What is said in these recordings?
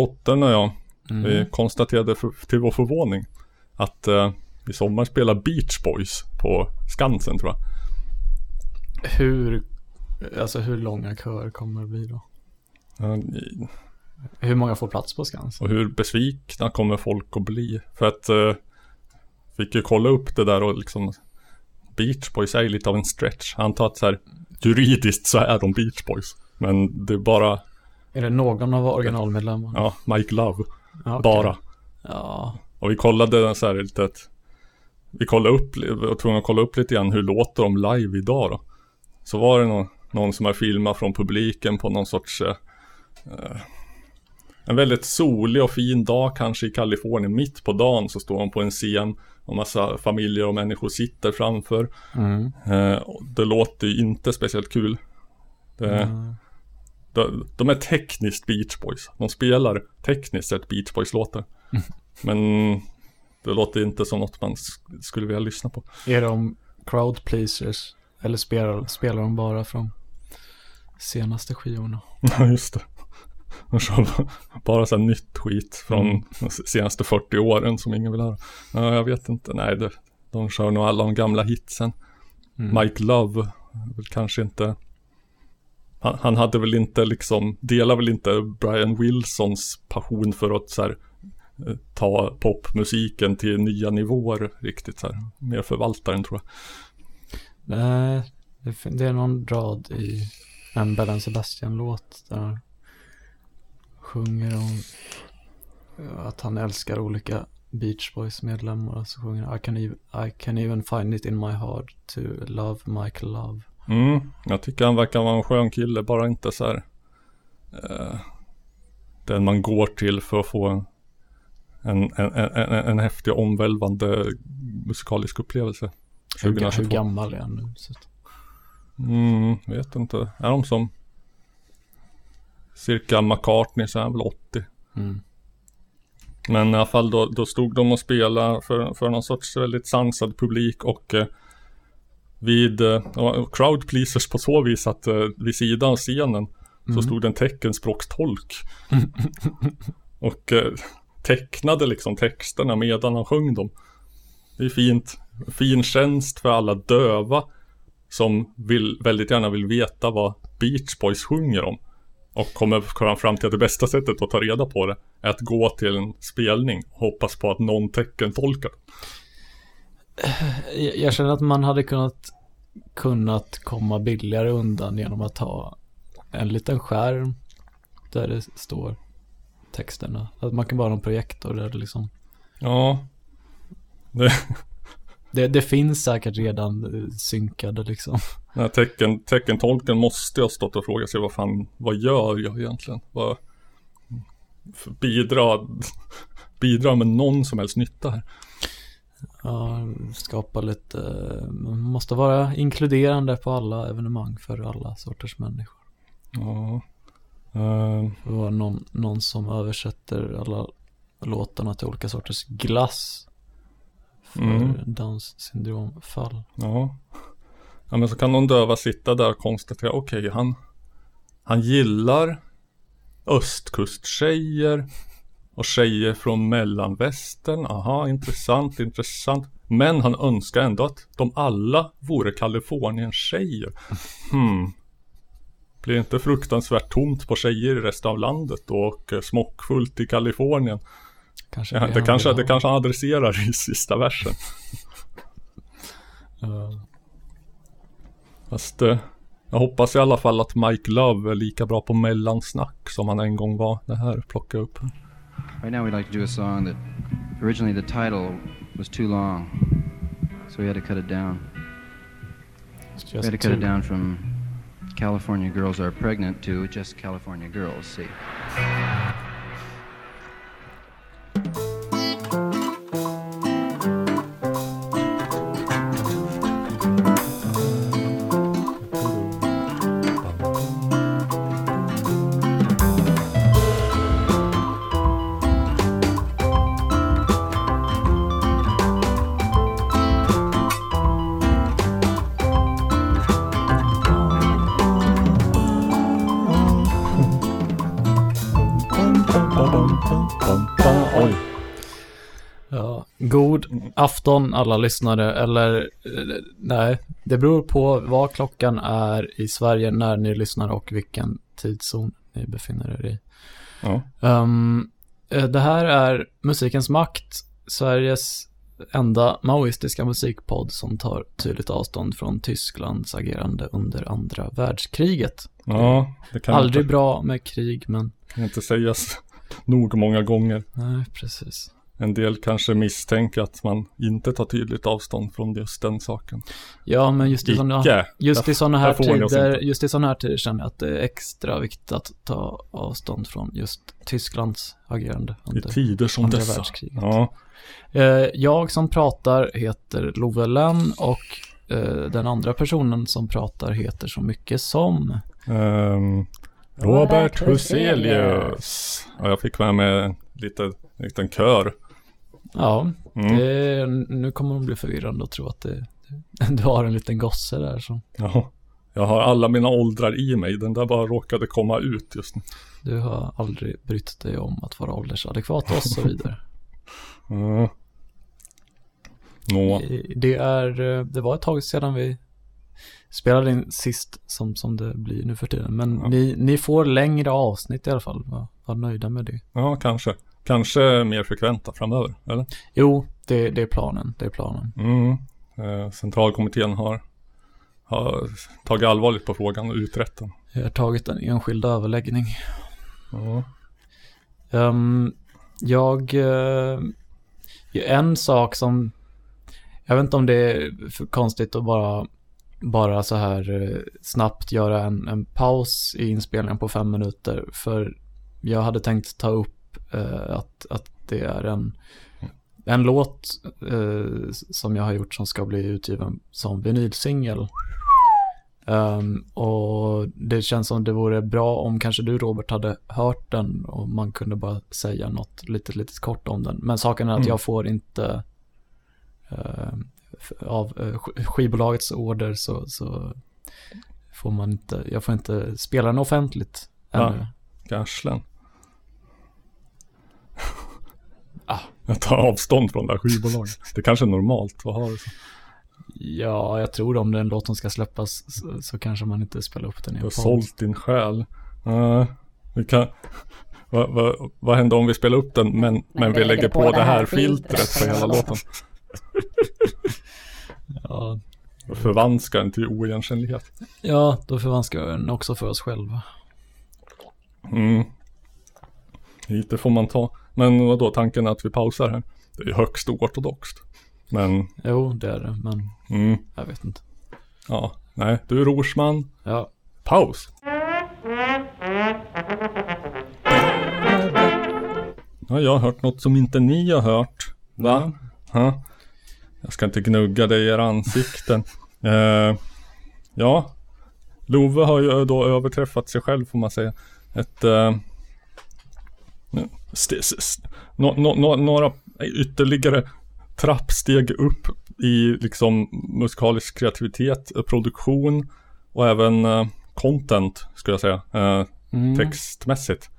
dottern och jag, Mm. vi konstaterade för, till vår förvåning att eh, i sommar spelar Beach Boys på Skansen tror jag. Hur, alltså hur långa köer kommer det bli då? Eh, Hur många får plats på Skansen? Och hur besvikna kommer folk att bli? För att eh, fick ju kolla upp det där och liksom Beach Boys är ju lite av en stretch. Antar att så här juridiskt så är de Beach Boys. Men det är bara, Är det någon av originalmedlemmarna? ja, Mike Love. Ja, okej. Bara. Ja, Och vi kollade så här lite att Vi kollade upp, var tvungna att kolla upp lite grann hur låter de live idag då. Så var det någon, någon som har filmat från publiken på någon sorts eh, eh, En väldigt solig och fin dag kanske i Kalifornien. Mitt på dagen så står de på en scen och massa familjer och människor sitter framför. mm. Eh, och det låter ju inte speciellt kul. Det, Mm. De, de är tekniskt Beach Boys. De spelar tekniskt sett Beach Boys-låtar. Men det låter inte som något man sk- skulle vilja lyssna på. Är de crowd pleasers? Eller spelar, spelar de bara från senaste skivorna? Ja, just det. De kör bara så här nytt skit från Mm. de senaste 40 åren som ingen vill höra. Ja, jag vet inte. Nej, det, de kör nog alla de gamla hitsen. Mm. Mike Love, väl kanske inte han, han hade väl inte liksom, delar väl inte Brian Wilsons passion för att så här, eh, ta popmusiken till nya nivåer riktigt så här. Mer förvaltaren tror jag. Nej, det, är någon rad i en Bellen Sebastian-låt där han sjunger om eh, att han älskar olika Beach Boys-medlemmar. Så sjunger han I can, even, I can even find it in my heart to love Michael Love. Mm, jag tycker han verkar vara en skön kille, bara inte så här eh, Den man går till för att få en en, en, en, häftig omvälvande musikalisk upplevelse. Hur, hur 2022. gammal är han nu? Mm, vet inte. Är de som cirka McCartney så är han väl 80. mm. Men i alla fall då, då stod de och spelade för, för någon sorts väldigt sansad publik och eh, vid eh, ja, crowd pleasers på så vis att eh, vid sidan av scenen så stod det en teckenspråkstolk. och eh, tecknade liksom texterna medan han sjöng dem. Det är fint. Fin tjänst för alla döva som vill, väldigt gärna vill veta vad Beach Boys sjunger om. Och kommer fram till att det bästa sättet att ta reda på det är att gå till en spelning och hoppas på att någon teckentolkar. Jag, känner att man hade kunnat, kunnat komma billigare undan genom att ha en liten skärm där det står texterna. Att man kan bara ha en projektor där det liksom Ja. Det, Det, det finns säkert redan synkade liksom. här tecken, teckentolken måste ha stått och frågat sig vad fan, vad gör jag egentligen? Vad bidra, bidra med någon som helst nytta här. Ja, skapa lite, man måste vara inkluderande på alla evenemang för alla sorters människor. Ja. Eh, Det var någon, någon som översätter alla låtarna till olika sorters glass för Mm. Downs syndromfall. Ja. Ja men så kan någon döva sitta där och konstatera, okej han Han gillar Östkusttjejer Och tjejer från mellanvästern, aha intressant, intressant Men han önskar ändå att de alla vore Kalifornien-tjejer Hmm Blir inte fruktansvärt tomt på tjejer i resten av landet och smockfullt i Kalifornien? Kanske Ja, det, kanske, det kanske han adresserar i sista versen Ja. Fast eh, jag hoppas i alla fall att Mike Love är lika bra på mellansnack som han en gång var. Det här plockar jag upp. Right now, we'd like to do a song that originally the title was too long, so we had to cut it down. It's We had to cut it down from California Girls Are Pregnant to Just California Girls. See. God afton alla lyssnare, eller nej, det beror på vad klockan är i Sverige när ni lyssnar och vilken tidszon ni befinner er i. Ja. Um, det här är Musikens makt, Sveriges enda maoistiska musikpodd som tar tydligt avstånd från Tysklands agerande under andra världskriget. ja, det kan Aldrig inte, bra med krig, men kan inte sägas nog många gånger. nej, precis. En del kanske misstänker att man inte tar tydligt avstånd från just den saken. Ja, men just i sådana, Icke. just i sådana här tider, just i sådana här tider känner jag att det är extra viktigt att ta avstånd från just Tysklands agerande I under tider som andra dessa. världskriget. Ja, Eh, Jag som pratar heter Love Lenn och eh, den andra personen som pratar heter så mycket som Ehm, Robert Huselius. Ja, jag fick med mig en liten kör. Ja, Mm. det, nu kommer de bli förvirrande och tro att det, du har en liten gosse där som Ja, jag har alla mina åldrar i mig. Den där bara råkade komma ut just nu. du har aldrig brytt dig om att vara åldersadekvat och så vidare. Mm. Nå, Det är, eh, det var ett tag sedan vi spelade in sist som, som det blir nu för tiden. Men Ja. ni, ni får längre avsnitt i alla fall. Var, var nöjda med det. ja kanske. Kanske mer frekventa framöver, eller? Jo, det, det är planen. Det är planen. Mm. Eh, centralkommittén har, har tagit allvarligt på frågan och utrett den. Jag har tagit en enskild överläggning. Ja. Ehm, jag, eh, en sak som, jag vet inte om det är för konstigt att bara, bara så här eh, snabbt göra en, en paus i inspelningen på fem minuter. För jag hade tänkt ta upp att, att det är en, en låt eh, som jag har gjort som ska bli utgiven som vinylsingel. Ehm, och det känns som det vore bra om kanske du Robert hade hört den och man kunde bara säga något lite, lite kort om den. Men saken är att Mm. jag får inte f- av eh, sk- skivbolagets order så, så får man inte, jag får inte spela den offentligt Ja. ännu. Garslen. Ah. Jag tar avstånd från det här skivbolaget. Det kanske är normalt att ha det så. Ja, jag tror om det är en låt som ska släppas så, så kanske man inte spelar upp den i Du en har podd. sålt din själ. Ja, vi kan... Vad vad- vad händer om vi spelar upp den men, men vi lägger på det här filtret på hela låten? Ja, Och förvanskar den till oigenkännlighet. ja, då förvanskar jag den också för oss själva. Mm. Lite får man ta. Men vad då tanken är att vi pausar här? Det är högst oortodoxt. Men, Jo, det är det, men mm, jag vet inte. ja, nej, du Rorsman, Ja, paus! Ja, jag har hört något som inte ni har hört. Va? Ja. Jag ska inte gnugga dig i era ansikten. Eh, ja, Love har ju då överträffat sig själv får man säga. Ett... Eh, några ytterligare trappsteg upp i liksom musikalisk kreativitet, eh, produktion och även eh, content skulle jag säga. Eh, mm. textmässigt.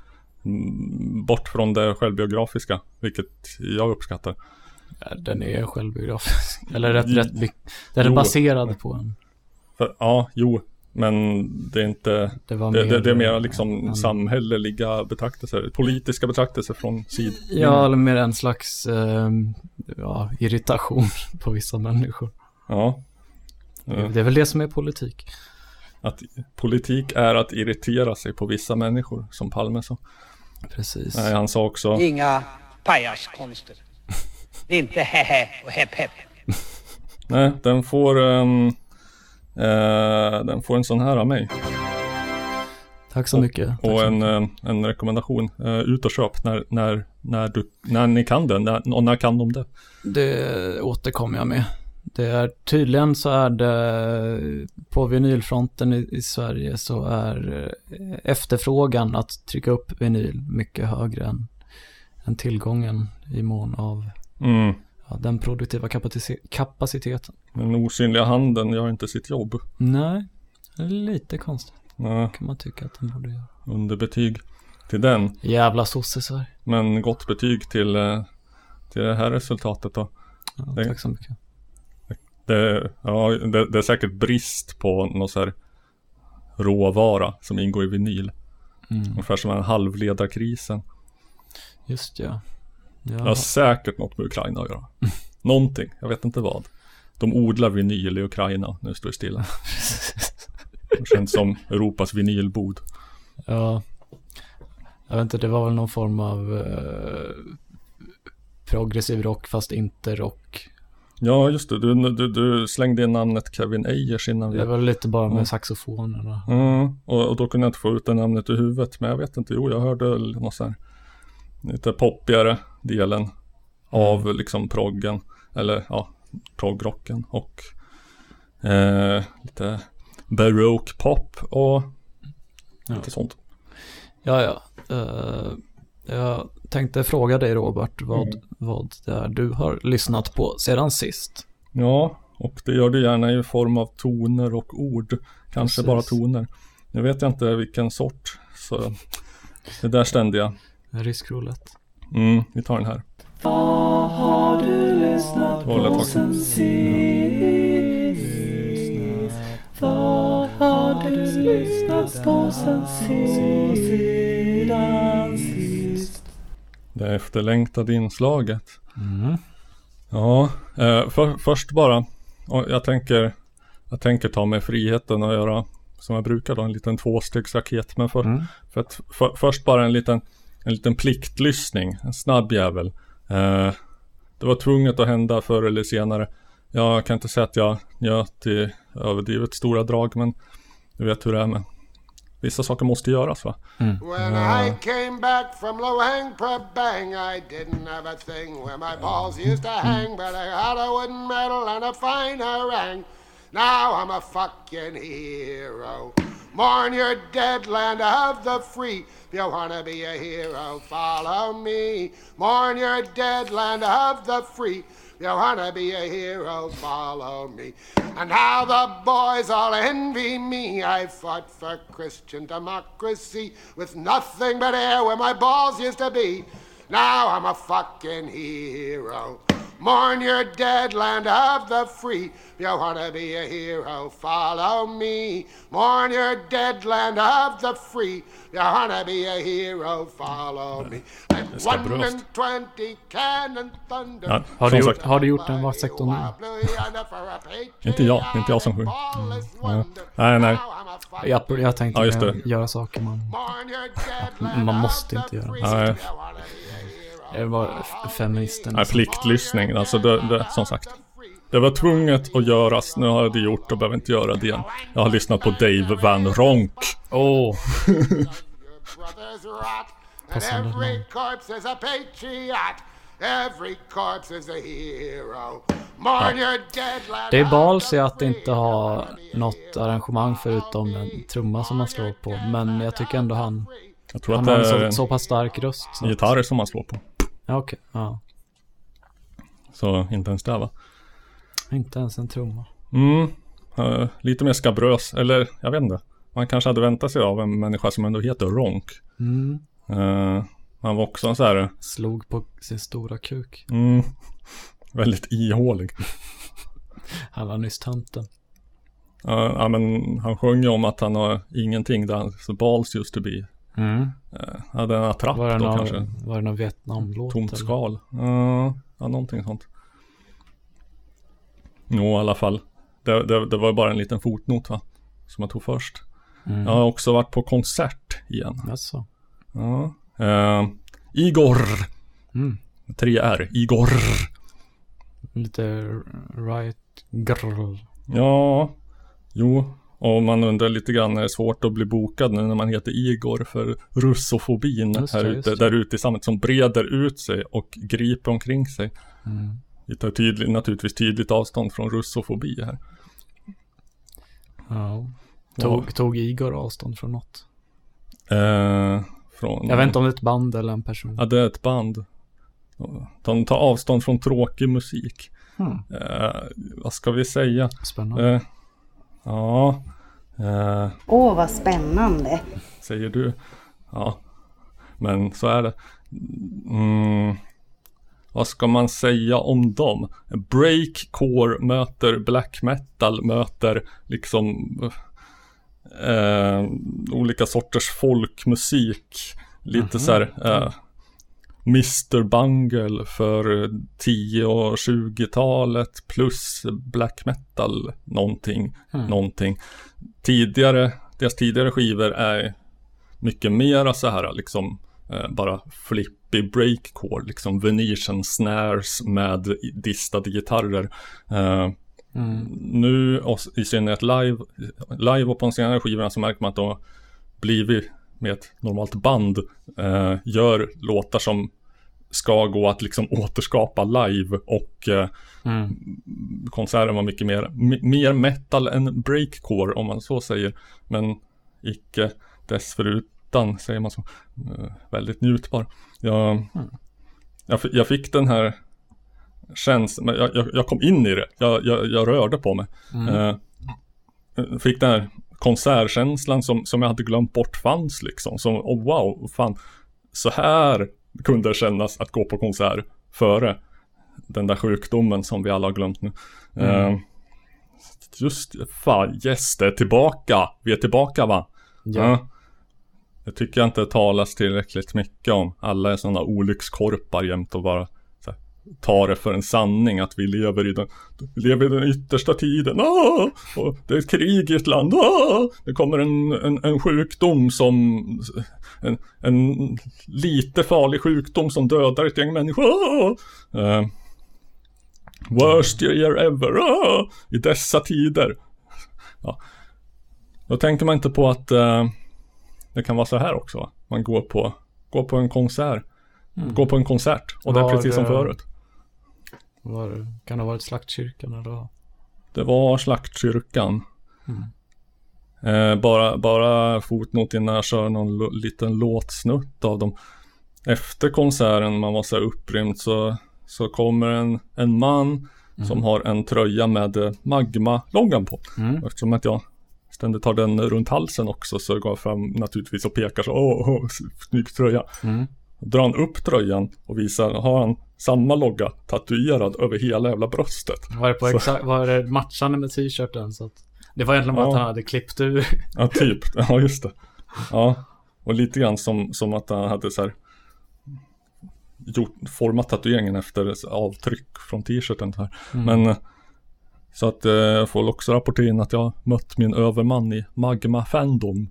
Mm, Bort från det självbiografiska, vilket jag uppskattar. Den är självbiografisk. Eller rätt, rätt. Den är Jo. baserad på en. För, ja, jo, men det är inte, Det var det, det, det är mer en- liksom en- samhälleliga betraktelser, politiska betraktelser från sid. Ja, eller mer en slags ehm, ja, irritation på vissa människor. Ja. Eh, Det är väl det som är politik. Att politik är att irritera sig på vissa människor, som Palme sa. Precis. Nej, han sa också, Inga pajaskonster. Det är inte hehe och hepp hepp. nej, den får, eh, den får en sån här av mig. Tack så mycket. Och så en, eh, en rekommendation, eh, ut och köp när, när, när, du, när ni kan det, när, och när kan de det? Det återkommer jag med. Det är tydligen så är det på vinylfronten i, i Sverige så är eh, efterfrågan att trycka upp vinyl mycket högre än, än tillgången i mån av Mm. ja, den produktiva kapacitet, kapaciteten. Den osynliga handen gör inte sitt jobb. Nej, det är lite konstigt Nej, kan man tycka att den borde göra. underbetyg. till den. Jävla sossisar. Men gott betyg till, eh, till det här resultatet då. Ja, Det- tack så mycket. Det, ja, det, det är säkert brist på någon så här råvara som ingår i vinyl. Mm. Ungefär som den halvledarkrisen. Just ja. Det ja. har säkert något med Ukraina att göra. Någonting, jag vet inte vad. De odlar vinyl i Ukraina, nu står det stilla. Det känns som Europas vinylbod. Ja. Jag vet inte, det var väl någon form av eh, progressiv rock fast inte rock. Ja, just det. Du, du, du slängde in namnet Kevin Ayers innan vi... Det var lite bara med Mm. saxofonerna. Mm, och, och då kunde jag inte få ut det namnet ur huvudet. Men jag vet inte, jo jag hörde något så här lite poppigare delen av liksom proggen. Eller ja, proggrocken och eh, lite baroque pop och Ja. lite sånt. Ja, ja. Eh, jag tänkte fråga dig Robert vad, Mm. vad det är du har lyssnat på sedan sist. Ja, och det gör du gärna i form av toner och ord. Kanske Precis. bara toner. Nu vet jag inte vilken sort. Så det där ständiga. Rysk roulette. Mm, vi tar den här. Vad har du lyssnat på sen sist? Vad har du lyssnat på sen sist? Det efterlängtade inslaget. Mm. Ja, eh, för, först bara. och Jag tänker, jag tänker ta mig friheten att göra som jag brukar då, en liten tvåstegsraket. Men för, Mm. för att, för, först bara en liten, en liten pliktlyssning, en snabb jävel. Eh, det var tvunget att hända förr eller senare. Jag kan inte säga att jag njöt i överdrivet stora drag, men du vet hur det är med vissa saker måste göras va? When I came back from Luang Prabang, I didn't have a thing where my balls used to hang, but I had a wooden medal and a fine harangue. Now I'm a fucking hero. Mourn your dead land of the free. If you wanna be a hero, follow me. Mourn your dead land of the free. If you wanna be a hero, follow me. And how the boys all envy me. I fought for Christian democracy with nothing but air where my balls used to be. Now I'm a fucking hero. Mourn your dead land of the free. If you wanna be a hero, follow me. Mourn your dead land of the free. If you wanna be a hero, follow me. And one bröst. and twenty cannon thunder. Ja, Har, du gjort, har du gjort en vaktsektor nu? Inte jag, det är inte jag som sjunger. Ja. Nej, nej. Jag, jag tänkte Ja, just mer det. göra saker man... Man måste inte göra Nej. Det var f- feministen. Nej, pliktlyssning, alltså det, det, som sagt. Det var tvunget att göras, nu har jag det gjort och behöver inte göra det igen. Jag har lyssnat på Dave Van Ronk. Åh! And Passande every namn. corpse is a patriot. Every corpse is a hero. Mourn your dead land Det är balsy the att inte ha något arrangemang förutom en trumma som man slår på. Men jag tycker ändå han, Jag tror att han det har en så, så pass stark röst. Så. att- gitarr som man slår på. Ja, okej. Ja. Så inte ens det va? Inte ens en trumma. Mm, eh, lite mer skabrös, eller jag vet inte. Man kanske hade väntat sig av en människa som ändå heter Ronk. Mm. Eh, han var också en så här, Slog på sin stora kuk. mm, väldigt ihålig. Han var nyss tanten. Eh, ja men han sjöng ju om att han har ingenting där så balls used to be. Mm. Uh, hade en attrapp Var det då någon, kanske. var det någon Vietnamlåt? Tomt eller? skal. Uh, ja, någonting sånt. Jo, i alla fall. Det, det, det var bara en liten fotnot va? Som jag tog först. Mm. Jag har också varit på konsert igen. Jaså? Ja. Eh, Igor. Mm. Tre R. Igor. Lite right girl. Ja. Jo. Och man undrar lite grann, är det svårt att bli bokad nu när man heter Igor för russofobin Just här ute, där ute i samhället som breder ut sig och griper omkring sig. Mm. Vi tar tydligt, naturligtvis tydligt avstånd från russofobi här. Ja. Tog, tog Igor avstånd från något? Eh, från, Jag vet inte om det är ett band eller en person. Ja, det är ett band. De tar avstånd från tråkig musik. Hmm. Eh, vad ska vi säga? Spännande. Eh, ja, eh, Åh, vad spännande. säger du. Ja. Men så är det. Mm, vad ska man säga om dem? Breakcore möter black metal möter liksom eh, olika sorters folkmusik. Lite så här eh, Mr Bungle för 10 och 20-talet plus black metal någonting, någonting. Tidigare, deras tidigare skivor är mycket mera så här liksom eh, bara flippy breakcore, liksom Venetian snares med distade gitarrer. Eh, Nu, och i synnerhet live, live och på de senare skivorna så märker man att de har blivit med ett normalt band eh, gör låtar som ska gå att liksom återskapa live och eh, konserten var mycket mer, mer metal än breakcore om man så säger. Men icke dessförutan säger man så. Eh, väldigt njutbar. Jag, jag, fi- jag fick den här känslan, jag, jag, jag kom in i det. Jag, jag, jag rörde på mig. Eh, fick den här konsertkänslan som, som jag hade glömt bort fanns liksom. Som, oh wow, fan. Så här kunde det kännas att gå på konsert före den där sjukdomen som vi alla har glömt nu. Eh, just fan, yes, det är tillbaka. Vi är tillbaka va? Ja. Jag tycker inte det talas tillräckligt mycket om. Alla är sådana olyckskorpar jämt och bara tar det för en sanning att vi lever i den, lever i den yttersta tiden. Ah! Och det är ett krig i ett land. Ah! Det kommer en, en, en sjukdom som en, en lite farlig sjukdom som dödar ett gäng människor. Ah! Eh, worst year ever. Ah! I dessa tider. Ja. Då tänker man inte på att eh, det kan vara så här också. Man går på, går på en konsert. Går på en konsert. Och det är Var precis som det- förut. Var, kan det ha varit slaktkyrkan eller? Det var Slaktkyrkan. Eh, bara, bara fotnot innan jag kör någon liten låtsnutt av dem. Efter konserten, man var så här upprymd, så, så kommer en, en man som har en tröja med eh, Magma-loggan på. Mm. Eftersom att jag ständigt har den runt halsen också så går jag fram naturligtvis och pekar så, åh, åh snygg tröja. Mm. Drar han upp tröjan och visar, har han samma logga tatuerad över hela jävla bröstet. Var det, på exakt, var det matchande med t-shirten? Så att, det var egentligen bara Ja. att han hade klippt ur. Ja, typ. Ja, just det. Ja, och lite grann som, som att han hade så här gjort, format tatueringen efter avtryck från t-shirten. Här. Men eh, så att eh, jag får också rapportera in att jag mött min överman i Magma Fandom.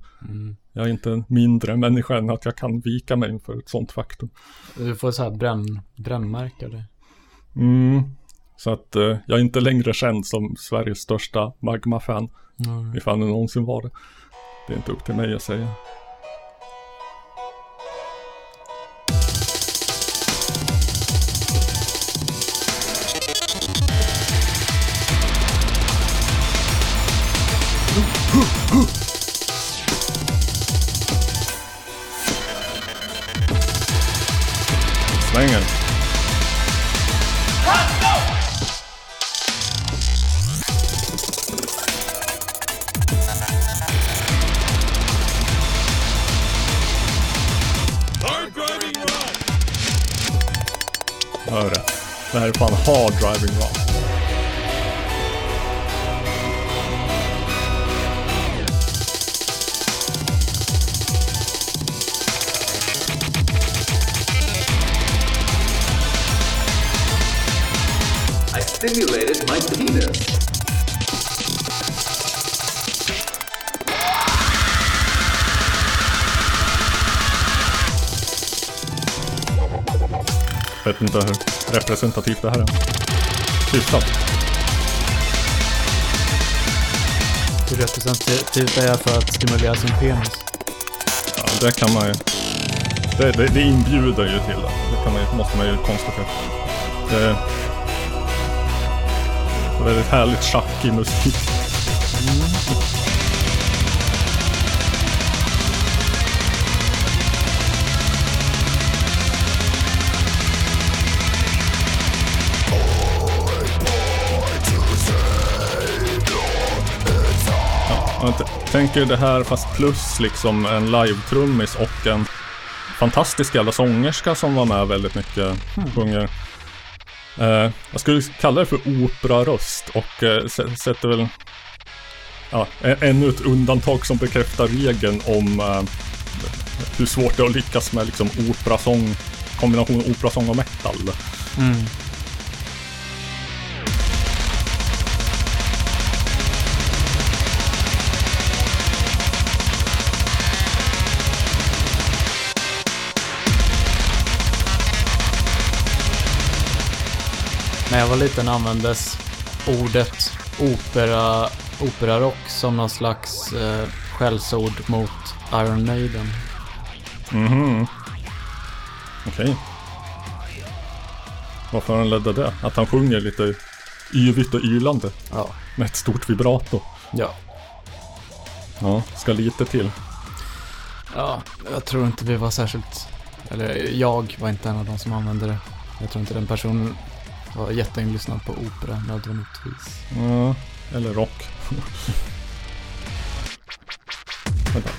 Jag är inte en mindre människa än att jag kan vika mig inför ett sånt faktum. Du får så här bränn, brännmärke det. Mm. Så att eh, jag är inte längre känd som Sveriges största Magma-fan. Mm. Ifall det någonsin var det. Det är inte upp till mig att säga. Representativt det här är. Hyfsat. Hur representativt är jag för att stimulera sin penis? Ja, det kan man ju. Det, det, det inbjuder ju till det. Det kan man, ju- måste man ju konstatera. Det är väldigt härligt schackig musik. Tänker det här fast plus liksom en live-trummis och en fantastisk jävla sångerska som var med väldigt mycket. Sjunger. Eh, jag skulle kalla det för operaröst och eh, sä- sätter väl ja, ännu ett undantag som bekräftar regeln om eh, hur svårt det är att lyckas med liksom operasång, kombination operasång och metal. Mm. När jag var liten användes ordet opera, operarock som någon slags eh, skällsord mot Iron Maiden. Mhm. Okej. Vad föranledde det? Att han sjunger lite yvigt och ylande Ja. med ett stort vibrato. Ja. Ja, ska lite till. Ja, jag tror inte vi var särskilt... Eller jag var inte en av de som använde det. Jag tror inte den personen var jätteinlyssnad på opera nödvändigtvis. Ja, eller rock. Vänta.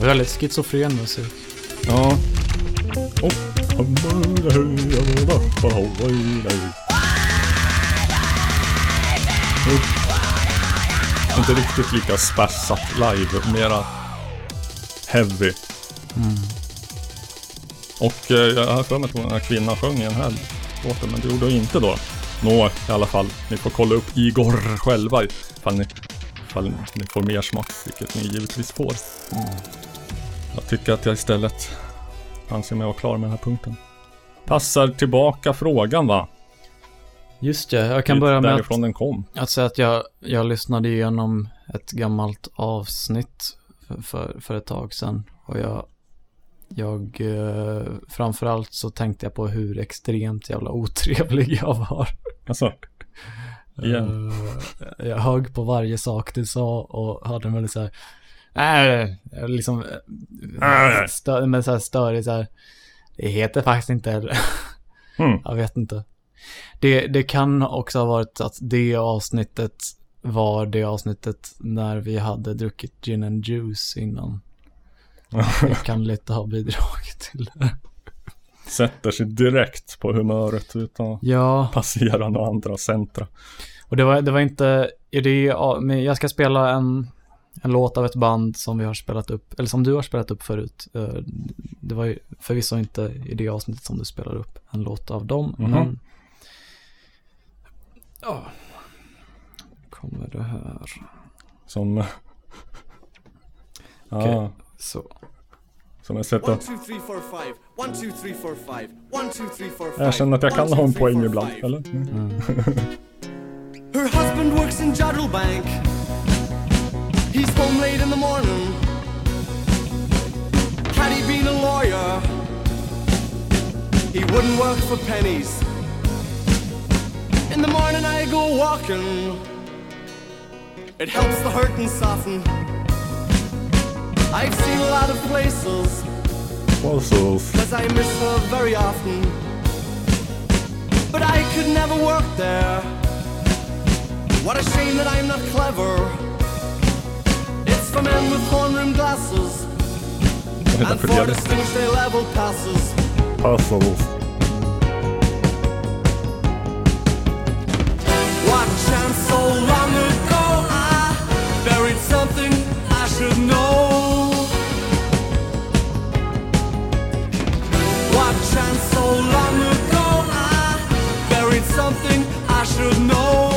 Väldigt schizofren musik. Ja. Oh. Inte riktigt lika spässat live, mera heavy. Och eh, jag har för mig att den här kvinnan sjöng i den här låten, men det gjorde hon inte då. Nå, i alla fall. Ni får kolla upp Igor själva ifall ni, ifall ni får mer smak, vilket ni givetvis får. Jag tycker att jag istället anser mig vara klar med den här punkten. Passar tillbaka frågan va? Just det, jag kan börja med att, den kom. att säga att jag, jag lyssnade igenom ett gammalt avsnitt för, för, för ett tag sedan. Och jag, jag eh, framförallt så tänkte jag på hur extremt jävla otrevlig jag var. Alltså, igen. Eh, jag högg på varje sak du sa och hade en väldigt så här, äh, liksom, äh, stö, men så här störig så här, det heter faktiskt inte, Mm. jag vet inte. Det, det kan också ha varit att det avsnittet var det avsnittet när vi hade druckit gin and juice innan. Det kan lite ha bidragit till det. Sätter sig direkt på humöret utan att Ja, passera några andra centra. Och det var, det var inte det, jag ska spela en, en låt av ett band som vi har spelat upp, eller som du har spelat upp förut. Eh, Det var ju förvisso inte i det avsnittet som du spelar upp en låt av dem, Mhm. men... Ja. Kommer det här. Som... Ja. Så. som ett sätt One, att... two, three, four, five. One, two, three, four, five. One, two, three, four, five. Jag känner att jag kan ha en poäng ibland, eller? Mm. Mm. Her husband works in Jodrell Bank. He's home late in the morning. Had he been a lawyer, he wouldn't work for pennies. In the morning I go walking. It helps the hurt and soften. I've seen a lot of places, Puzzles. cause I miss her very often. But I could never work there. What a shame that I'm not clever. It's for men with horn-rimmed glasses and for distinguished A-level passes. Puzzles. What chance so long ago I buried something I should know. Should know.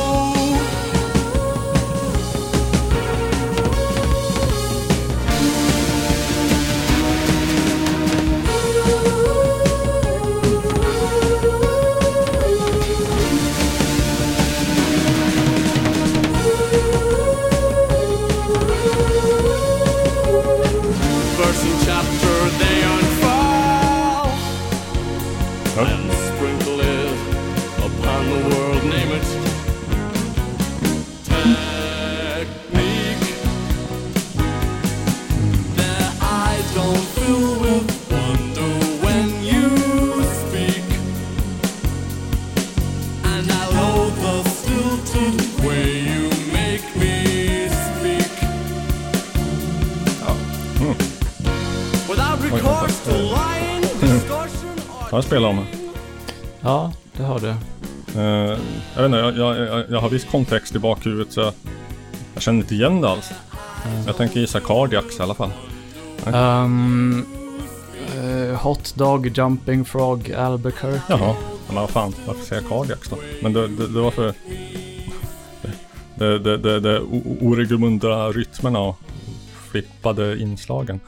Har jag spelat dem? Ja, det har du. Uh, jag vet inte, jag, jag, jag, jag har viss kontext i bakhuvudet så jag, känner inte igen det alls. Jag tänker gissa Cardiacs i alla fall. Um, eh, hot Dog Jumping Frog Albuquerque. Jaha, men vad fan, varför säger jag Cardiacs då? Men det, det, det var för det, det, det, det oregelbundna rytmerna och flippade inslagen.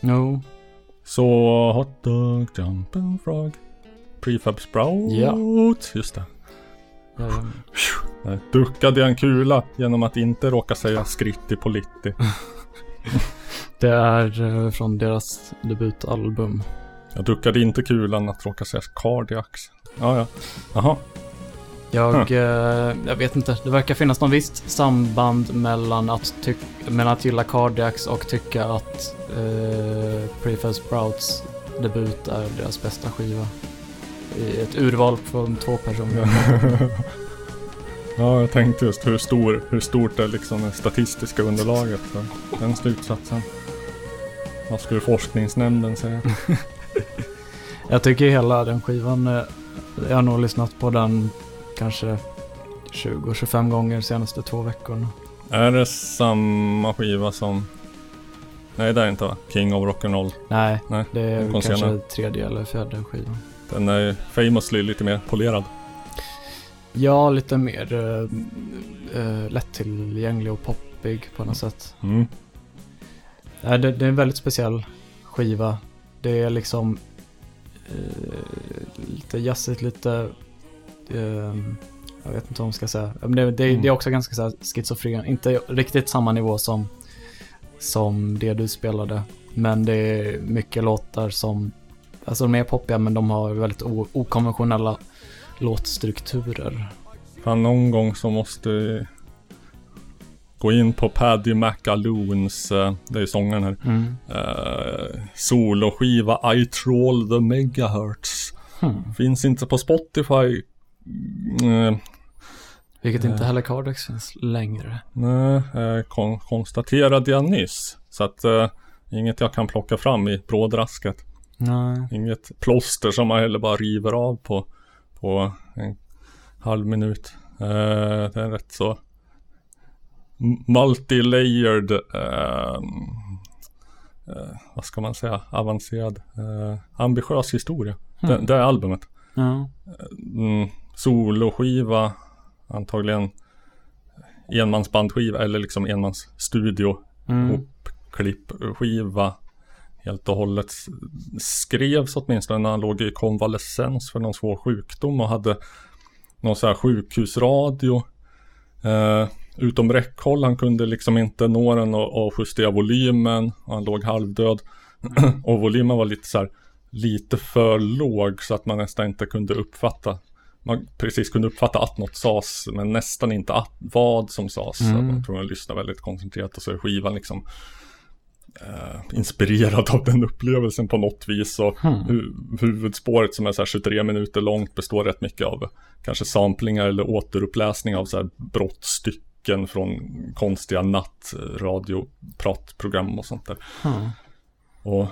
Jo. Så Hot Dog Jumping Frog Prefab Sprout. Ja. Just det. Där duckade jag en kula genom att inte råka säga skritti politti. Det är eh, från deras debutalbum. Jag duckade inte kulan att råka säga Cardiacs. Ja, ja. Jaha. Jag, eh, jag vet inte, det verkar finnas någon visst samband mellan att, mellan att gilla Cardiacs och tycka att eh, Prefab Sprouts debut är deras bästa skiva. I ett urval från två personer. Ja, jag tänkte just hur, stor, hur stort är liksom det statistiska underlaget för den slutsatsen. Vad skulle forskningsnämnden säga? Jag tycker hela den skivan, eh, jag har nog lyssnat på den kanske 20-25 gånger de senaste två veckorna. Är det samma skiva som... Nej, det är det inte va? King of Rock'n'Roll. Nej, Nej, det är den kanske senare. tredje eller fjärde skivan. Den är famously lite mer polerad. Ja, lite mer uh, lättillgänglig och poppig på något sätt. Mm. Nej, det, det är en väldigt speciell skiva. Det är liksom eh, lite jazzigt, lite... eh, jag vet inte vad man ska säga. Men det, det, Mm. det är också ganska så här schizofren. Inte riktigt samma nivå som, som det du spelade. Men det är mycket låtar som... Alltså de är poppiga men de har väldigt okonventionella låtstrukturer. Fan, någon gång så måste vi gå in på Paddy McAloons, eh, det är ju sångaren här, Mm. eh, soloskiva I Troll the Megahertz. Hmm. Finns inte på Spotify. Mm, Vilket inte Eh. heller Cardex finns längre. Nej, eh, kon- konstaterade jag nyss. Så att eh, inget jag kan plocka fram i brådrasket. Nej. Inget plåster som man heller bara river av på, på en halv minut. Eh, det är rätt så multi-layered, eh, eh, vad ska man säga, avancerad, eh, ambitiös historia. Det, det är albumet. Ja. Mm, soloskiva, antagligen enmansbandskiva eller liksom enmansstudio Mm. klippskiva helt och hållet skrevs åtminstone när han låg i konvalescens för någon svår sjukdom och hade någon så här sjukhusradio eh, utom räckhåll. Han kunde liksom inte nå den och, och justera volymen och han låg halvdöd och volymen var lite så här lite för låg så att man nästan inte kunde uppfatta man precis kunde uppfatta att något sades men nästan inte att, vad som sades. Mm. Jag tror jag lyssnade väldigt koncentrerat och så är skivan liksom eh, inspirerad av den upplevelsen på något vis. Och hu- huvudspåret som är så här 23 minuter långt består rätt mycket av kanske samplingar eller återuppläsning av så här brottstycken från konstiga nattradiopratprogram och sånt där. Hmm. Och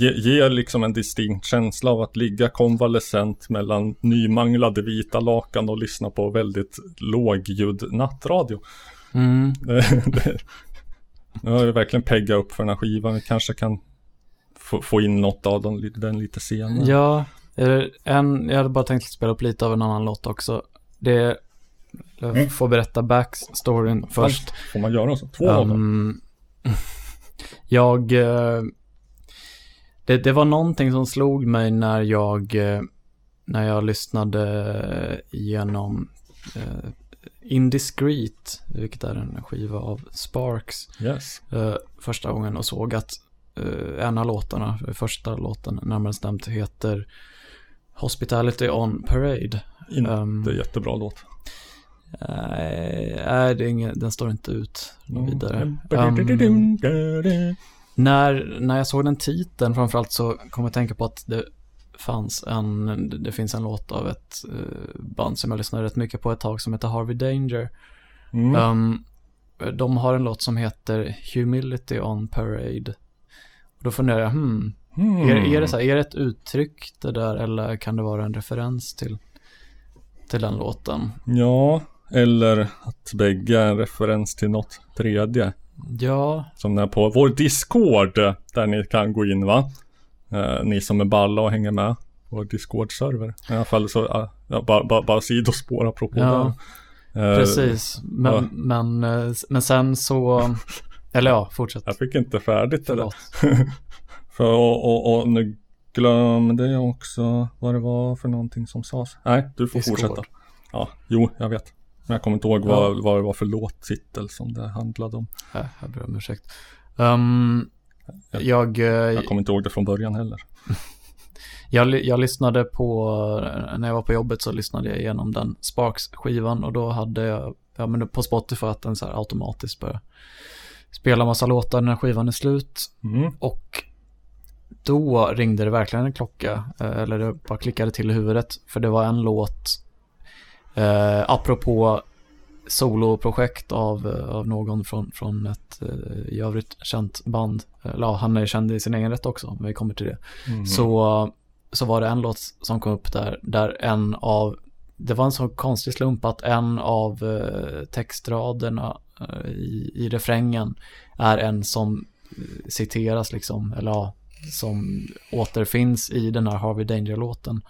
ge, ger liksom en distinkt känsla av att ligga konvalescent mellan nymanglade vita lakan och lyssna på väldigt lågljud nattradio. Mm. Nu har jag verkligen peggat upp för den här skivan. Vi kanske kan få, få in något av den, den lite senare. Ja, en, jag hade bara tänkt spela upp lite av en annan låt också. Det, jag får berätta backstoryn först. Får man göra så? Två? Um, jag, eh, det, det var någonting som slog mig när jag, eh, när jag lyssnade igenom uh, Indiscreet, vilket är en skiva av Sparks, Yes. eh, första gången och såg att eh, en av låtarna, första låten närmare bestämt, heter Hospitality on Parade. Inte Um, jättebra låt. Nej, det är ingen, den står inte ut Mm. vidare. Um, när, när jag såg den titeln framförallt så kom jag att tänka på att det fanns en, det finns en låt av ett eh, band som jag lyssnade rätt mycket på ett tag som heter Harvey Danger. Mm. Um, de har en låt som heter Humility on Parade. Och då funderar jag, hmm, Hmm. är, är, det så här, är det ett uttryck det där eller kan det vara en referens till, till den låten? Ja, eller att bägge är en referens till något tredje. Ja, Som är på vår Discord där ni kan gå in va? Eh, ni som är balla och hänger med. Vår Discord-server. I alla fall så, uh, ja, bara, bara, bara sidospår apropå Ja, det. Eh, precis. Men, ja. men, eh, men sen så, eller ja, fortsätt. Jag fick inte färdigt det där. För och, och, och nu glömde jag också vad det var för någonting som sades. Nej, du får Discord. fortsätta. Ja, jo, jag vet. Men jag kommer inte ihåg vad, vad det var för låttitel som det handlade om. Äh, jag ber om ursäkt. Um, jag, eh, Jag kommer inte ihåg det från början heller. jag, jag lyssnade på, när jag var på jobbet så lyssnade jag igenom den Sparks-skivan och då hade jag, ja men på Spotify att den så här automatiskt börjar spela massa låtar när skivan är slut. Mm. Och då ringde det verkligen en klocka, eh, eller det bara klickade till i huvudet, för det var en låt, eh, apropå soloprojekt av, eh, av någon från, från ett eh, i övrigt känt band. Eller han är känd i sin egen rätt också, men vi kommer till det. Mm. Så, så var det en låt som kom upp där, där en av, det var en så konstig slump att en av eh, textraderna eh, i, i refrängen är en som eh, citeras liksom, eller ja, som återfinns i den här Harvey Danger-låten.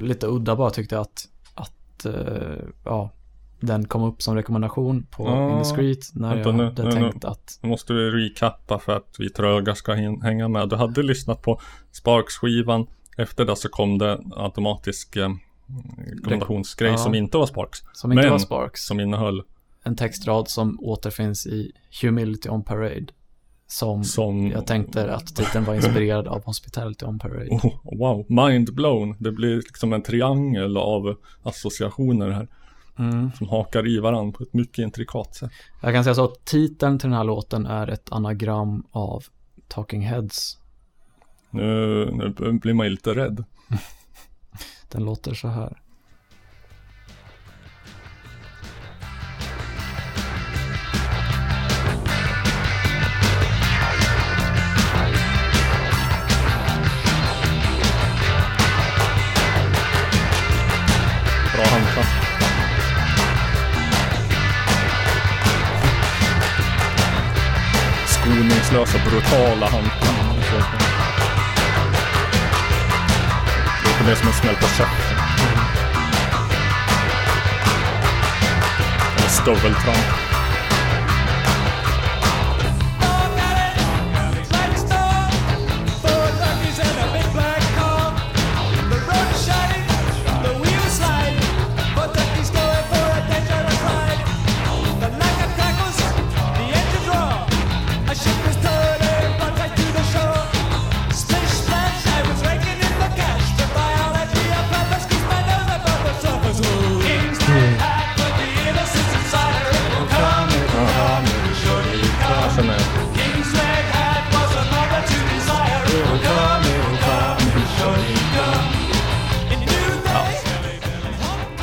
Lite udda bara tyckte jag att, att eh, ja, den kom upp som rekommendation på Ah, Indiscreet när vänta jag nu, hade nu, nu. tänkt att Nu måste vi recappa för att vi tröga ska hänga med. Du hade lyssnat på Sparks-skivan. Efter det så kom det automatisk eh, rekommendationsgrej Ja. som inte var Sparks. som inte var Sparks. som innehöll en textrad som återfinns i Humility on Parade. Som, som... jag tänkte att titeln var inspirerad av Hospitality on Parade. Oh, wow, mind blown. Det blir liksom en triangel av associationer här. Mm. Som hakar i varandra på ett mycket intrikat sätt. Jag kan säga så att titeln till den här låten är ett anagram av Talking Heads. Nu, nu blir man ju lite rädd. Den låter så här. Skoningslösa, brutala handklapp. Det är som en smäll på käften. Eller stöveltramp.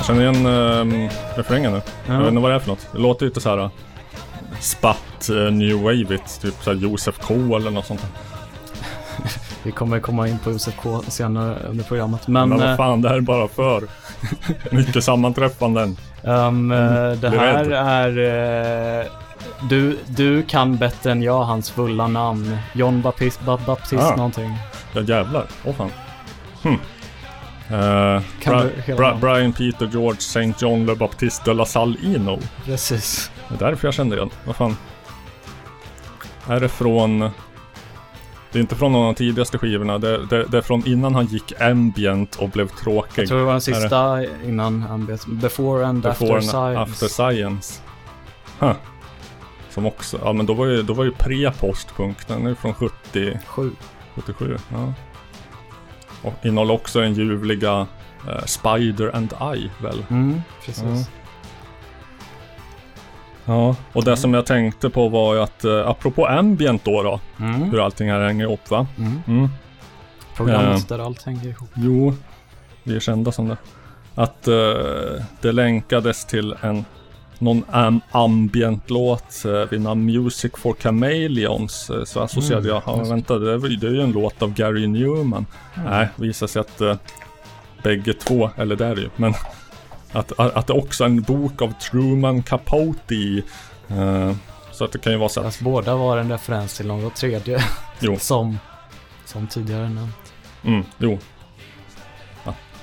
Känner igen um, refrängen nu. Jag vet inte vad det är för något. Det låter lite så här uh, Spatt, uh, New Wave-igt. Typ så här Josef K eller något sånt. Vi kommer komma in på Josef K senare under programmet. Men, Men eh, vad fan, det här är bara för mycket sammanträffanden. ehm, eh, det blir här rädd. är... eh, du, du kan bättre än jag hans fulla namn. John Baptist, Bap- Baptist Ah. någonting. Ja jävlar. Åh fan. Hm. Eh, Kan Bra- Bra-? Brian Peter George St. John Le Baptiste de la Salle Ino. Precis. Det är därför jag kände igen. Vad fan. Är det från... Det är inte från någon av de tidigaste skivorna. Det, det, det är från innan han gick ambient och blev tråkig. Jag tror det var den Är det- sista innan bet. Before and Before after and science. After Science. Huh. Som också, ja men då var ju, då var ju pre-postpunk. Den är ju från 70, Sju. 77. Ja. Och innehåller också den ljuvliga eh, Spider and I väl? Mm, precis. Ja. Ja, och det som jag tänkte på var ju att eh, apropå ambient då då, Mm. hur allting här hänger ihop va? Mm. Mm. Programmet där allt hänger ihop. Jo, vi är kända som det. Att eh, det länkades till en någon am ambient-låt eh, vid namn Music for Chameleons. Eh, så associerade jag, ja vänta det är, det är ju en låt av Gary Newman. Nej, visar sig att eh, bägge två, eller det är det ju, men att, att, det också är en bok av Truman Capote. Eh, så att det kan ju vara så att, Fast båda var en referens till något tredje. Jo. som, som tidigare nämnt. mm, jo.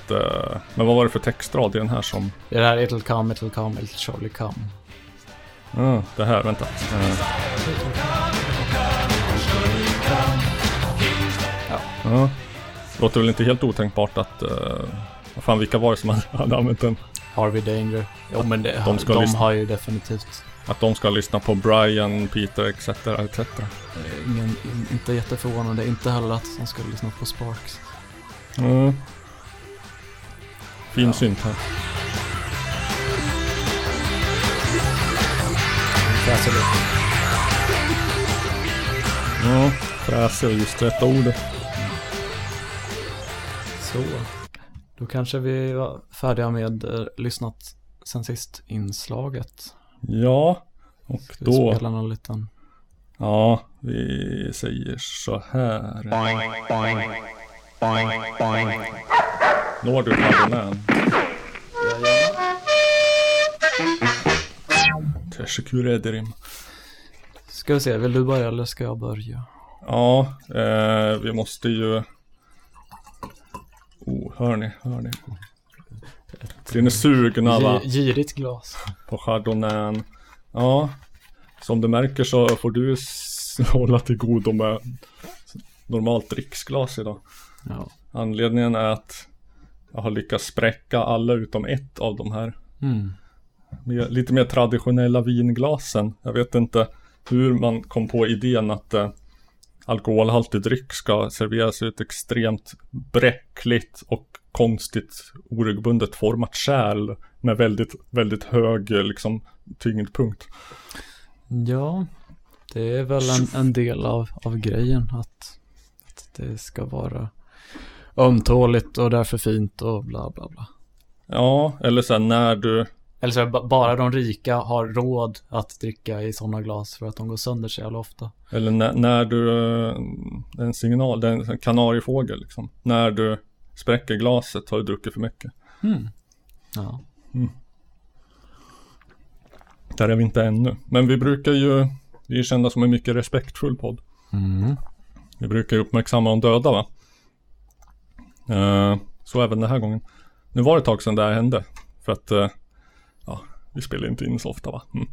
Att, eh, men vad var det för textrad i den här som, Det är det här It'll come, it'll come, it'll surely come. ah, det här, vänta. Eh, Ja. Låter väl inte helt otänkbart att, uh, vad fan vilka var det som hade, använt den? Harvey Danger. Jo men det, De de, lyssna. har ju definitivt Att de ska lyssna på Brian, Peter etc. etc. eh, ingen, in, inte jätteförvånande. Inte heller att de skulle lyssna på Sparks. Mm. Fin synt här. Fräser lite. Ja, fräsig är just rätta ordet. Så. Då kanske vi var färdiga med eh, lyssnat sen sist inslaget. Ja, och Ska vi då, spela någon liten... ja, vi säger så här. Når du Carolän? Teşekkür ederim. Ska vi se, vill du börja eller ska jag börja? Ja, eh, vi måste ju... Oh, hör ni, hör ni? Ni sugna va? Gi- Girigt glas. På chardonnayn. Ja, som du märker så får du hålla till godo med normalt dricksglas idag. Ja. Anledningen är att jag har lyckats spräcka alla utom ett av de här Mm. mer, lite mer traditionella vinglasen. Jag vet inte hur man kom på idén att eh, alkoholhaltig dryck ska serveras i ett extremt bräckligt och konstigt oregelbundet format kärl med väldigt, väldigt hög eh, liksom tyngdpunkt. Ja, det är väl en, en del av, av grejen att, att det ska vara ömtåligt och därför fint och bla bla bla. Ja, eller så här när du, Eller så är det ba- bara de rika har råd att dricka i sådana glas för att de går sönder så jävla ofta. eller när, när du, eh, en signal, det är en kanariefågel liksom. När du spräcker glaset har du druckit för mycket. Ja. Där är vi inte ännu. Men vi brukar ju, vi är kända som en mycket respektfull podd. Mm. Vi brukar ju uppmärksamma de döda va? Eh, så även den här gången. Nu var det ett tag sedan det här hände. För att, eh, ja, vi spelar inte in så ofta va? Mm.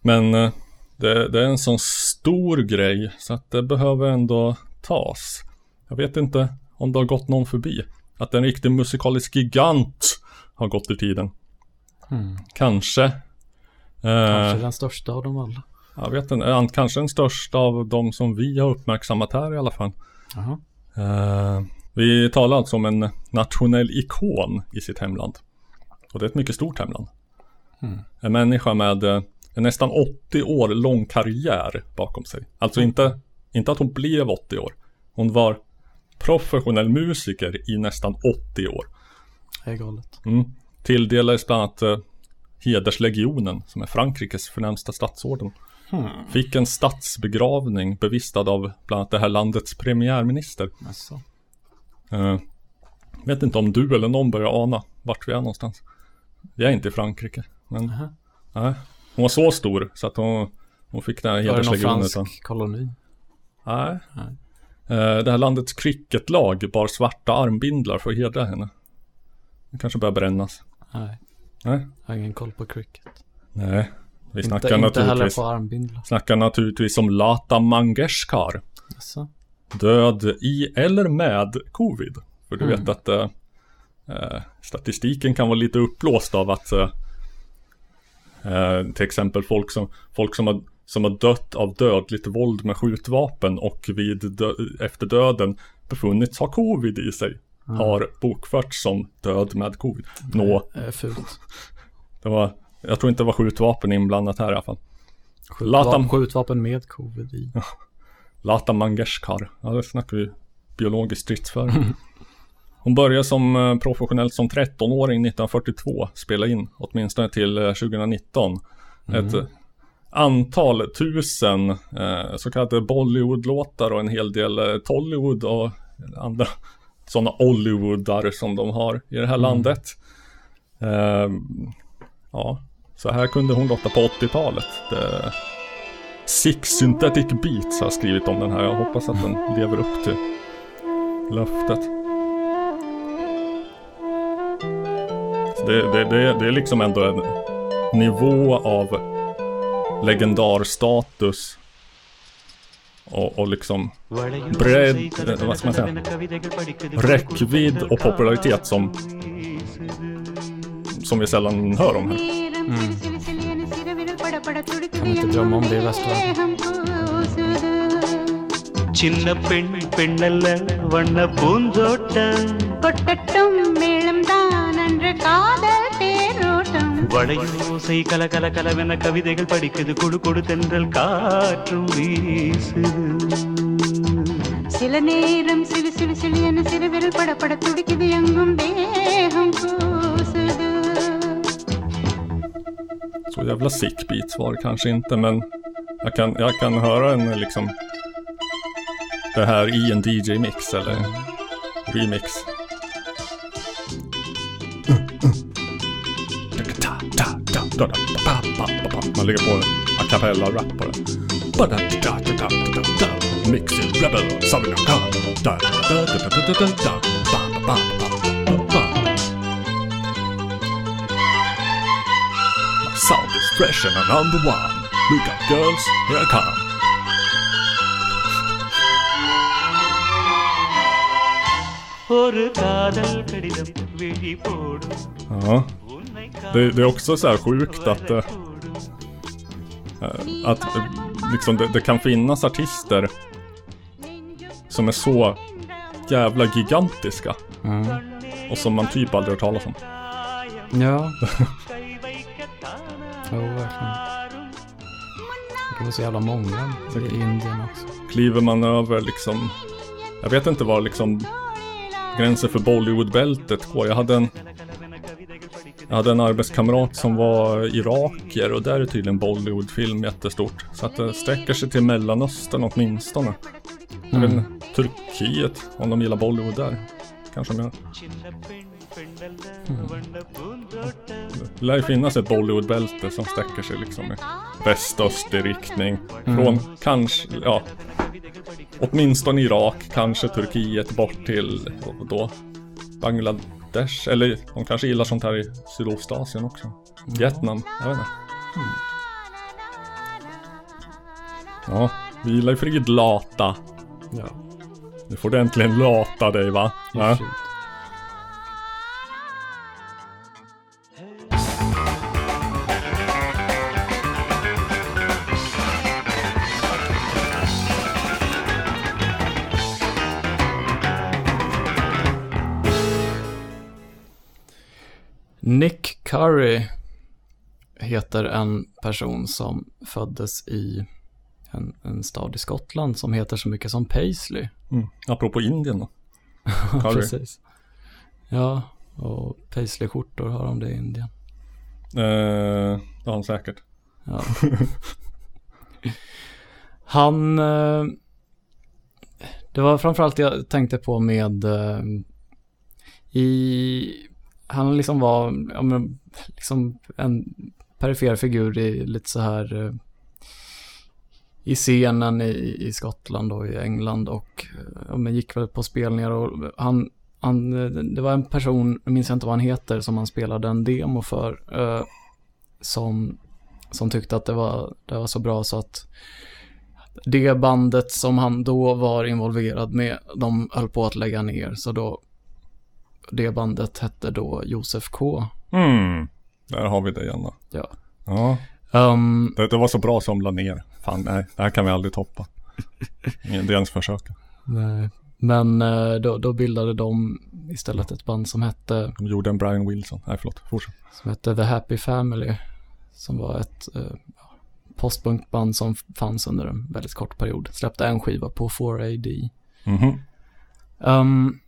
Men eh, det, det är en sån stor grej så att det behöver ändå tas. Jag vet inte om det har gått någon förbi. Att en riktig musikalisk gigant har gått i tiden. Kanske. Eh, Kanske den största av dem alla. jag vet inte, kanske den största av de som vi har uppmärksammat här i alla fall. Jaha. Eh, vi talar alltså om en nationell ikon i sitt hemland. Och det är ett mycket stort hemland. En människa med eh, en nästan 80 år lång karriär bakom sig. Alltså inte, inte att hon blev 80 år. Hon var professionell musiker i nästan 80 år. Det är galet. Mm. Tilldelades bland annat eh, Hederslegionen som är Frankrikes förnämsta statsorden. Fick en statsbegravning bevistad av bland annat det här landets premiärminister. Alltså. Eh, vet inte om du eller någon börjar ana vart vi är någonstans. Vi är inte i Frankrike. Men Nähä. nej. Hon var så stor så att hon, hon fick den här Var det någon hederslegionen. fransk koloni? Nej. Nej. Eh, det här landets cricketlag bar svarta armbindlar för att hedra henne. Det kanske börjar brännas. Nej, Nej. jag har ingen koll på cricket. Nej. Vi Inte, snackar inte heller naturligtvis, på armbindlar. snackar naturligtvis om Lata Mangeshkar. Alltså. Död i eller med covid. För du Mm. vet att eh, eh, statistiken kan vara lite uppblåst av att eh, eh, till exempel folk som, folk som, har, som har dött av dödligt våld med skjutvapen och vid dö, efter döden befunnits ha covid i sig. Har bokförts som död med covid. Nå, Det är fult. det var, jag tror inte det var skjutvapen inblandat här i alla fall. Skjutvapen, Latam- skjutvapen med covid i. Lata Mangeshkar. Ja, det snackar vi biologisk stridsförare. Hon började som eh, professionellt som 13-åring 1942. Spela in åtminstone till eh, 2019. Ett eh, antal tusen eh, så kallade Bollywood-låtar och en hel del eh, Tollywood och andra sådana Hollywoodar som de har i det här landet. Eh, ja, så här kunde hon låta på 80-talet. Det- Six Synthetic Beats har jag skrivit om den här. Jag hoppas att den lever upp till löftet. Det, det, det, det är liksom ändå en nivå av legendarstatus och, och liksom bredd, eh, vad ska man säga, räckvidd och popularitet som, som vi sällan hör om här. Mm. சின்ன பெண் பெண்ணல்ல வண்ண பூந்தோட்டம். கொட்டட்டும் மேளம் தான் அன்று காதல் தேரோட்டம். வளையோசை கல கல கலவென கவிதைகள் படிக்குது. குடு குடு தென்றல் காற்றும் வீசுது. சில நேரம் சிலு சிலு சிலு என சிறுவிரல் படப்பட துடிக்குது எங்கும் தேகம் Så jävla sick beats var det kanske inte men jag kan, jag kan höra en liksom det här i en DJ-mix eller remix. Man lägger på en a cappella-rap på det. Mixing rebel, Southern fresh and I'm number one. Look out girls, here I come. ஒரு காதல் கடிதம் விழி போடும் Ja. Det, det är också så här sjukt att eh, eh, att eh, liksom det, det kan finnas artister som är så jävla gigantiska Mm. och som man typ aldrig hört talas om. Ja. Jo, verkligen. Det var så jävla många i Indien också. Kliver man över liksom Jag vet inte var liksom gränsen för Bollywood-bältet går. Jag hade en jag hade en arbetskamrat som var irakier och där är tydligen Bollywood-film jättestort. Så att det sträcker sig till Mellanöstern åtminstone. Vet inte, Turkiet, om de gillar Bollywood där. Kanske gör. Det lär ju finnas ett Bollywood-bälte som sträcker sig liksom i väst-östlig riktning. Från kanske, ja, åtminstone Irak, kanske Turkiet, bort till då? Bangladesh, eller de kanske gillar sånt här i Sydostasien också. Vietnam, jag vet inte. Ja, vila i frid lata. Ja. Nu får du äntligen lata dig va? Ja. Nick Curry heter en person som föddes i en, en stad i Skottland som heter så mycket som Paisley. Mm. Apropå Indien då. Precis. Ja, och Paisley-skjortor har de det i Indien. Eh, det har han säkert. Ja. Han... Eh, det var framförallt jag tänkte på med... Eh, I... Han liksom var ja, men, liksom en perifer figur i lite så här... Eh, I scenen i, i Skottland och i England och ja, men gick väl på spelningar och han... Han, det var en person, jag minns inte vad han heter, som han spelade en demo för. Eh, som som tyckte att det var, det var så bra så att det bandet som han då var involverad med, de höll på att lägga ner. Så då, det bandet hette då Josef K. Mm. Där har vi det igen då. Ja. Ja. Um, Det, det var så bra som la ner. Fan, nej. Det här kan vi aldrig toppa. Inte ens försöka. nej. Men eh, då, då bildade de istället ett band som hette, De gjorde en Brian Wilson. Nej, förlåt. Fortsätt. som hette The Happy Family. Som var ett eh, postpunkband som fanns under en väldigt kort period. Släppte en skiva på 4AD. Mhm. Um,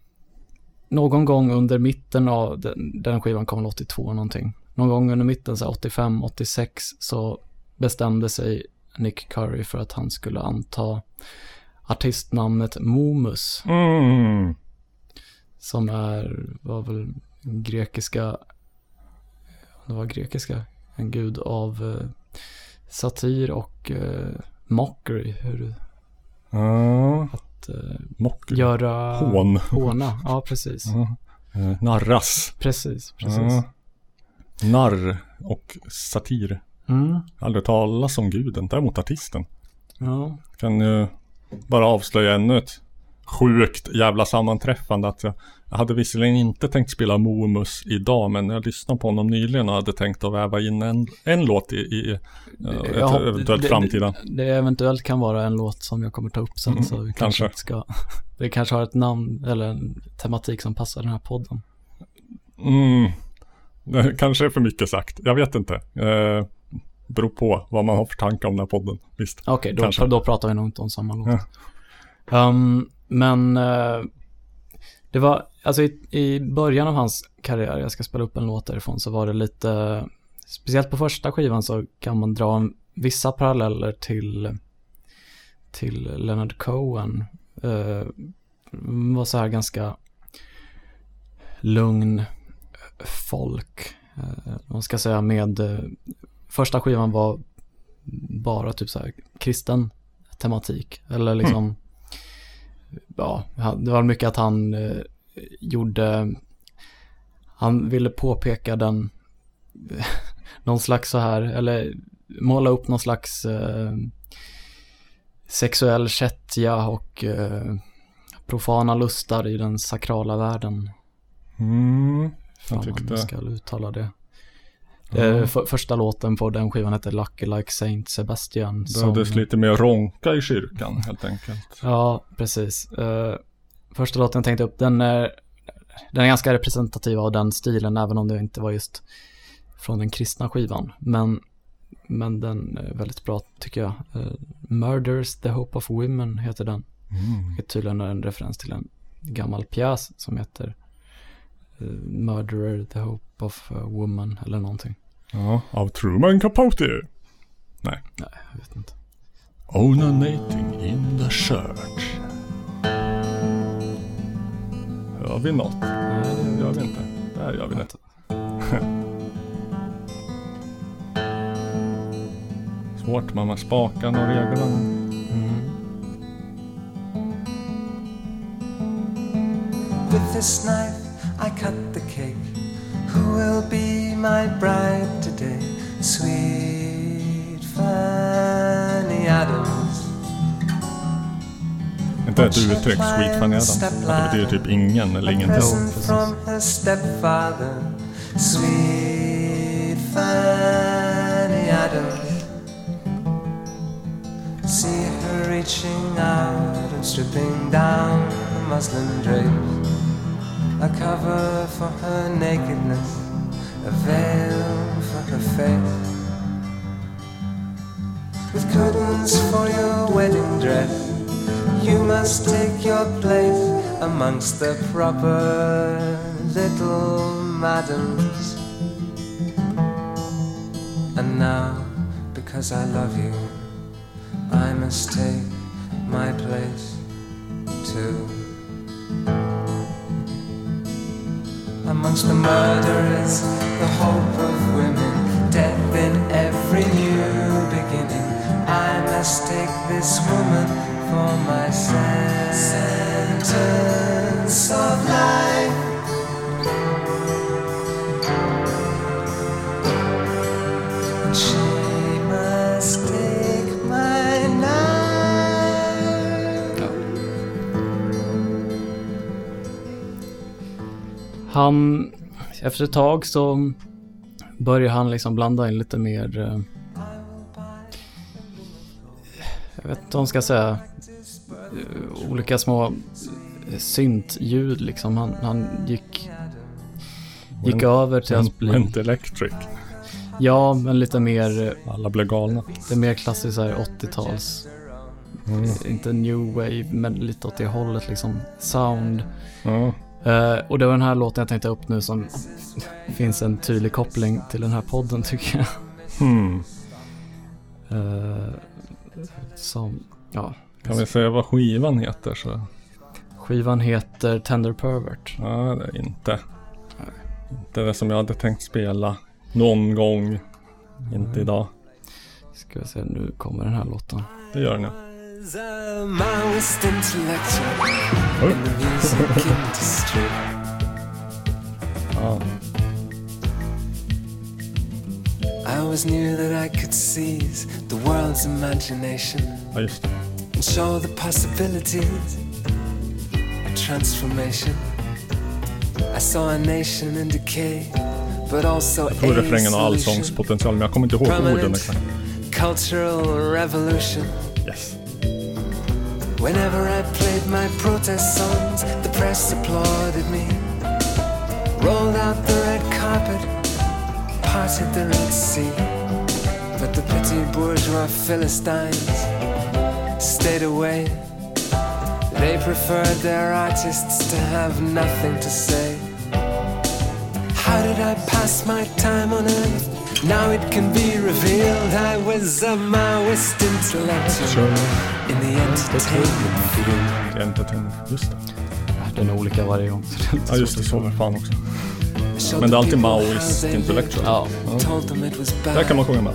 någon gång under mitten av den, den skivan kom väl 82 någonting. Någon gång under mitten, så här 85, 86 så bestämde sig Nick Curry för att han skulle anta artistnamnet Momus. Mm. Som är, var väl grekiska, det var grekiska, en gud av eh, satir och eh, mockery. Hur, Ja. att Mock. göra... Hån. Håna, ja precis. Ja. Eh, Narras. Precis, precis. Ja. Narr och satir. Mm, Aldrig talas om guden, däremot artisten. ja. Kan ju bara avslöja ännu ett sjukt jävla sammanträffande att jag, jag hade visserligen inte tänkt spela Momus idag men jag lyssnade på honom nyligen och hade tänkt att väva in en, en låt i, i eh, ett hopp- eventuellt det- framtida. Det, det eventuellt kan vara en låt som jag kommer ta upp sen Mm, så vi kanske, kanske. ska Det kanske har ett namn eller en tematik som passar den här podden. Mm. Det kanske är för mycket sagt, jag vet inte. Eh, beror på vad man har för tankar om den här podden. Visst. Okej, Kanske. då, då pratar vi nog inte om samma låt. Um, men eh, det var, alltså i, i början av hans karriär, jag ska spela upp en låt därifrån, så var det lite, speciellt på första skivan så kan man dra en, vissa paralleller till, till Leonard Cohen. Eh, var så här ganska lugn folk, eh, man ska säga med, eh, första skivan var bara typ så här kristen tematik. Eller liksom, mm ja, det var mycket att han eh, gjorde, han ville påpeka den, någon slags så här, eller måla upp någon slags eh, sexuell kättja och eh, profana lustar i den sakrala världen. Mm. Jag tyckte... man ska uttala det. Eh, för, första låten på den skivan hette Lucky Like Saint Sebastian. Behövdes lite mer ronka i kyrkan helt enkelt. Ja, precis. Eh, första låten jag tänkte upp, den är, den är ganska representativ av den stilen, även om det inte var just från den kristna skivan. Men, men den är väldigt bra, tycker jag. Eh, Murders the Hope of Women heter den. Mm. Tydligen är en referens till en gammal pjäs som heter Murderer the Hope of Woman eller någonting. Ja, av Truman Capote. Nej. Nej, jag vet inte. Onating in the church. Hör vi något? Nej, det gör vi inte. Där gör vi det. Svårt de här spakarna och reglerna. With this knife I cut the cake. Who will be my bride today? Sweet Fanny Adams. Inte ett uttryck, Sweet Fanny Adams. Att det betyder typ ingen eller ingenting. her stepfather. Sweet Fanny Adams. See her reaching out and stripping down the muslin drapes. A cover for her nakedness, a veil for her face. With curtains for your wedding dress, you must take your place amongst the proper little madams. And now, because I love you, I must take my place too. Amongst the murderers, the hope of women, death in every new beginning. I must take this woman for my sentence of life. Han, efter ett tag så börjar han liksom blanda in lite mer, eh, jag vet inte vad man ska säga, eh, olika små syntljud liksom. Han, han gick, gick Went- över till att bli, Went Electric. ja men lite mer, eh, Alla blev galna. det är mer klassiskt så här 80-tals, Mm. inte new wave men lite åt det hållet liksom, sound. Ja. Eh, och det var den här låten jag tänkte upp nu som finns en tydlig koppling till den här podden tycker jag. Hmm. Eh, som, ja. Kan vi säga vad skivan heter så? Skivan heter Tender Pervert. Ja, det är inte. Inte det som jag hade tänkt spela någon gång. Inte idag. Ska vi se, nu kommer den här låten. Det gör den ja. Was a Maoist intellectual oh. in the music industry. Ja. I always knew that I could seize the world's imagination just and show the possibilities of transformation. I saw a nation in decay, but also Jag tror a refrängen har solution. allsångspotential men jag kommer inte ihåg orden exakt. cultural revolution. Yes. Whenever I played my protest songs, the press applauded me. Rolled out the red carpet, parted the Red Sea. But the petty bourgeois Philistines stayed away. They preferred their artists to have nothing to say. How did I pass my time on earth? Now it can be revealed I was a Maoist intellectual in the entertainment field. Entertainment. Just det. Den är olika varje gång. Ja just det, så var det fan också. Men det är alltid Maoist intellectual. Ja, bad. Där kan man sjunga med.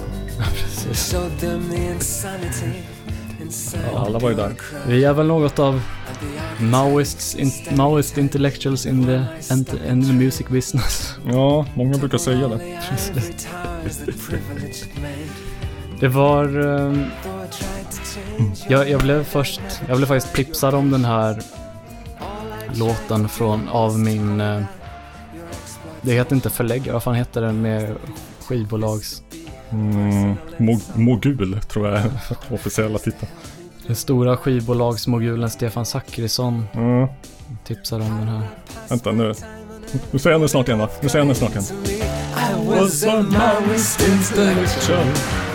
precis. Insanity inside Ja, alla var ju där. Vi är väl något av Maoists, in, Maoist intellectuals in the, in the music business. Ja, många brukar säga det. Det var... change jag, jag blev först... Jag blev faktiskt tipsad om den här låten från, av min... eh, det heter inte förläggare, vad fan heter den med skivbolags... Mm, mo mogul tror jag är officiella titeln. Den stora skivbolagsmogulen Stefan Zackrisson Mm, tipsade om den här. vänta nu. Nu säger jag den snart igen va? Nu säger jag den snart igen. I was a Maoist intellectual.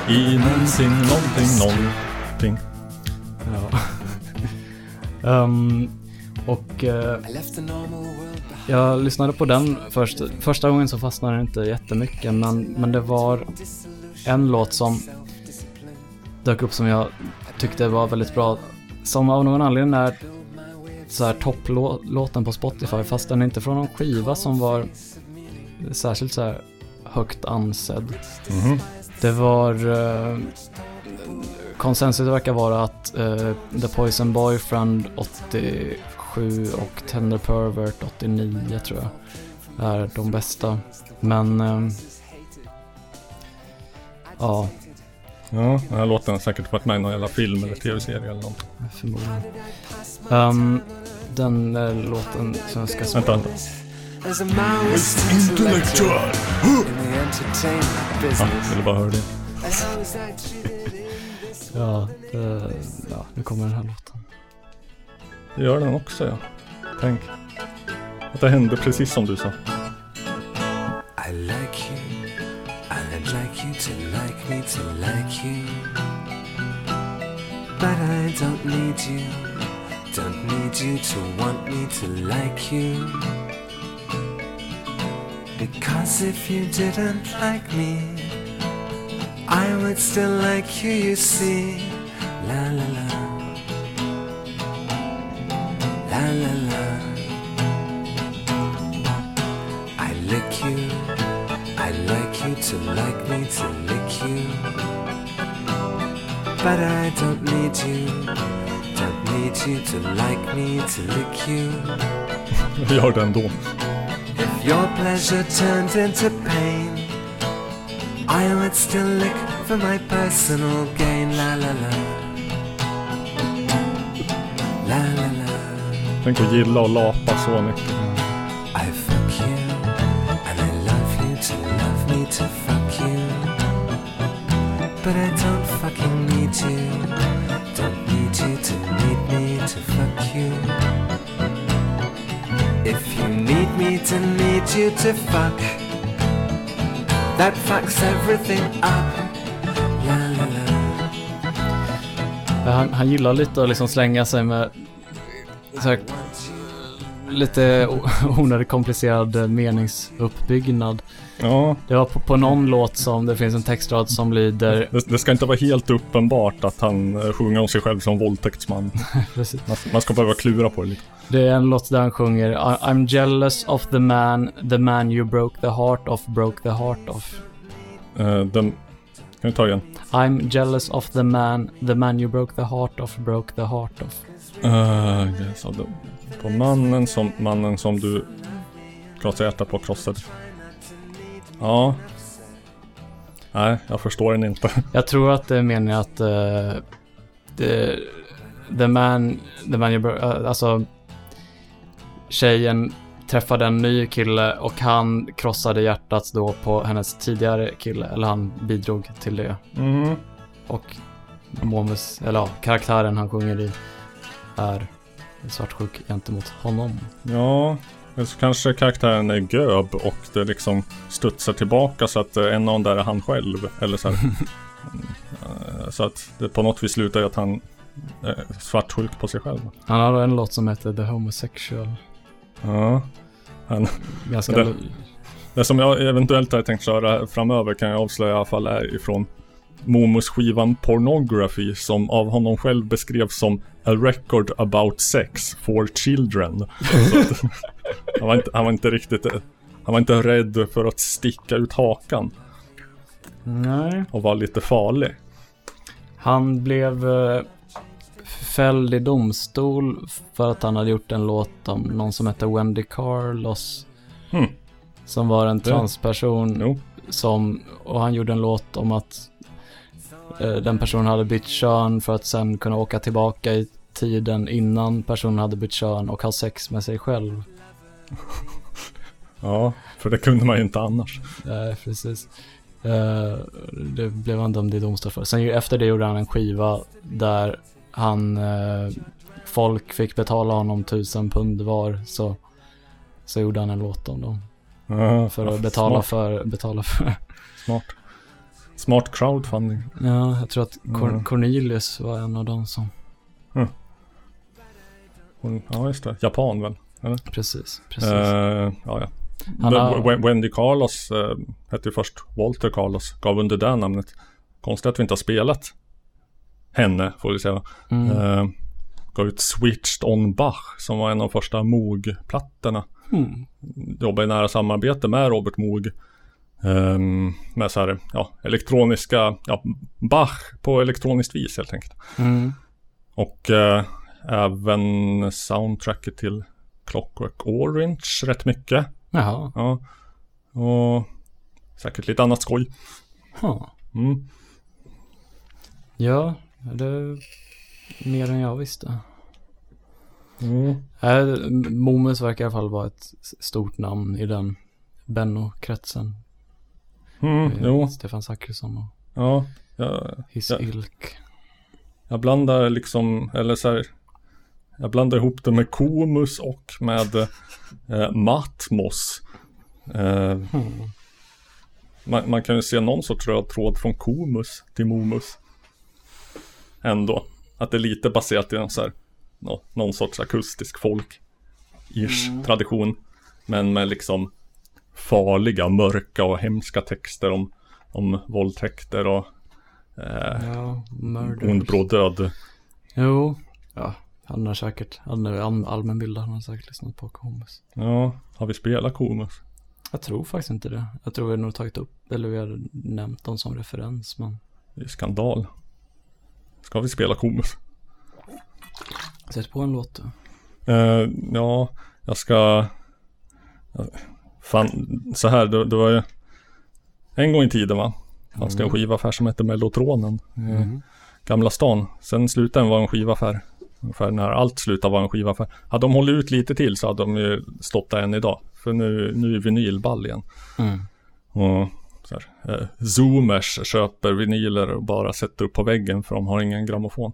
I någonting, någonting, någonting. Ja. Ehm, och behind. jag lyssnade på den först. Första gången så fastnade den inte jättemycket men, men det var en låt som dök upp som jag tyckte var väldigt bra. Som av någon anledning är så här topplåten på Spotify fast den är inte från någon skiva som var särskilt så här högt ansedd. Mhm. Det var... Eh, konsensus verkar vara att eh, The Poison Boyfriend 87 och Tender Pervert 89 tror jag är de bästa. Men... ehm, ja, Ja, den här låten har säkert varit med i någon jävla film eller tv-serie eller något. förmodligen. Ehm, den eh, låten som jag ska Vänta, vänta. As a Maoist intellectual in the entertainment Ja, ville bara höra det. Ja, det, ja, nu kommer den här låten. Det gör den också ja. Tänk. Att det hände precis som du sa. I like you, I'd like you to like me to like you. But I don't need you, don't need you to want me to like you. Because if you didn't like me, I would still like you, you see. La la la. La la la. I lick you. I like you to like me to lick you. But I don't need you. Don't need you to like me to lick you. Gör det ändå. If your pleasure turns into pain, I would still lick for my personal gain. La la la. La la la. Tänk att gilla och lapa så mycket. Love to fuck you. But I don't fucking need you, don't need you to need me to fuck you. If you need me to need you to fuck, that fucks everything up. La la la. Han, han gillar lite att liksom slänga sig med så här, lite onödigt komplicerad eh, meningsuppbyggnad. Ja, Det var på, på någon låt som det finns en textrad som lyder det, det ska inte vara helt uppenbart att han eh, sjunger om sig själv som våldtäktsman. Man, man ska behöva klura på det lite. Det är en låt där han sjunger I'm jealous of the man, the man you broke the heart of, broke the heart of. Eh, den, kan vi ta igen? I'm jealous of the man, the man you broke the heart of, broke the heart of. Uh, yes, på mannen som, mannen som du krossade hjärtat på krossade. Ja. Nej, jag förstår den inte. Jag tror att det är meningen att eh, the, the man, the man you eh, alltså tjejen träffade en ny kille och han krossade hjärtat då på hennes tidigare kille, eller han bidrog till det. Mm. Och Momus, eller ja, karaktären han sjunger i är svartsjuk gentemot honom. Ja, eller så kanske karaktären är göb och det liksom studsar tillbaka så att eh, en av dem där är han själv. Eller så här. Eh, Så att det på något vis slutar i att han är svartsjuk på sig själv. Han har en låt som heter The Homosexual. Ja. Han, Ganska... det, det som jag eventuellt har tänkt köra framöver kan jag avslöja i alla fall är ifrån Momos skivan Pornography som av honom själv beskrevs som A record about sex for children. Att, han, var inte, han var inte riktigt Han var inte rädd för att sticka ut hakan Nej. och vara lite farlig. Han blev eh, fälld i domstol för att han hade gjort en låt om någon som hette Wendy Carlos. Hmm. Som var en transperson Jo. som, och han gjorde en låt om att den personen hade bytt kön för att sen kunna åka tillbaka i tiden innan personen hade bytt kön och ha sex med sig själv. Ja, för det kunde man ju inte annars. Nej, precis. Eh, det blev han dömd i domstol för. Sen efter det gjorde han en skiva där han, eh, folk fick betala honom tusen pund var, så, så gjorde han en låt om dem. Ja, För att betala smart, för, betala för. Smart. Smart crowdfunding. Ja, jag tror att Cor- Mm. Cornelius var en av dem som, Hon, ja, just det. Japan väl? Eller? precis, precis. Eh, ja, ja. Han har- Wen- Wendy Carlos uh, hette ju först Walter Carlos, gav under det namnet. Konstigt att vi inte har spelat henne, får vi säga. Mm. Eh, gav ut Switched on Bach, som var en av de första Moog-plattorna. Mm. Jobbade i nära samarbete med Robert Moog. Ehm, med så här, ja, elektroniska, ja, Bach på elektroniskt vis helt enkelt. Mm. Och eh, även soundtracket till Clockwork Orange rätt mycket. Jaha. Ja. Och säkert lite annat skoj. Huh. Mm. Ja, det är mer än jag visste. Mm. Äh, Momus verkar i alla fall vara ett stort namn i den Benno-kretsen. Mm, Eh, jo, Stefan Zachrisson och ja. Jag, His Ja. Ilk. jag blandar liksom, eller så här. Jag blandar ihop det med Komus och med eh, Matmos. Eh, Hmm. man, man kan ju se någon sorts röd tråd från Komus till Momus. Ändå. Att det är lite baserat i någon, så här, nå- någon sorts akustisk folk-ish tradition. Men med liksom farliga, mörka och hemska texter om, om våldtäkter och eh, Ja, ond bråd död. Jo, ja. Han har säkert, han är all- allmänbildad, han har säkert lyssnat på Komus. Ja, har vi spelat Komus? Jag tror faktiskt inte det. Jag tror vi har nog tagit upp, eller vi har nämnt dem som referens, men Det är skandal. Ska vi spela Komus? sätt på en låt då. Eh, ja, jag ska... Fan, så här, det, det var ju en gång i tiden va? Fanns det en skivaffär som hette Mellotronen. i Mm. Gamla stan. Sen slutade den vara en skivaffär. Ungefär när allt slutade vara en skivaffär. Hade de hållit ut lite till så hade de ju stått där än idag. För nu, nu är vinyl ball igen. Mm. Och så här, eh, Zoomers köper vinyler och bara sätter upp på väggen för de har ingen grammofon.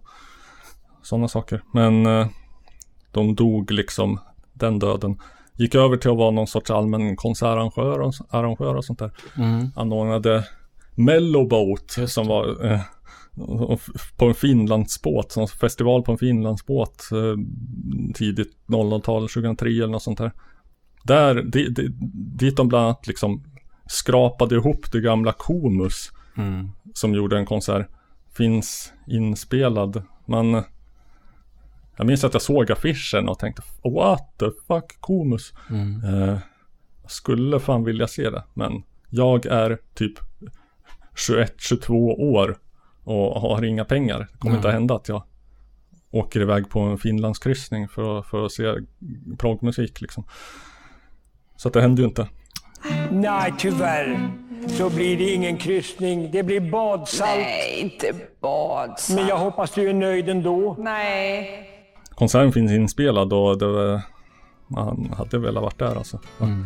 Sådana saker. Men eh, de dog liksom den döden. Gick över till att vara någon sorts allmän konsertarrangör och, arrangör och sånt där. Mm. Anordnade Mellowboat Just som var eh, på en Finlandsbåt, sån festival på en Finlandsbåt eh, tidigt 00-tal, 2003 eller något sånt där. Där, di, di, dit de bland annat liksom skrapade ihop det gamla Komus Mm. som gjorde en konsert. Finns inspelad. Man Jag minns att jag såg affischen och tänkte What the fuck Komus? Mm. Eh, skulle fan vilja se det. Men jag är typ 21-22 år och har inga pengar. Det kommer Nej. inte att hända att jag åker iväg på en Finlandskryssning för, för att se progmusik liksom. Så att det händer ju inte. Nej, tyvärr. Så blir det ingen kryssning. Det blir badsalt. Nej, inte badsalt. Men jag hoppas du är nöjd ändå. Nej. Konserten finns inspelad och det man hade velat varit där alltså. Mm.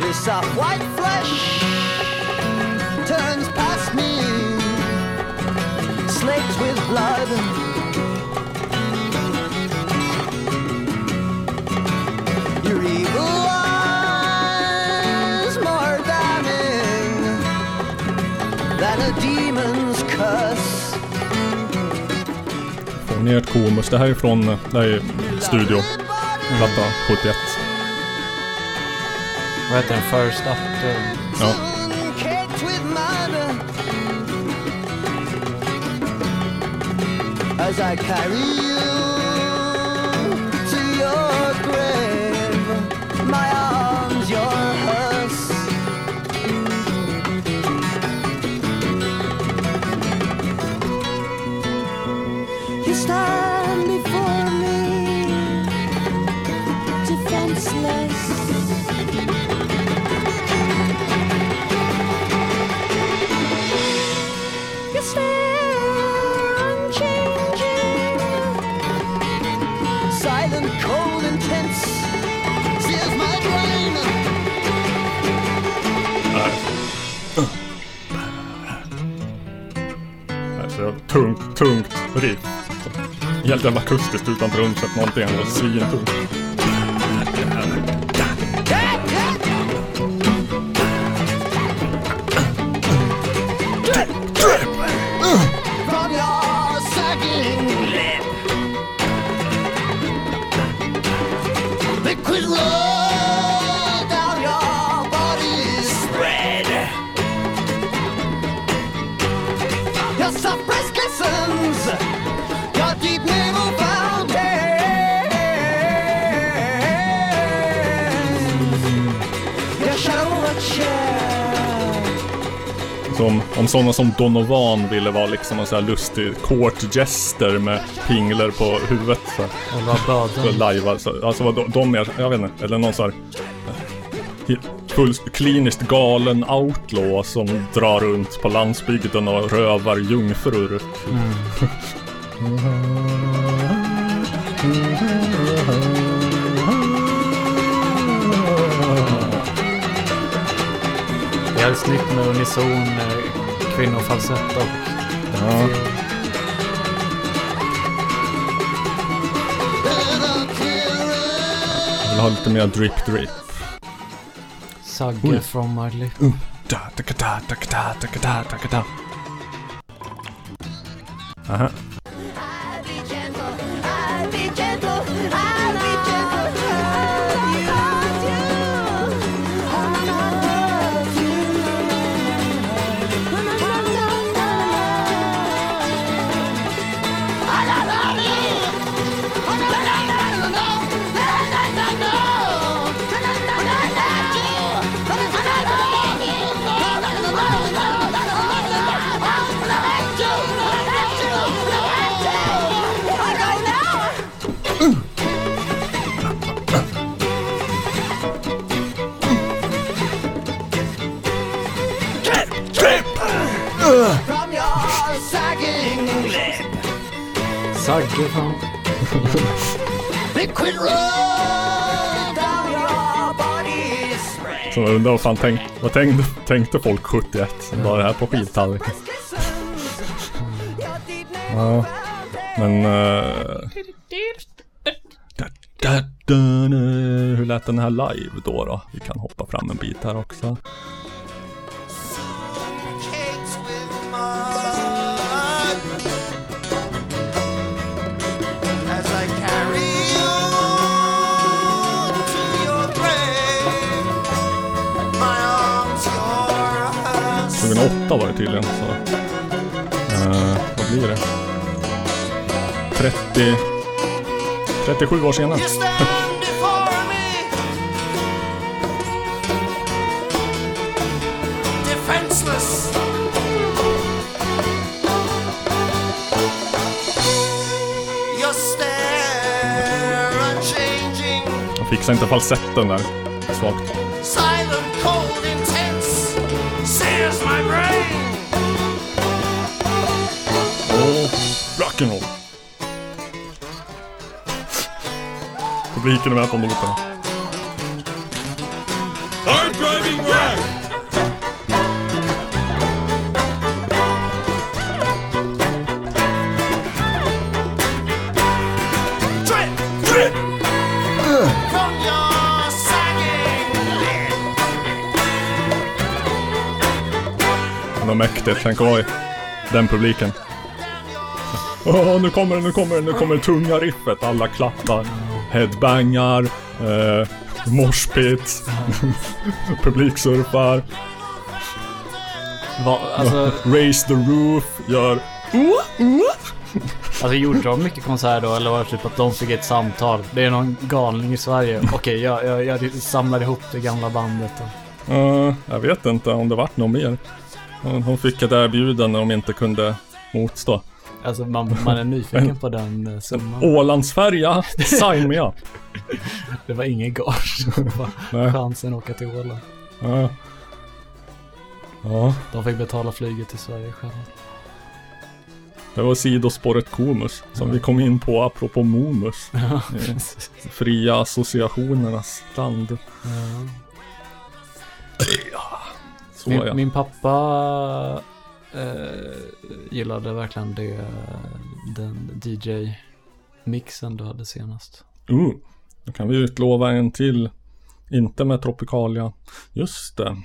This white flesh turns past me, slaked with blood. Your evil eyes more damning than a demon's curse. Får ner ett Komus. Det här är från, det här är studio. Platta 71. Vad heter den? First Up? Det- Ja. As I carry you tungt, riff. Helt jävla akustiskt utan trumset någonting. ändå svintungt. Sådana som Donovan ville vara liksom en sån här lustig court-gester med pingler på huvudet. Så, Och vad bad så live alltså. Vad de, de är, jag vet inte, eller någon sån här eh, full, kliniskt galen outlaw som drar runt på landsbygden och rövar jungfrur. Det är snyggt med unison, eh, kvinnofalsett och... Ja. Jag vill ha lite mer drip drip. Sagge Oj. from my lip. Da, da, da, da, da, da, da, da, da. Aha. Sagge fan. Så jag undrar vad fan tänk, vad tänkte, tänkte folk 71 som la det här på skivtallriken? Ja, men... Uh, hur lät den här live då då? Vi kan hoppa fram en bit här också. 2008 var det tydligen så. Eh, vad blir det? 30... 37 år senare. Jag fixar inte falsetten där. Svagt. Kino. Publiken hem uit onder de Hard driving wreck! Mäktigt, tänk den publiken. Åh, nu kommer det, nu kommer det, nu kommer det tunga riffet. Alla klappar. Headbangar. Eh, moshpit. Publiksurfar. Va, alltså, Raise the roof. Gör... alltså gjorde de mycket konserter då eller var det typ att de fick ett samtal? Det är någon galning i Sverige. Okej, jag, jag, jag samlar ihop det gamla bandet. Och... Uh, jag vet inte om det vart något mer. Hon fick ett erbjudande de inte kunde motstå. Alltså man, man är nyfiken på den eh, summan. Ålandsfärja, sign me up. Det var ingen gage. Chansen att åka till Åland. Ja. Ja, De fick betala flyget till Sverige själva. det var sidospåret Komus som vi kom in på apropå Momus. Ja, Eh. Fria associationernas land. Ja. Så min, ja. min pappa eh, gillade verkligen det, den DJ-mixen du hade senast. Uh, då kan vi utlova en till. Inte med Tropicalia. Just det.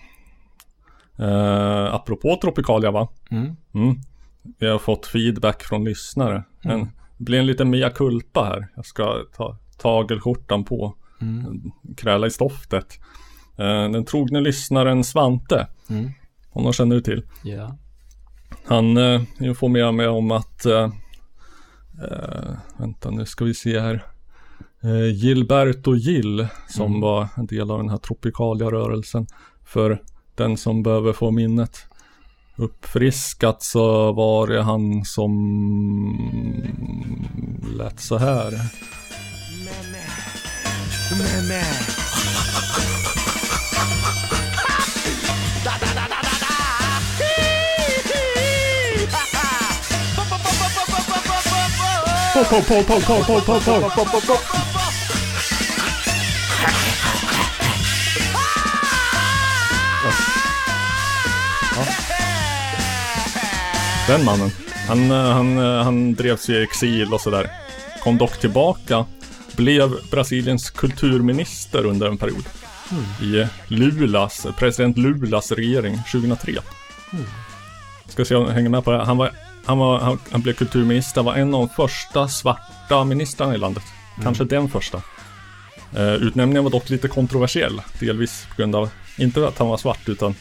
Uh, apropå Tropicalia va? Mm. Mm. Vi har fått feedback från lyssnare. Mm. det blir en liten mea culpa här. Jag ska ta tagelskjortan på. Mm. Kräla i stoftet. Eh, den trogne lyssnaren Svante. Mm. Honom känner du till. Ja. Han uh, informerar mig om att eh, eh, Vänta nu ska vi se här. Uh, Gilberto Gill som Mm. var en del av den här Tropicalia-rörelsen. För den som behöver få minnet uppfriskat så var det han som lät så här. Pop, pop, pop, pop, pop, pop, pop, pop, pop. Ja. Den mannen. Han, eh, han, eh, han drevs i exil och sådär. Kom dock tillbaka. Blev Brasiliens kulturminister under en period. I Lulas, president Lulas regering 2003. Ska se om jag hänger med på det. här. Han, var, han, var, han, han blev kulturminister, var en av de första svarta ministrarna i landet. Kanske den första. Eh, utnämningen var dock lite kontroversiell. Delvis på grund av, inte att han var svart, utan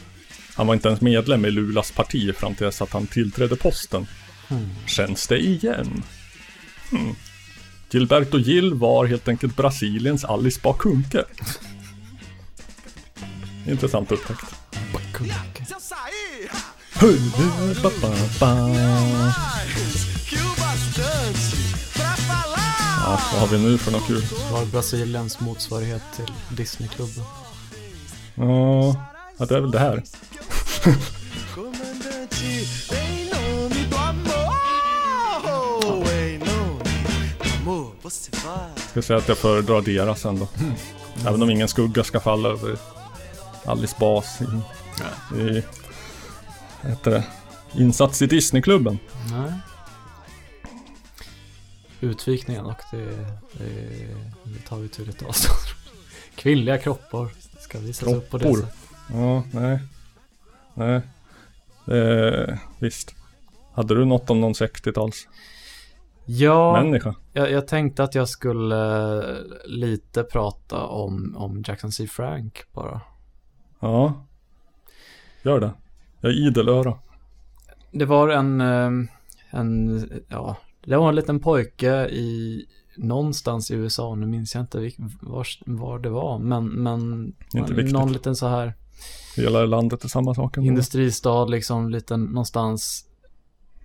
han var inte ens medlem i Lulas parti fram till dess att han tillträdde posten. Mm. Känns det igen? Hmm. Gilberto Gil var helt enkelt Brasiliens Alice Bah Kuhnke. Intressant upptäckt. Ja, vad har vi nu för något kul? Var Brasiliens motsvarighet till Disneyklubben. Ja, ja, det är väl det här. Jag. Ska säga att jag föredrar deras ändå. Även om ingen skugga ska falla över Alice Bas i, i heter det? Insats i Disneyklubben. Nej. utvikningen och det, det, det tar vi tydligt avstånd. Kvinnliga kroppar ska visas upp på det sättet. Ja, nej. Nej. Eh, visst. Hade du något om någon 60-tals Ja, människa? jag, jag tänkte att jag skulle lite prata om, om Jackson C. Frank bara. Ja. Gör det. Jag är idel öra. Det var en, eh, en, ja, det var en liten pojke i någonstans i USA, nu minns jag inte vilk- var, var det var, men, men någon liten så här Hela landet är samma sak. ändå. industristad liksom, liten någonstans.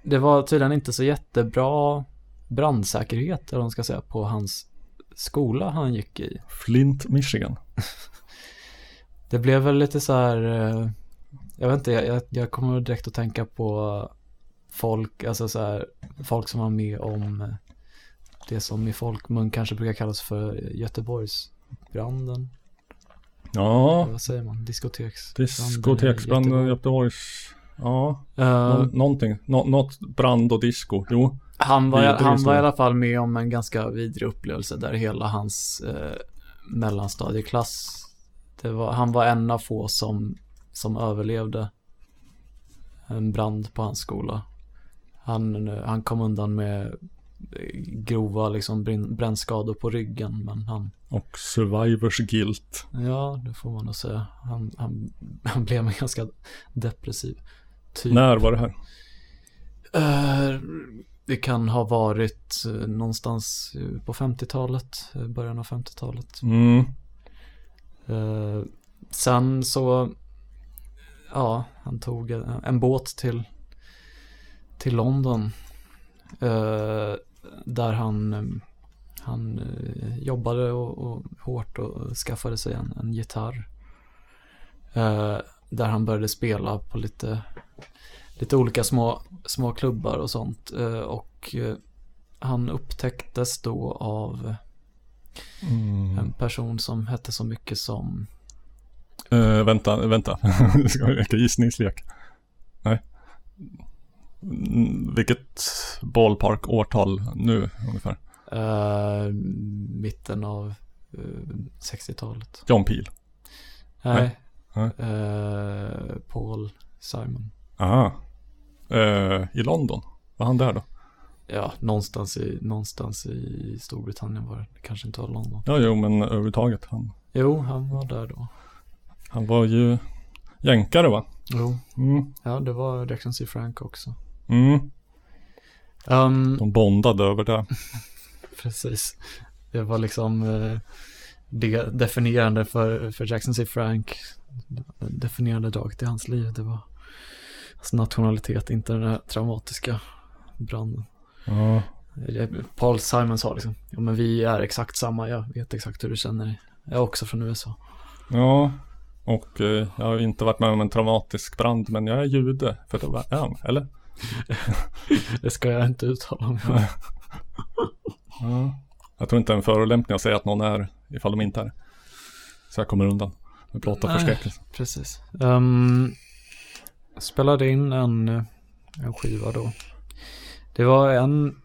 Det var tydligen inte så jättebra brandsäkerhet, eller man ska säga, på hans skola han gick i. Flint, Michigan. Det blev väl lite så här, eh, jag vet inte, jag, jag, kommer direkt att tänka på folk, alltså så här, folk som var med om det som i folkmun kanske brukar kallas för Göteborgsbranden. Ja. Vad säger man? Diskoteks. Diskoteksbranden i Göteborgs... Ja. Eh, Nå- någonting. Nå- något brand och disco. Jo. Han var, han var i alla fall med om en ganska vidrig upplevelse där hela hans eh, mellanstadieklass, var, han var en av få som, som överlevde en brand på hans skola. Han, han kom undan med grova liksom brännskador på ryggen men han, Och survivors guilt. ja det får man nog säga, han, han, han blev en ganska depressiv typ. När var det här? Eh, det kan ha varit eh, någonstans eh, på 50-talet, eh, början av 50-talet. Mm. Sen så, ja, han tog en, en båt till, till London. eh, där han, han eh, jobbade och, och hårt och skaffade sig en, en gitarr. Eh, där han började spela på lite, lite olika små, små klubbar och sånt. Eh, och eh, han upptäcktes då av Mm. en person som hette så mycket som Eh, vänta, vänta. Ska vi leka gissningslek? Nej. Mm, vilket ballpark årtal nu ungefär? eh, mitten av eh, 60-talet. John Peel. Nej. Nej. Paul Simon. Aha. I London? Var han där då? Ja, någonstans i, någonstans i Storbritannien var. Det kanske inte var London. Ja, jo, men överhuvudtaget. Han, Jo, han var där då. Han var ju jänkare va? Jo. Mm. Ja, det var Jackson C. Frank också. Mm. Um, De bondade över det. Precis. Det var liksom eh, det definierande för, för Jackson C. Frank. Definierande draget i hans liv. Det var hans nationalitet, inte den här traumatiska branden. Ja. Eh, Paul Simon sa liksom, ja men vi är exakt samma, jag vet exakt hur du känner dig. Jag är också från USA. Ja. Och eh, jag har inte varit med om en traumatisk brand, men jag är jude. För det var han, eller? Det ska jag inte uttala mig om. Ja. Jag tror inte det är en förolämpning att säga att någon är ifall de inte är. Så jag kommer undan med blotta Nej, förskräckelse. Precis. Um, spelade in en, en skiva då. Det var en,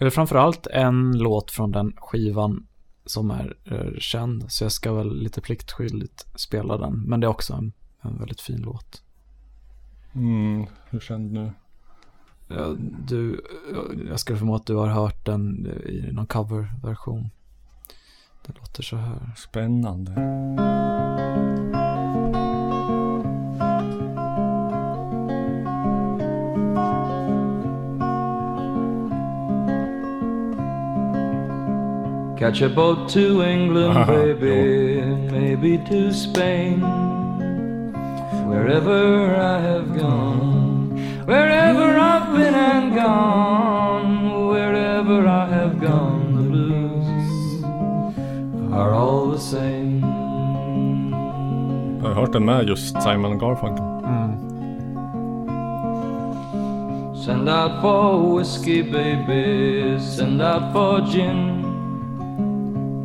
eller framförallt en låt från den skivan som är eh, känd. Så jag ska väl lite pliktskyldigt spela den. Men det är också en, en väldigt fin låt. Mm, hur känd nu? Ja, Du, jag skulle förmoda att du har hört den i någon coverversion. Det låter så här. Spännande. Catch a boat to England, Aha, baby, maybe to Spain. Wherever I have gone, wherever I've been and gone, wherever I have gone, the blues are all the same. Jag har hört den med just Simon Garfunkel. Mm. Send out for whiskey, baby, send out for gin.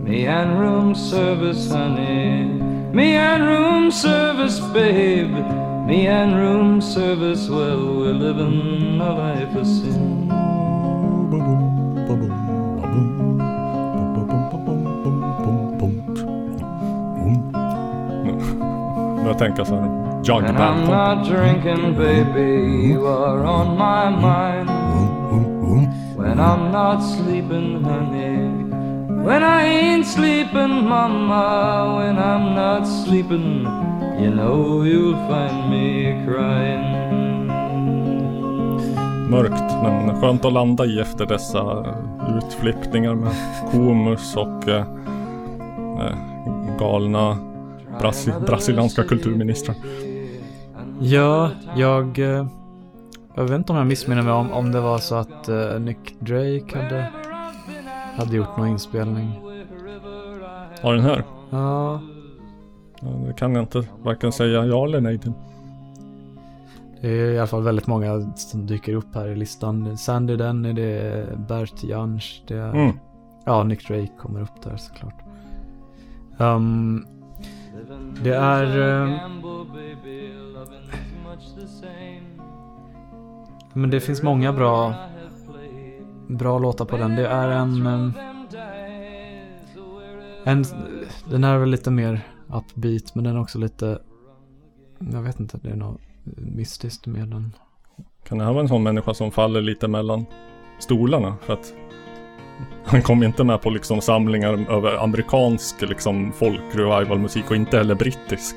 Me and room service, honey. Me and room service, babe. Me and room service, well, we're living a life of sin. Börjar tänka så här. John And I'm not drinking, baby. You are on my mind. When I'm not sleeping, honey. When I ain't sleeping, mama. When I'm not sleeping, you know you'll find me crying. Mörkt, men skönt att landa i efter dessa utflippningar med komus och eh, eh, galna brasi brasilianska kulturministrar. Ja, jag... eh, Jag vet inte om jag missminner mig om, om det var så att eh, Nick Drake hade, hade gjort någon inspelning. Har den här? Ja, Ja, Det kan jag inte varken säga ja eller nej till. det är i alla fall väldigt många som dyker upp här i listan. Sandy Denny, det är Bert Jansch, det är... Mm. Ja, Nick Drake kommer upp där såklart. Um, det är... eh, men det finns många bra, bra låtar på den. Det är en... eh, en den är väl lite mer upbeat, men den är också lite... Jag vet inte, det är något mystiskt med den. Kan det här vara en sån människa som faller lite mellan stolarna? För att han kom inte med på liksom samlingar över amerikansk liksom folk revival musik och inte heller brittisk.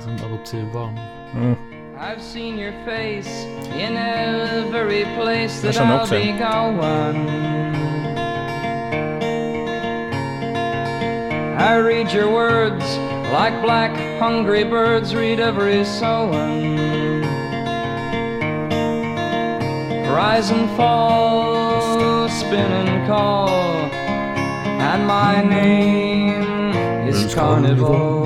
Som adoptivbarn. Mm. I've seen your face in every place that I'll också be going. I read your words like black hungry birds read every sowing. Rise and fall, spin and call, and my name is Carnival.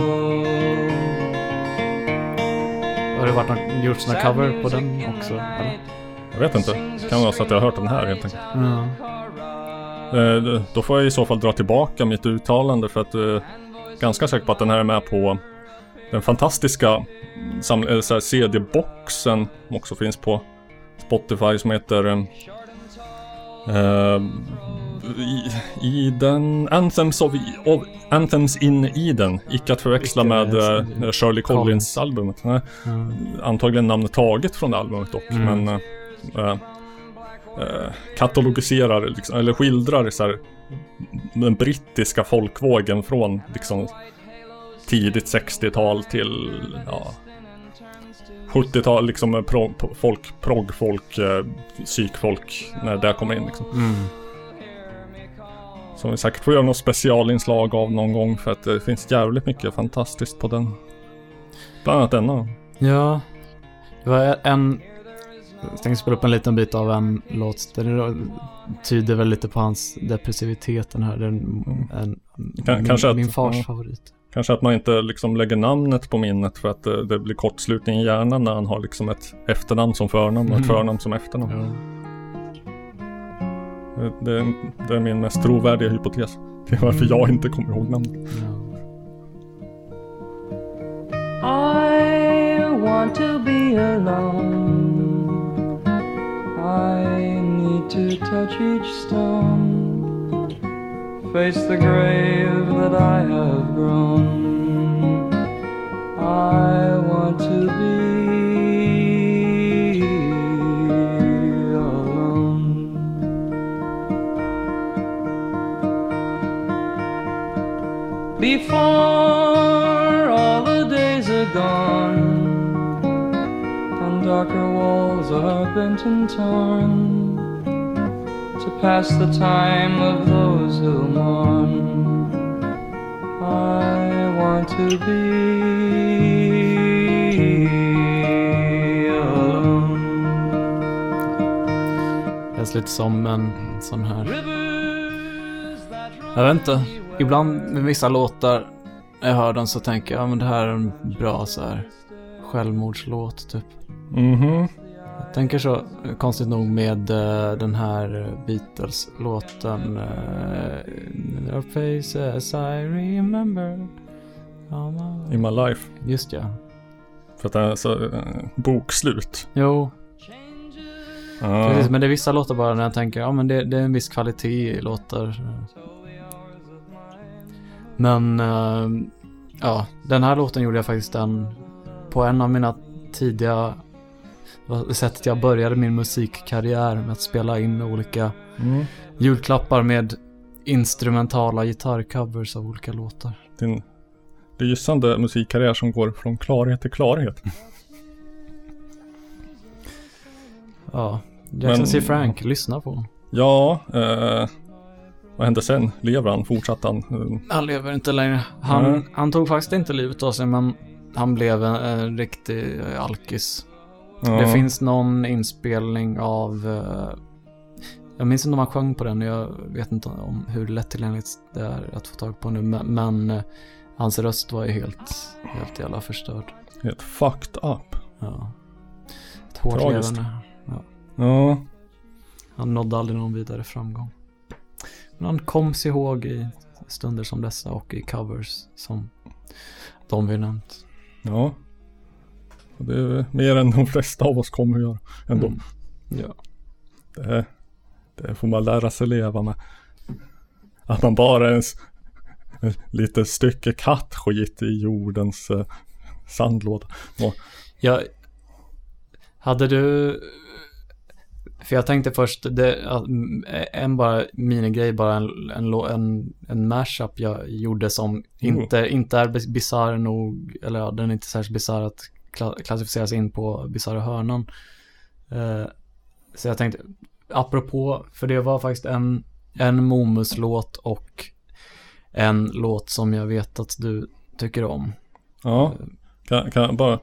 Har det varit någon, gjorts någon cover på den också? Eller? Jag vet inte. Kan vara så att jag har hört den här helt enkelt. Ja. Eh, Då får jag i så fall dra tillbaka mitt uttalande för att eh, ganska säker på att den här är med på den fantastiska sam- eh, så här CD-boxen som också finns på Spotify som heter eh, eh, i, i den Anthems, of, of, Anthems in Eden. Icke att förväxla med eh, Shirley Collins. Collins albumet. Nej. Mm. Antagligen namnet taget från det albumet dock. Mm. Men eh, eh, katalogiserar, liksom, eller skildrar så här, den brittiska folkvågen från liksom tidigt 60-tal till ja, 70-tal, liksom pro, folk, proggfolk, eh, psykfolk, när det kommer in liksom. Mm. Som vi säkert får göra något specialinslag av någon gång för att det finns jävligt mycket fantastiskt på den. Bland annat denna. Ja, det var en... Jag tänkte spela upp en liten bit av en låt. Den tyder väl lite på hans depressivitet den här. Den, en, Kan- min, kanske att- min fars ja. favorit. Kanske att man inte liksom lägger namnet på minnet för att det, det blir kortslutning i hjärnan när han har liksom ett efternamn som förnamn och ett Mm. förnamn som efternamn. Ja. Det, är- det är min mest trovärdiga hypotes. Det är varför jag inte kommer ihåg namnet. I want to be alone. I need to touch each stone, face the grave that I have grown. I want to be Before all the days are gone and darker walls are bent and torn to pass the time of those who mourn. I want to be alone. Känns lite som en sån här... Jag vet inte. Ibland med vissa låtar, när jag hör den så tänker jag, ja men det här är en bra så här självmordslåt typ. Mhm. Jag tänker så, konstigt nog med eh, den här Beatles-låten uh, Your faces I remember my... In my life. Just ja. För att det är så eh, bokslut. Jo, precis. Men det är vissa låtar bara när jag tänker, ja men det, det är en viss kvalitet i låtar. Men, eh, ja, den här låten gjorde jag faktiskt en på en av mina tidiga sättet jag började min musikkarriär med att spela in olika Mm. julklappar med instrumentala gitarrcovers av olika låtar. Din lysande musikkarriär som går från klarhet till klarhet. Ja, Jackson Men- C. Frank, lyssna på honom. Ja, eh, vad hände sen? Lever han? Fortsatte han? Eh, Han lever inte längre. Han, Nej. han tog faktiskt inte livet av sig men han blev en, en riktig eh, alkis. Ja. Det finns någon inspelning av eh, jag minns inte om han sjöng på den, jag vet inte om hur lättillgängligt det är att få tag på nu, men, men hans röst var ju helt, helt jävla förstörd. Helt fucked up. Ja. Ett hårt Tragiskt. levande. Ja. Ja. Han nådde aldrig någon vidare framgång. Men han koms ihåg i stunder som dessa och i covers som de vi nämnt. Ja. Det är mer än de flesta av oss kommer att göra ändå. Mm. Ja. Det, det får man lära sig leva med. Att man bara är en s- ett litet stycke kattskit i jordens eh, sandlåda. Och, Jag, hade du, för jag tänkte först, det, mm, en bara minigrej, bara en, en, en, en mashup jag gjorde som inte, inte är bis- bisarr nog, eller ja, den är inte särskilt bisarr att kla- klassificeras in på bisarra hörnan. Eh, så jag tänkte, apropå, för det var faktiskt en, en Momus-låt och en låt som jag vet att du tycker om. ja. Kan, kan jag bara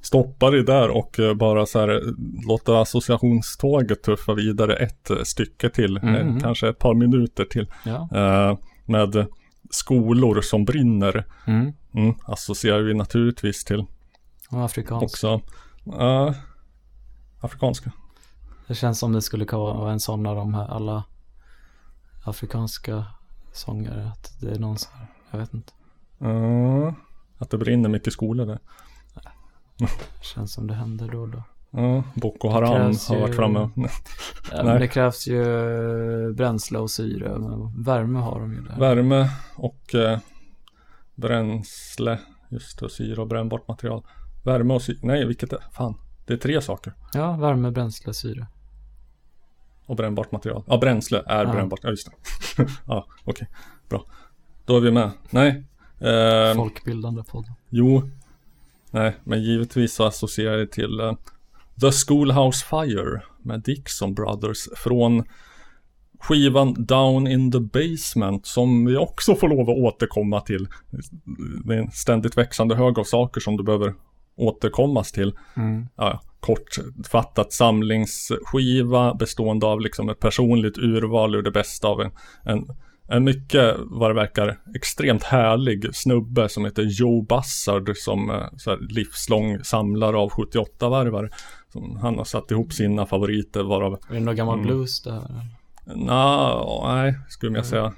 stoppa dig där och eh, bara så här eh, låta associationståget tuffa vidare ett eh, stycke till. eh, Mhm. Kanske ett par minuter till. Ja. Eh, med skolor som brinner. Mm. Mm, associerar vi naturligtvis till Och afrikansk. också. Uh, afrikanska. Det känns som det skulle vara en sån av de här alla afrikanska sångare. Att det är någon sån här, jag vet inte. Ja, att det brinner mycket skolor där. Känns som det händer då och då. Ja, Boko Haram har ju- varit framme. Ja, men det krävs ju bränsle och syre. Men värme har de ju där. Värme och eh, bränsle. Just det, syre och brännbart material. Värme och syre. Nej, vilket är? Fan. Det är tre saker. Ja, värme, bränsle, syre. Och brännbart material. Ja, bränsle är Ja. brännbart. Ja, just det. ja, okej. Bra. Då är vi med. Nej. Eh, Folkbildande podd. Jo. Nej, men givetvis så associerar jag till eh, The Schoolhouse Fire med Dixon Brothers från skivan Down in the Basement som vi också får lov att återkomma till. Det är en ständigt växande hög av saker som du behöver återkommas till. Mm. Ja, kortfattat samlingsskiva bestående av liksom ett personligt urval ur det bästa av en, en, en mycket, vad det verkar, extremt härlig snubbe som heter Joe Buzzard som eh, så här, livslång samlare av 78-varvare. Som Han har satt ihop sina favoriter varav Är det någon gammal Mm. blues det här? Nå, nej, skulle jag säga.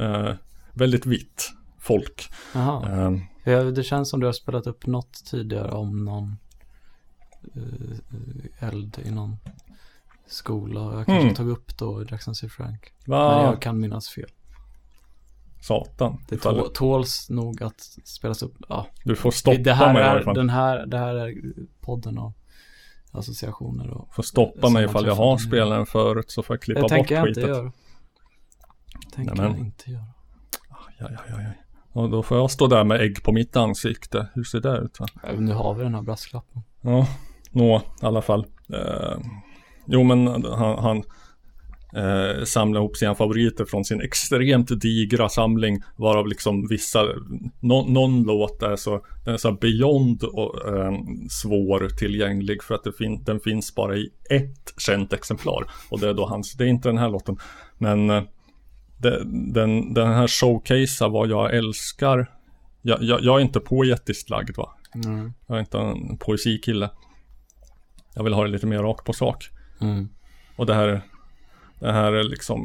Eh, väldigt vitt folk. Jaha. Ja, det känns som du har spelat upp något tidigare om någon eh, eld i någon skola. Jag kanske Mm. tog upp då Jackson C. Frank. Va? Men jag kan minnas fel. Satan. Det Ifall- tå- tåls nog att spelas upp. Ja. Du får stoppa det här mig är. Den här, det här är podden av associationer och Får stoppa mig ifall jag har sammanträffanden. spelat den förut så får jag klippa Det bort tänker jag inte skitet. göra. Tänker jag inte göra. Ja, ja, ja, ja. Och då får jag stå där med ägg på mitt ansikte. Hur ser det ut? Va? Ja, Nu har vi den här brasklappen. Ja, nå, i alla fall. Eh, jo, men han, han eh, samlar ihop sina favoriter från sin extremt digra samling. Varav liksom vissa, nå- någon låt är så, den är så beyond och eh, svår tillgänglig. För att det fin- den finns bara i ett känt exemplar. Och det är då hans, det är inte den här låten. Men eh, det, den, den här showcasear vad jag älskar. Jag, jag, jag är inte poetiskt lagd va? Mm. Jag är inte en poesikille. Jag vill ha det lite mer rakt på sak. Mm. Och det här, det här är liksom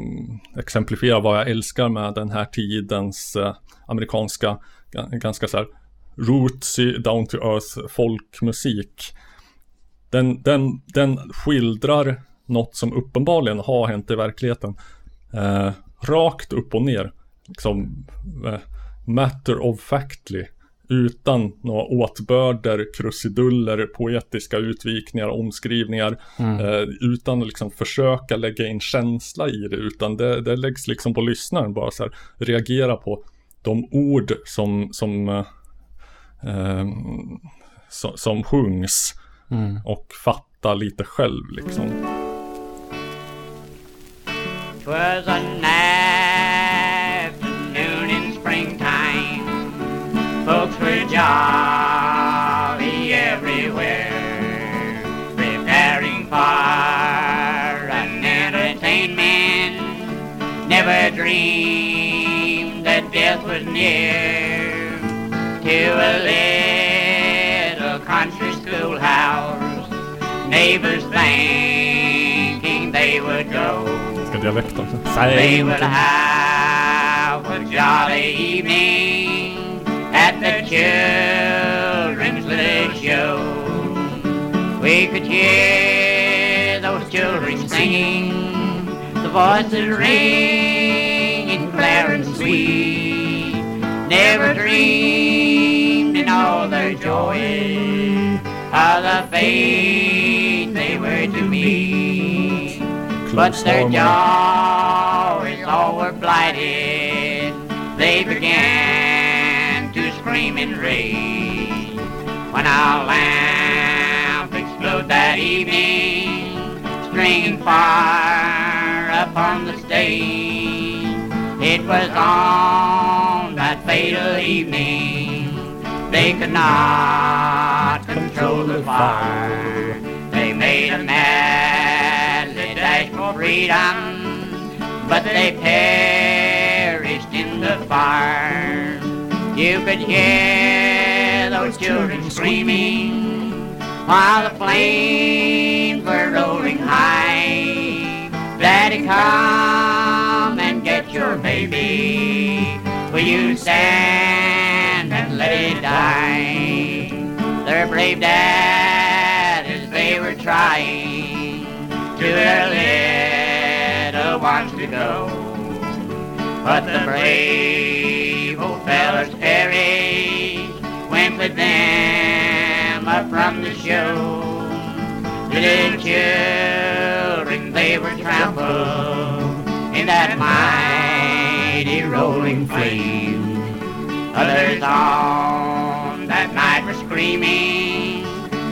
exemplifierar vad jag älskar med den här tidens eh, amerikanska, ganska så här rootsy, down to earth folkmusik. Den, den, den skildrar något som uppenbarligen har hänt i verkligheten. Eh, rakt upp och ner. Liksom eh, matter of factly utan några åtbörder, krusiduller, poetiska utvikningar, omskrivningar. Mm. Eh, utan att liksom försöka lägga in känsla i det. Utan det, det läggs liksom på lyssnaren. Bara så här, reagera på de ord som, som, eh, eh, som, som sjungs. Mm. Och fatta lite själv liksom. Dreamed that death was near to a little country schoolhouse. Neighbors thinking they would go. Ska dialekt också. They would have a jolly evening at the children's little show. We could hear those children singing, the voices ringing clear and sweet. Never dreamed in all their joy of the fate they were to meet. But their joys all were blighted. They began to scream and rage. When our lamp exploded that evening, stringing fire upon the stage. It was on that fatal evening they could not control the fire. They made a madly dash for freedom, but they perished in the fire. You could hear those children screaming while the flames were rolling high. Daddy, come your baby. Will you stand and let it die? Their brave dad as they were trying to their little ones to go. But the brave old fellas perished, went with them up from the show. Little children, they were trampled that mighty rolling flame. Others on that night were screaming,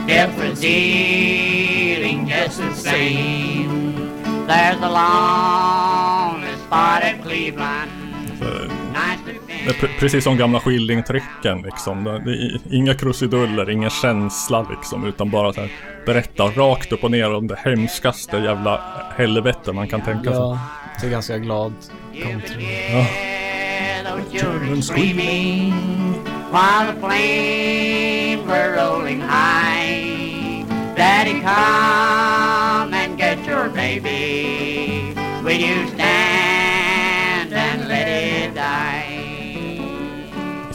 death was dealing just the same. There's a long spot at Cleveland. Det är pre- precis som gamla skillingtrycken liksom. Det det är inga krusiduller, ingen känsla liksom. Utan bara så här, berätta rakt upp och ner om det hemskaste jävla helvete man kan tänka sig. Ja, det är ganska glad country. Ja. Those children screaming while the flames were rolling high. Daddy, come and get your baby. Will you stand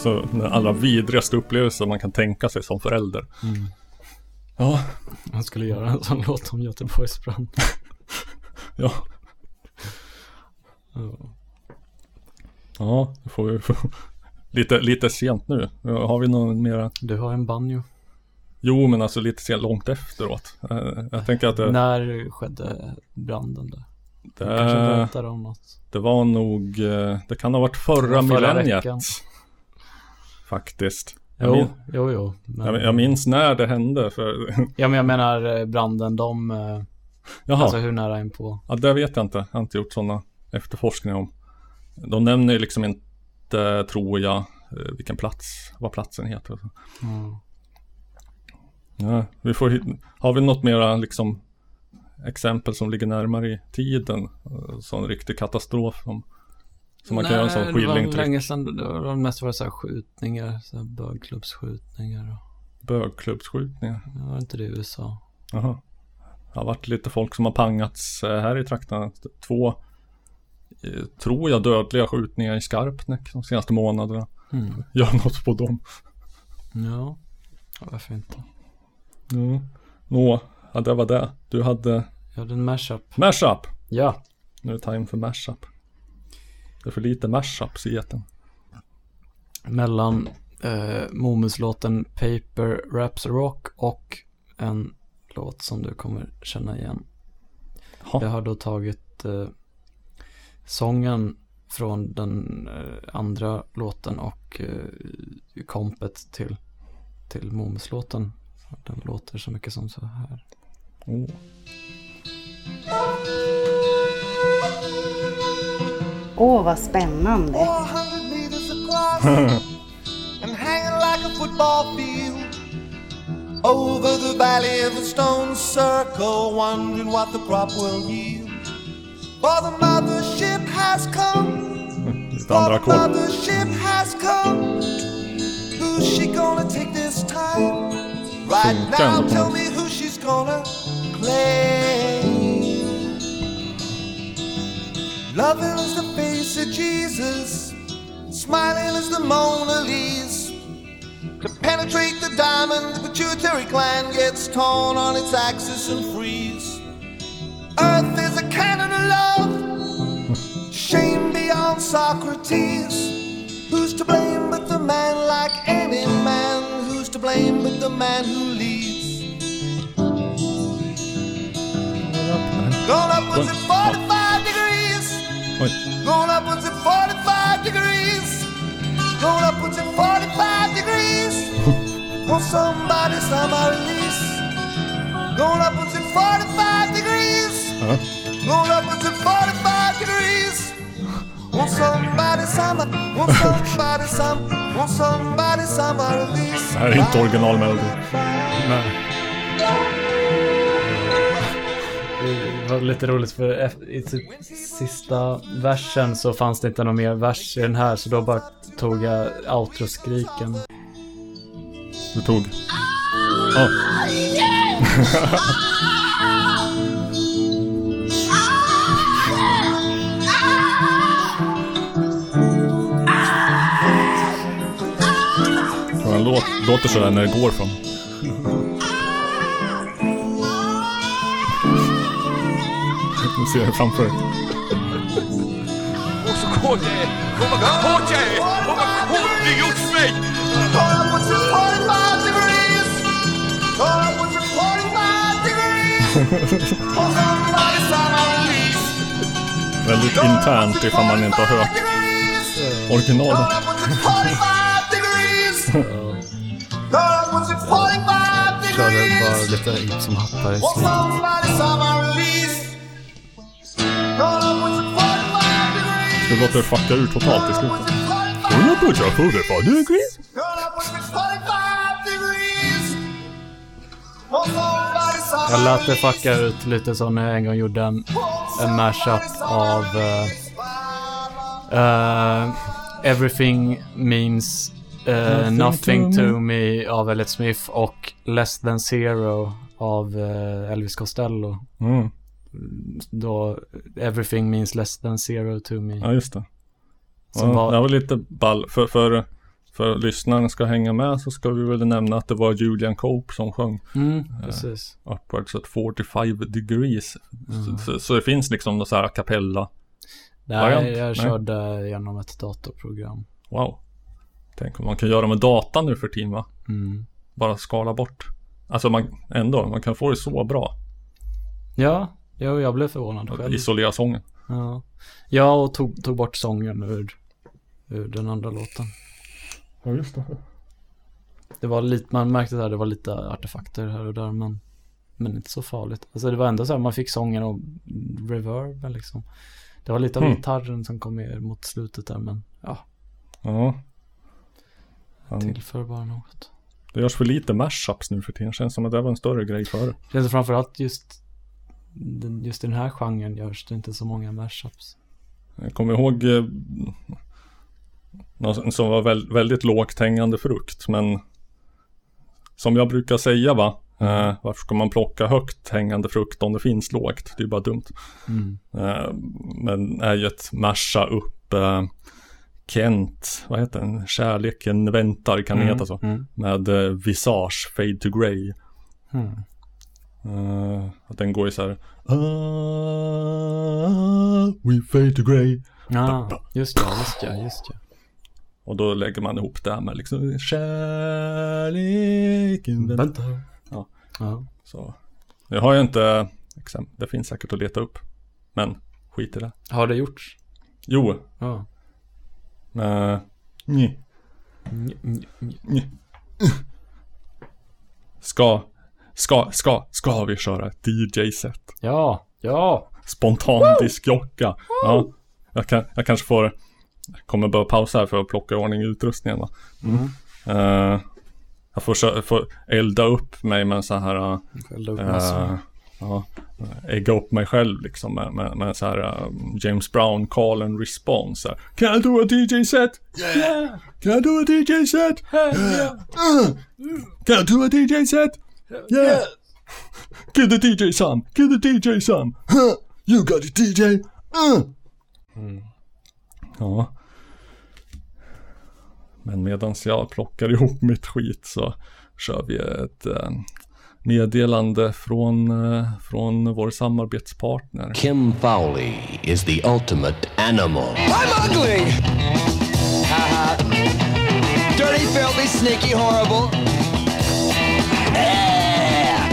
Alltså den allra vidrigaste upplevelsen man kan tänka sig som förälder. Mm. Ja. Han skulle göra en sån låt om Göteborgsbrand. Ja. Ja. Ja, det får vi lite, lite sent nu. Har vi någon mera? Du har en banjo. Jo, men alltså lite sent, långt efteråt. Eh, Jag tänker att det, När skedde branden där? Det, kanske berättar om något. det var nog, eh, det kan ha varit förra, Förra millenniet. veckan. Faktiskt. Jo, min, jo, jo. Men... jag, jag minns när det hände. För, Ja, men jag menar eh, branden, de... eh, Jaha. Alltså hur nära in på? Ja, det vet jag inte. Jag har inte gjort sådana efterforskningar om. De nämner ju liksom inte, tror jag, eh, vilken plats, vad platsen heter. Mm. Ja, vi får, har vi något mera liksom exempel som ligger närmare i tiden? Sån riktig katastrof som, som man kan göra en sån det var skillingtryck. länge sedan. Det var mest var det så här skjutningar, så här bögklubbsskjutningar och... Bögklubbsskjutningar. Ja, var inte det i USA? Jaha. Det har varit lite folk som har pangats eh, här i trakterna. Två, eh, tror jag, dödliga skjutningar i Skarpnäck de senaste månaderna. Mm. Gör något på dem. Ja, Ja, varför inte? Ja. Nå, ja, det var det. Du hade Jag hade en mashup. mashup. Ja. Nu är det time för mashup. Det är för lite mashups i etern. Mellan eh, Momus-låten Paper Raps Rock och en låt som du kommer känna igen. Ha. Jag har då tagit eh, sången från den eh, andra låten och eh, kompet till, till Momus-låten. Den låter så mycket som så här. Oh. Åh, vad spännande. 400 meters across and hanging like a football field. Over the valley of a stone circle, wondering what the crop will yield. For the mothership has come, Lite andra ackord. mothership has come. Who's she gonna take this time? Right now, tell me who she's gonna claim. Loving is the Jesus, smiling as the Mona Lisa. To penetrate the diamond, the pituitary gland gets torn on its axis and freeze. Earth is a cannon of love, shame beyond Socrates. Who's to blame but the man like any man? Who's to blame but the man who leads? Going upwards at 45 Want somebody, somebody release. Going upwards at 45 degrees. Ja. Going at 45 degrees. Want somebody, somebody, want somebody, some, want somebody, somebody release. Det här är inte originalmelodi. Nej. Det var lite roligt för i typ sista versen så fanns det inte någon mer vers i den här så då bara tog jag outroskriken. Du tog... Ja. Ja, Den låt, låter sådär när det går från... Nu ser det framför dig. Och så kort jag är! Och kommer, kort kommer, är! kommer, vad Väldigt internt ifall man inte har hört originalet. Körde bara lite som hattar i slutet. Det låter fucka ur totalt i slutet. Kolla det fan du jag lät det fucka ut lite så när jag en gång gjorde en, en mashup av eh, eh, Everything Means eh, Nothing to Me av Elliot Smith och Less than Zero av Elvis Costello. Mm. Då Everything Means Less than Zero to Me. Ja, just det. Som ja, var- Det var lite ball. För, för, för lyssnaren ska hänga med så ska vi väl nämna att det var Julian Cope som sjöng. Mm, Eh, precis. Upwards at 45 degrees. Mm. Så, så, det finns liksom någon så här a cappella. Nej, variant? jag Nej. körde genom ett datorprogram. Wow. Tänk om man kan göra med data nu för tiden va? Mm. Bara skala bort. Alltså man, ändå, man kan få det så bra. Ja, jo, jag blev förvånad själv. Isolera sången. Ja, ja och tog, tog bort sången ur, ur den andra låten. Ja, just det. Det var lite, man märkte att det var lite artefakter här och där men, men inte så farligt. Alltså det var ändå så här, man fick sången och reverben liksom. Det var lite av Hmm. gitarren som kom med mot slutet där men ja, Ja. Han, tillför bara något. det görs för lite mashups nu för tiden. Känns som att det var en större grej förr. Känns det framförallt just, just i den här genren görs det inte så många mashups. Jag kommer ihåg som var väl, väldigt lågt hängande frukt. Men som jag brukar säga va. Eh, varför ska man plocka högt hängande frukt om det finns lågt? Det är bara dumt. Mm. Eh, men är ju ett masha upp eh, Kent, vad heter den? Kärleken väntar kan Mm, heta så. mm. Med eh, Visage, Fade to Grey. Hmm. Eh, att den går ju så här. Ah, we fade to grey. Ja, just det, just det, just det. Och då lägger man ihop det här med liksom kärleken väntar. Ja. Ja. Så. Jag har ju inte exempel. Det finns säkert att leta upp. Men skit i det. Har det gjorts? Jo. Ja. Uh, nej. Nej. Ska, ska, ska, ska vi köra ett DJ-set? Ja, ja. Spontan diskjocka. Ja. Jag, kan, jag kanske får, kommer behöva pausa här för att plocka i ordning utrustningen va. Mm. Eh, jag får, får elda upp mig med så här uh, Elda upp massor. Ja, ägga upp mig själv liksom med, med, med så här uh, James Brown call and response. Här, Can I do a DJ set? Yeah! Can I do a DJ set? Yeah! Uh! Can I do a DJ set? Yeah! Get the DJ son! Get the DJ son! Huh! You got a DJ! Uh! Ja. Men medan jag plockar ihop mitt skit så kör vi ett eh, meddelande från, eh, från vår samarbetspartner. Kim Fowley is the ultimate animal. I'm ugly! Haha. Dirty, filthy, sneaky, horrible. Yeah!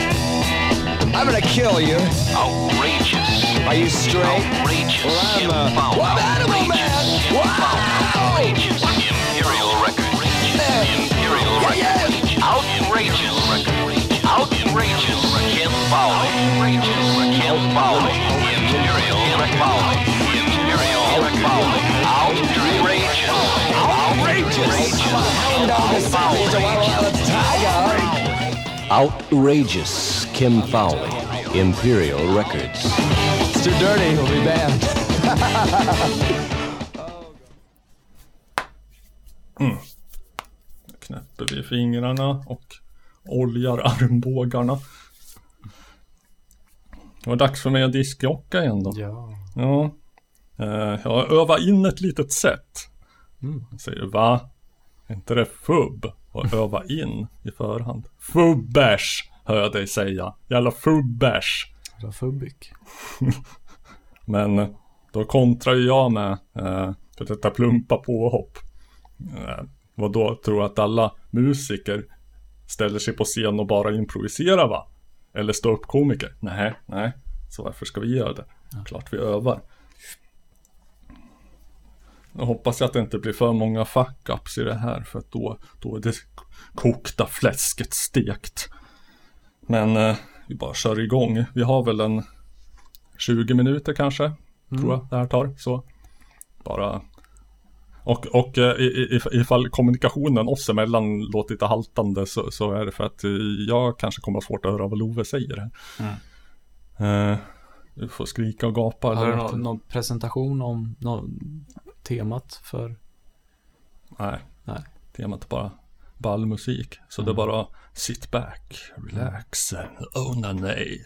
I'm gonna kill you. Outrageous. Are you straight? Outrageous. Well, I'm Kim a... Fowley. Well, I'm Animal Man! Wow! Outrageous. Imperial Records. Imperial Records. Outrageous. Outrageous. Kim Fowley. Outrageous. Kim Fowley. Imperial Fowley. Imperial Fowley. Outrageous. Outrageous. Hound dog is savage, a wild, wild tiger. Outrageous. Kim Fowley. Imperial Records. It's too dirty, we'll be banned. knäpper vi fingrarna och oljar armbågarna. Det var dags för mig att diskjocka igen då. Ja. Ja. Eh, jag övat in ett litet sätt. Mm. Jag säger va? Är inte det fubb? att öva in i förhand. Fubbers! Hör jag dig säga. Jävla fubbers! Det var fubbik. Men eh, då kontrar ju jag med eh, för detta plumpa påhopp. Eh, vad då tror att alla musiker ställer sig på scen och bara improviserar va? Eller stå upp komiker? Nej, nej. Så varför ska vi göra det? Klart vi övar. Jag hoppas att det inte blir för många fuck-ups i det här för att då, då är det kokta fläsket stekt. Men eh, vi bara kör igång. Vi har väl en 20 minuter kanske, tror jag det här tar. Så bara och, och eh, ifall kommunikationen oss emellan låter lite haltande så, så är det för att eh, jag kanske kommer att ha svårt att höra vad Love säger här. Eh, du får skrika och gapa. Har du eller någon, någon presentation om någon, temat för? Nej. Nej. Temat är bara ball musik. Så det är bara sit back, relax and onanate.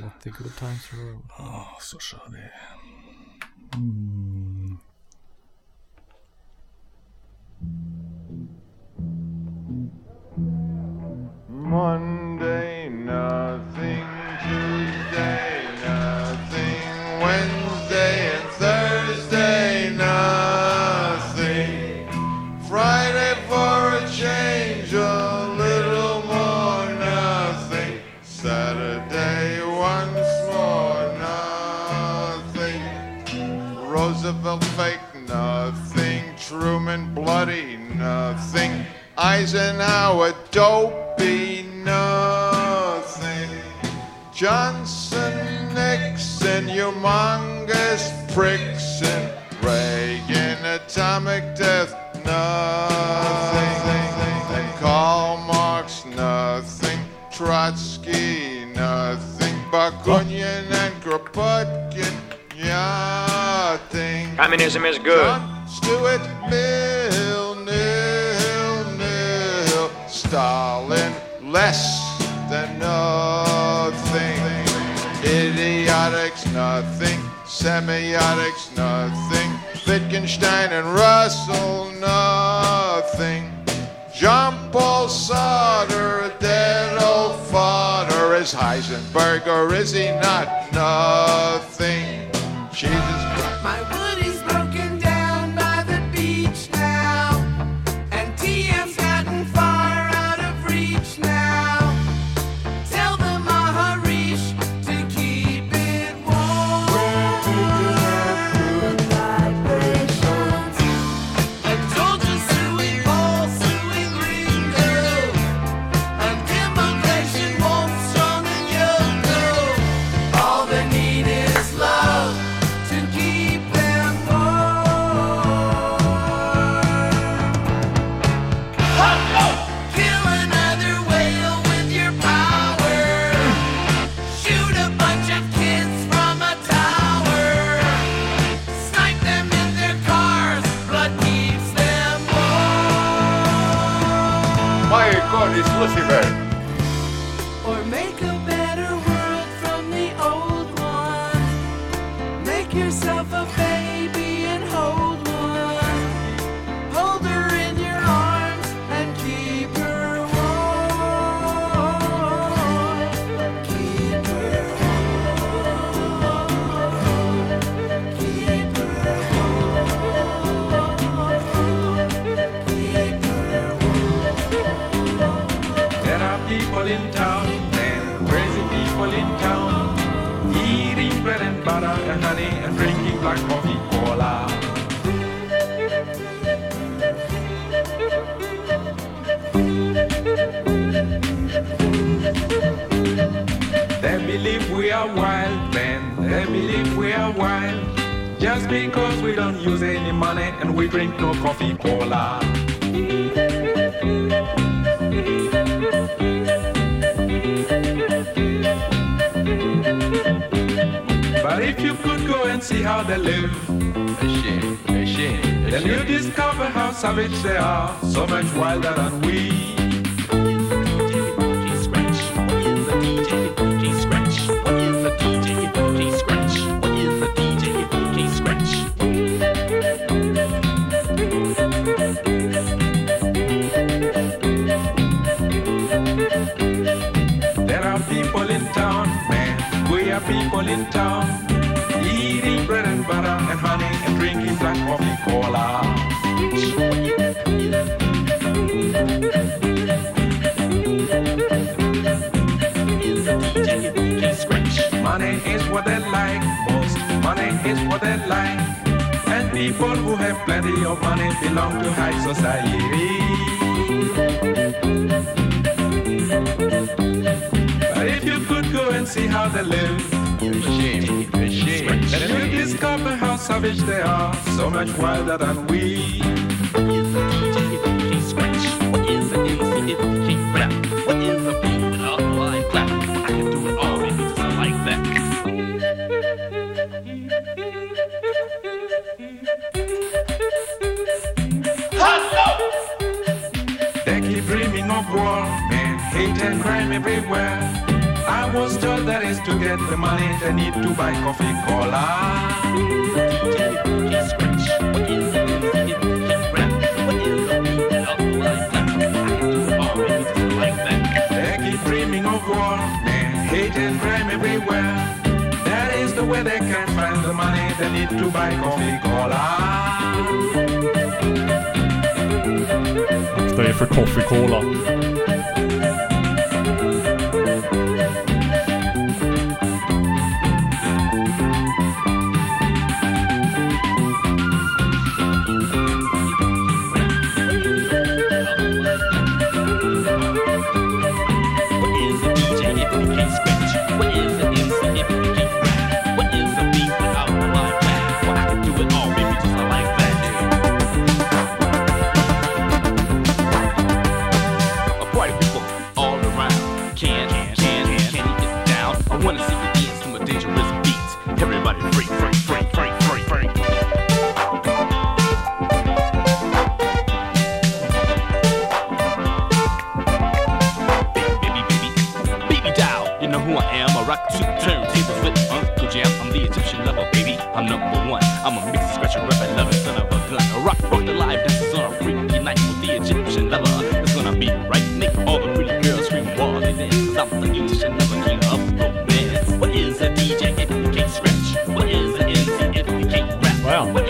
Let the good times roll. Ja, så kör vi. Mm. Monday, nothing. Tuesday, nothing. Wednesday and Thursday, nothing. Friday for a change, a little more, nothing. Saturday, once more, nothing. Roosevelt fake, nothing. Truman bloody, nothing. Eisenhower dopey. Johnson, Nixon, humongous pricks, and Reagan, atomic death, nothing. Karl Marx, nothing. Trotsky, nothing. Bakunin and Kropotkin, nothing. Communism is good. John Stuart Mill, nil, nil. Stalin, less nothing. Idiotics, nothing. Semiotics, nothing. Wittgenstein and Russell, nothing. John Paul Sauter, a dead old fodder. Is Heisenberg or is he not? Nothing. Jesus Christ. My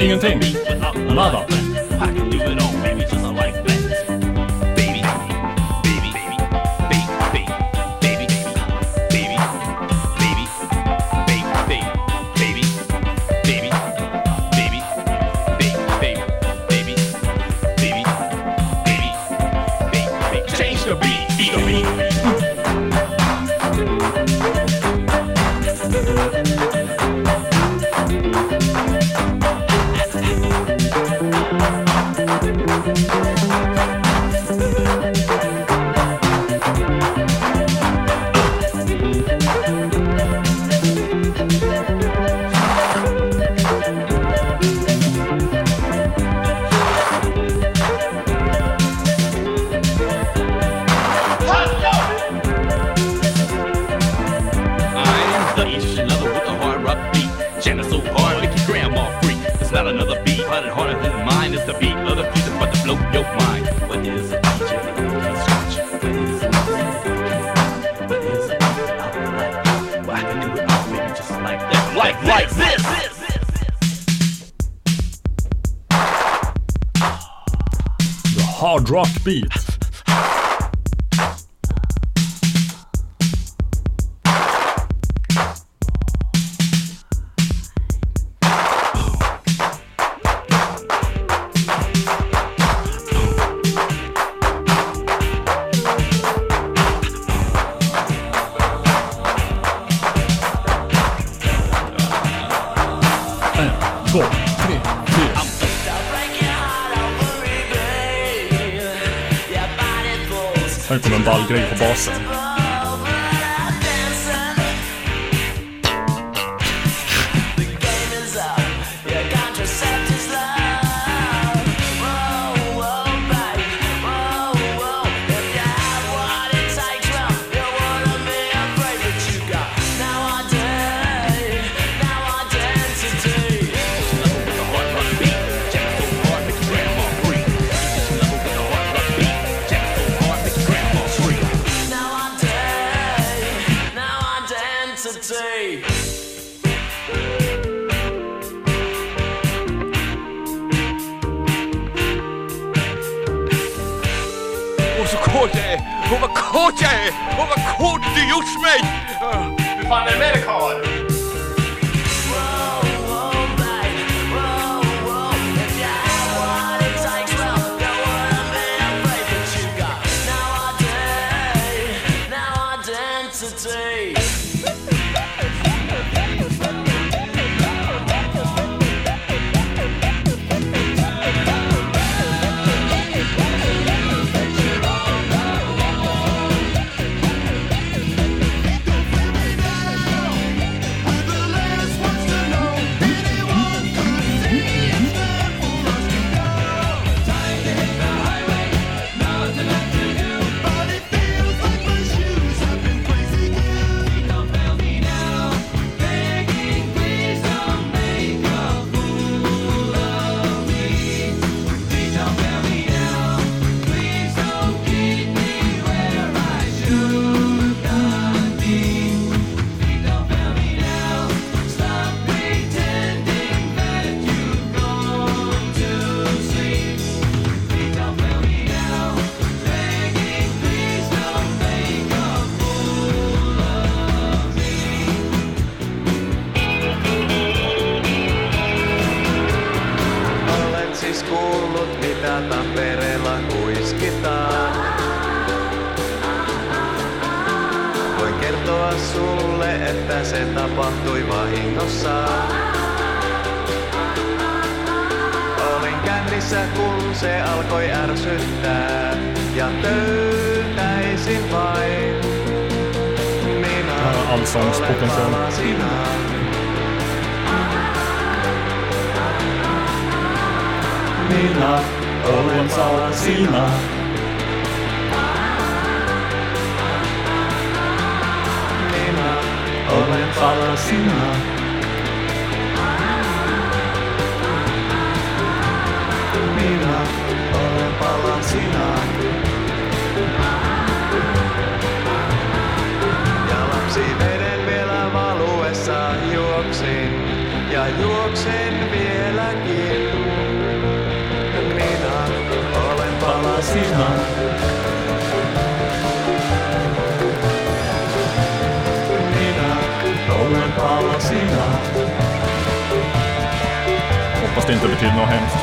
Ingenting. Nada. Mila, oh and Sarazima. Mila, oh and Sarazima. Mila, oh and Palacina. det inte betyder något hemskt.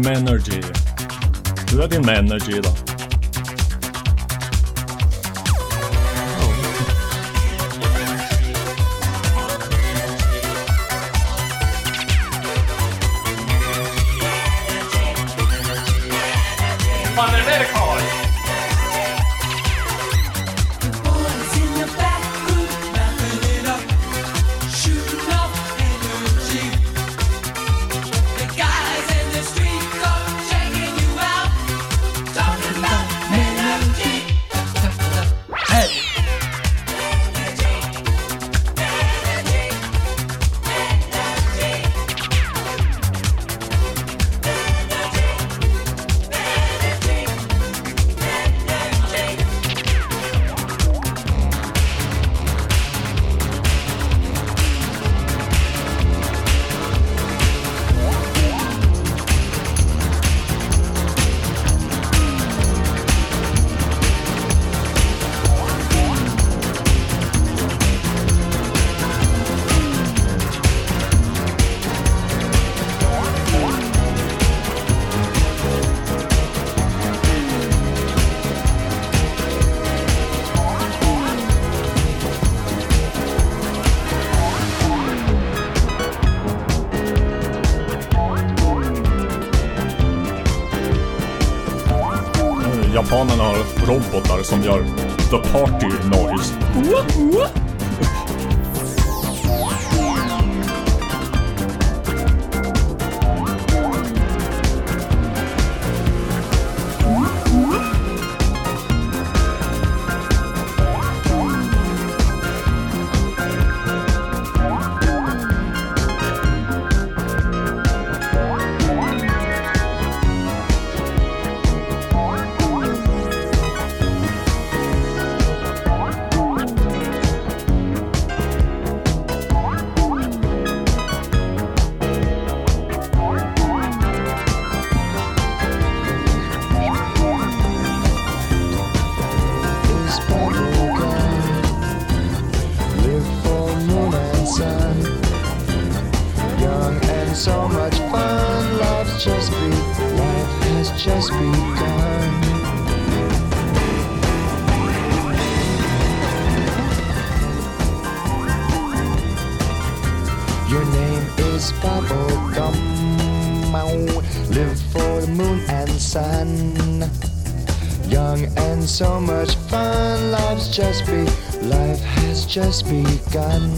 Menergy. Du är din Menergy idag. poddar som gör The Party Noise. just begun.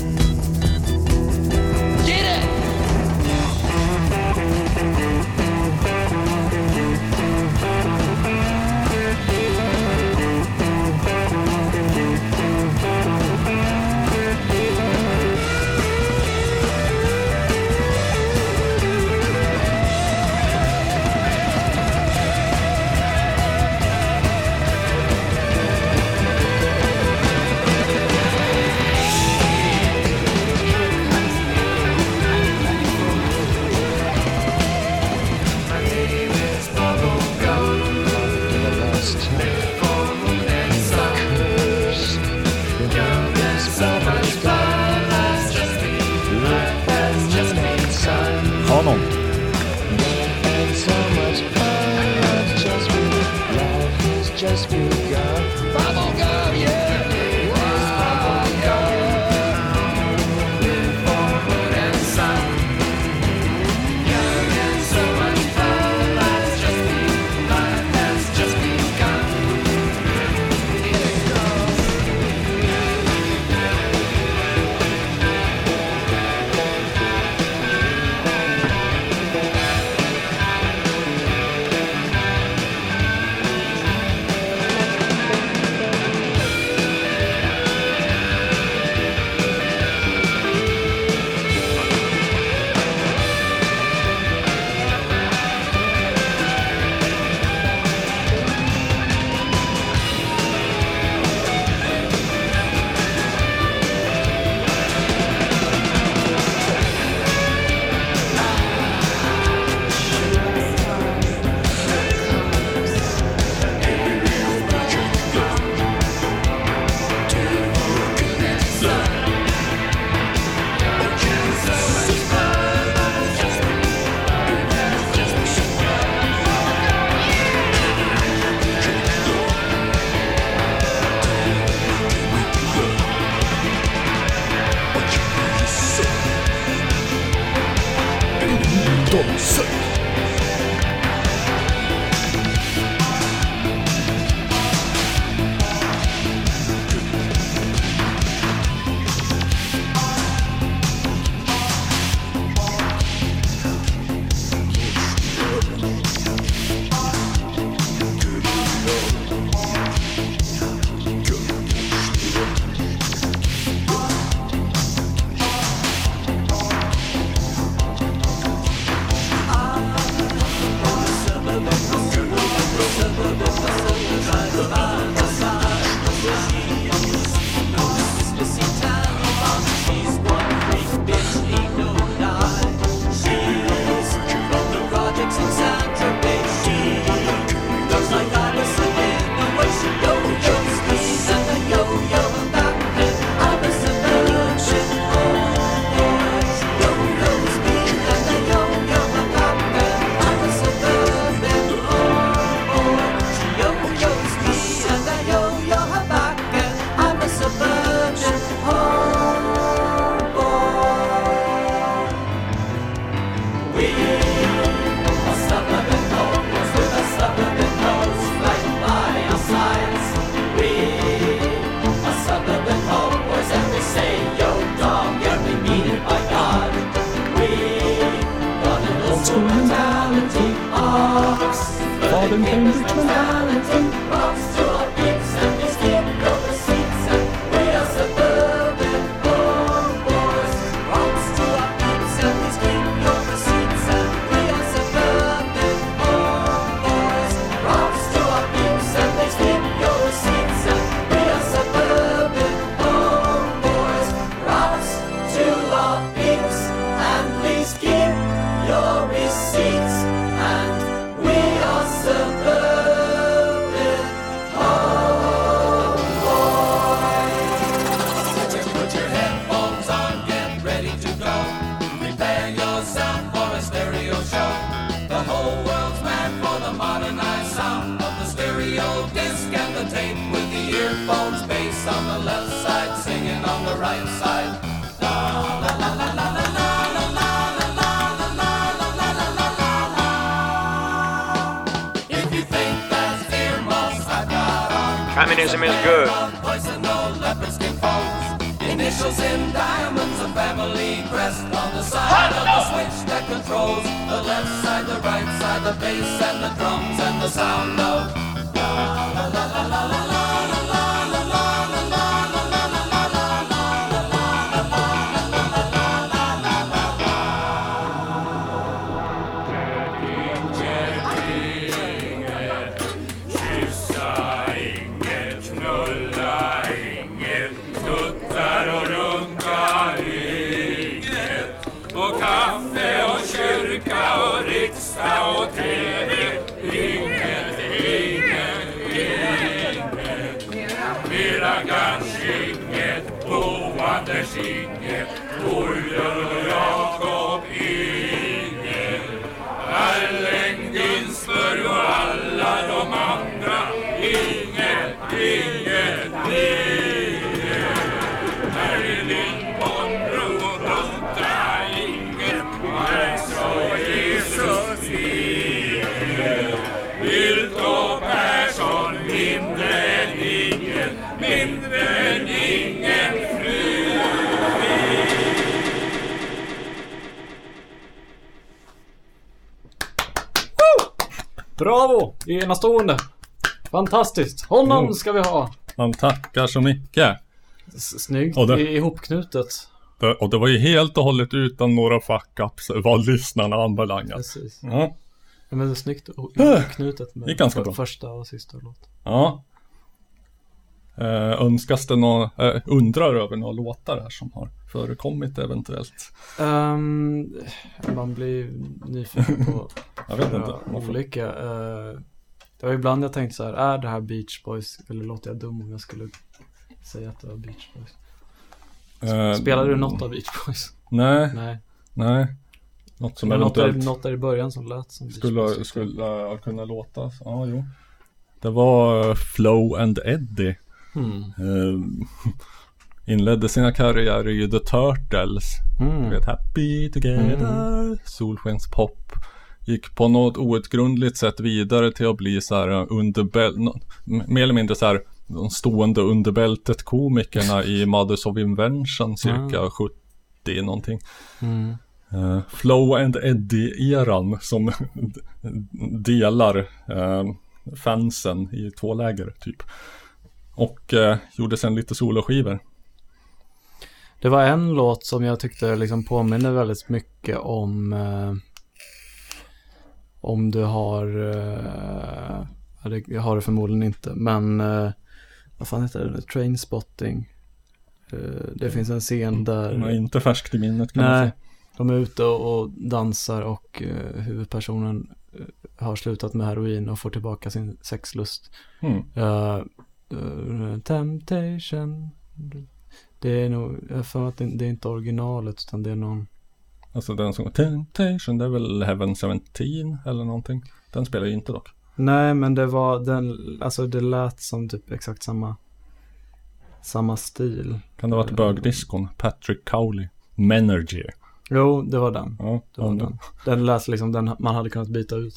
Bravo! Enastående! Fantastiskt! Honom Mm. ska vi ha! Man tackar så mycket. S- Snyggt Och det- i- ihopknutet. Det- Och det var ju helt och hållet utan några fuck-ups vad lyssnarna anbelangar. Precis. Ja. Ja, men det är snyggt Äh, ihopknutet med gick ganska för- bra. första och sista låt. ja. Eh, önskas det några, eh, undrar över några låtar här som har förekommit eventuellt. Ehm, man blir nyfiken på Jag vet inte. Olika. Eh, det var ibland jag tänkte så här, är det här Beach Boys? Eller låter jag dum om jag skulle säga att det var Beach Boys? Eh, Spelade du något av Beach Boys? Nej. Nej. Nej. Något som något, där, något där i början som lät som Beach skulle, Boys. skulle uh, kunna låta. Ja, jo. Det var eh, Flow and Eddie. Hmm. Eh, inledde sina karriärer i The Turtles. Mm. Du vet, Happy Together, Solskenspop. Gick på något outgrundligt sätt vidare till att bli så här uh, under bäl- nå- m- mer eller mindre så här de stående under bältet komikerna i Mothers of Invention cirka 70 någonting. Mm. Eh, Flow and Eddie-eran som delar eh, fansen i två läger typ. Och eh, gjorde sen lite soloskivor. Det var en låt som jag tyckte liksom påminner väldigt mycket om eh, om du har eh, jag har det förmodligen inte men eh, vad fan heter det? Trainspotting. Eh, det finns en scen där De är inte färskt i minnet kan man Nej, säga. de är ute och, dansar och eh, huvudpersonen eh, har slutat med heroin och får tillbaka sin sexlust. Mm. Eh, temptation. Det är nog, jag för att det, det är inte originalet utan det är någon. Alltså den som Temptation, det är väl Heaven 17 eller någonting. Den spelar ju inte dock. Nej, men det var den, alltså det lät som typ exakt samma, samma stil. Kan det ha varit bögdiskon? Patrick Cowley. Menergy. Jo, det var den. Ja, Det var ja, den. Den lät liksom, den man hade kunnat byta ut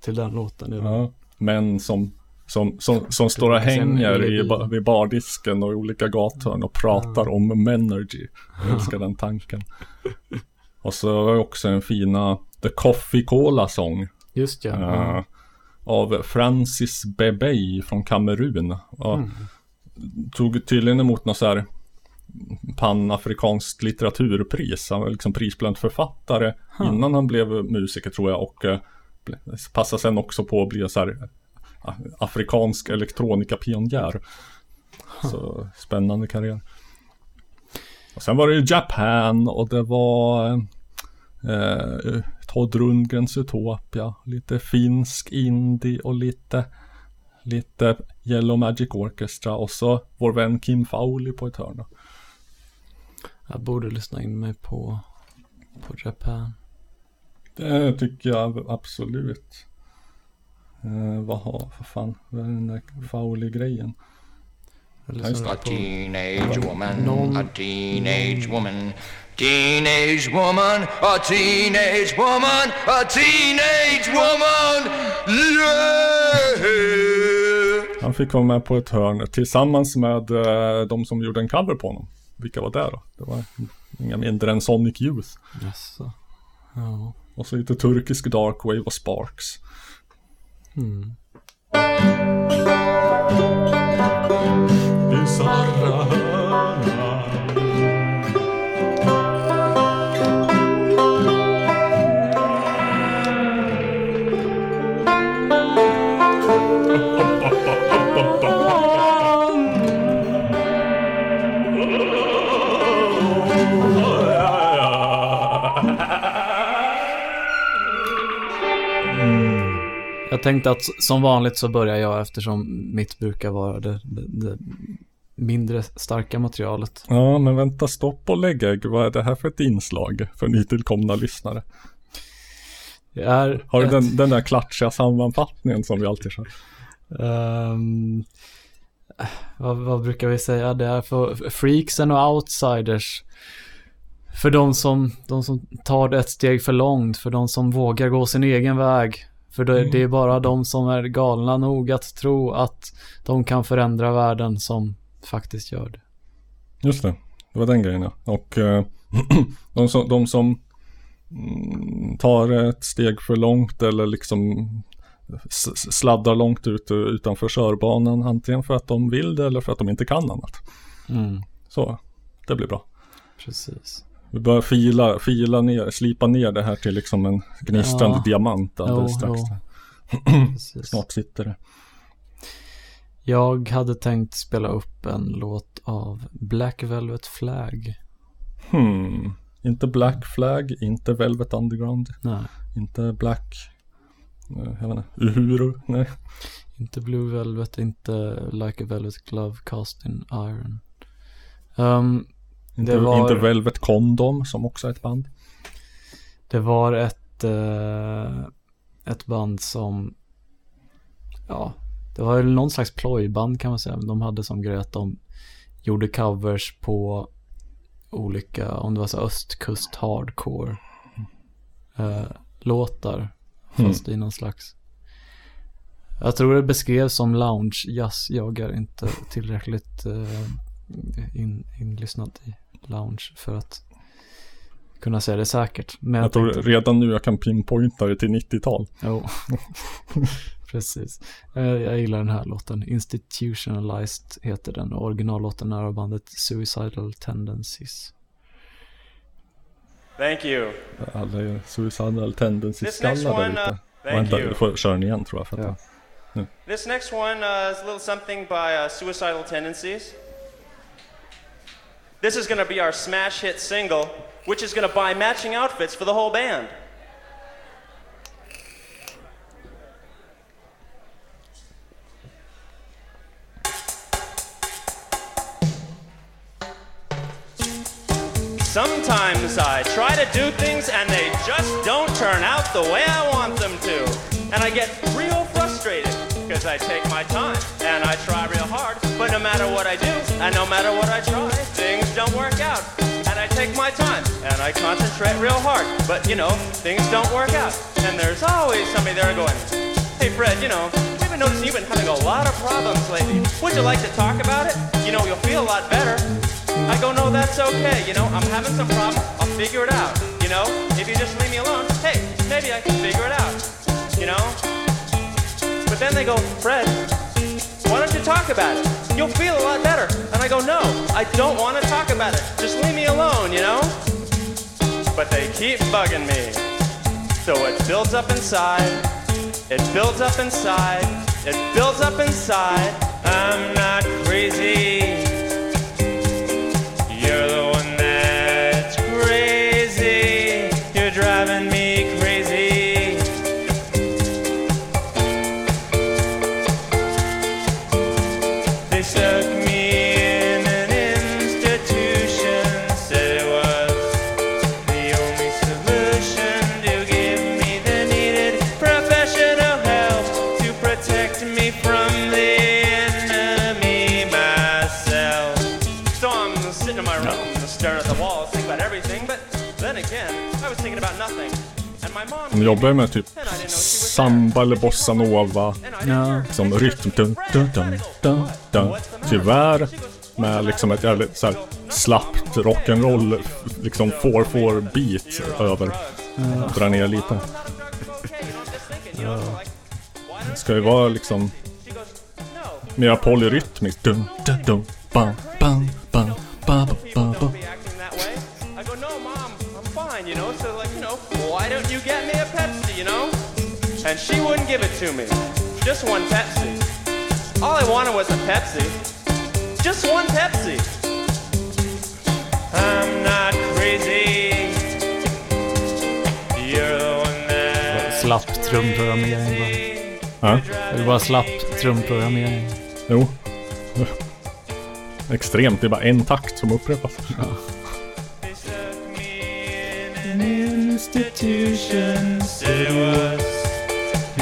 till den låten. Ja, men som, som, som, som står och hänger i, vid bardisken och i olika gathörn och pratar om Menergy. Jag älskar den tanken. Och så var det också en fina The Coffee Cola Song. Just ja. eh, ja. Av Francis Bebey från Kamerun. Mm. Tog tydligen emot något så här panafrikanskt litteraturpris. Han var liksom prisbelönt författare Huh. innan han blev musiker tror jag. Och eh, ble- passade sen också på att bli så här eh, afrikansk elektronikapionjär. Så spännande karriär. Och sen var det ju Japan och det var eh, Todd Rundgrens Utopia. Lite finsk indie och lite Lite Yellow Magic Orchestra och så vår vän Kim Fowley på ett hörn. Jag borde lyssna in mig på, på Japan. Det tycker jag absolut. Eh, vad har, vad fan, vad är den där Fowley-grejen? Det. A teenage woman, a teenage woman, teenage woman, a teenage woman, a teenage woman, yeah! Han fick vara med på ett hörn tillsammans med eh, de som gjorde en cover på honom. Vilka var det då? Det var inga mindre än Sonic Youth. Jaså. Ja. Och så lite turkisk Darkwave och Sparks. Mm. Jag tänkte att som vanligt så börjar jag eftersom mitt brukar vara det, det, det mindre starka materialet. Ja, men vänta, stopp och lägg ägg. Vad är det här för ett inslag för nytillkomna lyssnare? Det är Har du ett- den, den där klatschiga sammanfattningen som vi alltid kör? Ehm, vad, vad brukar vi säga? Det är för freaksen och outsiders. För de som, de som tar det ett steg för långt. För de som vågar gå sin egen väg. För det, Mm. det är bara de som är galna nog att tro att de kan förändra världen som faktiskt gör det. Just det, det var den grejen ja. Och eh, de som, de som mm, tar ett steg för långt eller liksom sladdar långt ut utanför körbanan. Antingen för att de vill det eller för att de inte kan annat. Mm. Så, det blir bra. Precis. Vi börjar fila, fila ner, slipa ner det här till liksom en gnistrande Ja. diamant alldeles Jo, strax. jo. Snart sitter det. Jag hade tänkt spela upp en låt av Black Velvet Flag. Hmm. Inte Black Flag, inte Velvet Underground. Nej. Inte Black... eh, Jag vet inte. Uhuru? Nej. Inte Blue Velvet, inte Like a Velvet Glove Cast in Iron. Um, Inte, var, inte Velvet Condom som också är ett band. det var ett, eh, ett band som, ja, det var väl någon slags plojband kan man säga. De hade som grej att de gjorde covers på olika, om det var så östkust hardcore eh, låtar. Fast i någon slags jag tror det beskrevs som lounge jazz. Jag är inte tillräckligt eh, in, inlyssnad i lounge för att kunna säga det säkert. Men Jag tror tänkte- redan nu jag kan pinpointa det till 90-tal. Jo, precis. Eh, Jag gillar den här låten. Institutionalized heter den och originallåten är av bandet Suicidal Tendencies. Thank you. Alla är suicidal tendencies This next skallar där one, uh, ute. thank Vänta, you. du får köra den igen tror jag. För nu. This next one uh, is a little something by uh, Suicidal Tendencies. This is going to be our smash hit single, which is going to buy matching outfits for the whole band. Sometimes I try to do things and they just don't turn out the way I want them to. And I get real frustrated because I take my time and I try real hard. But no matter what I do and no matter what I try, things don't work out. And I take my time and I concentrate real hard. But you know, things don't work out. And there's always somebody there going, Hey Fred, you know, we've been noticing you've been having a lot of problems lately. Would you like to talk about it? You know, you'll feel a lot better. I go, no, that's okay. You know, I'm having some problem. I'll figure it out. You know, if you just leave me alone, hey, maybe I can figure it out. You know? But then they go, Fred, why don't you talk about it? You'll feel a lot better. And I go, no, I don't want to talk about it. Just leave me alone, you know? But they keep bugging me. So it builds up inside. It builds up inside. It builds up inside. I'm not crazy. De jobbar ju med typ samba eller bossa nova. Ja. Som rytm. Dun, dun, dun, dun, dun. Tyvärr med liksom ett jävligt så här slappt rock'n'roll liksom 4-4 beat över. Ja. Dra ner lite. Det ska ju vara liksom mera polyrytmiskt. Dun, dun, dun, bam, bam, bam, bam, bam, bam. And she wouldn't give it to me. Just one Pepsi. All I wanted was a Pepsi. Just one Pepsi. I'm not crazy. You're the one that Slapp trumprogrammering bara. Ja. Det är bara slapp trumprogrammering. Jo. Extremt, det är bara en takt som upprepas. An institution said it was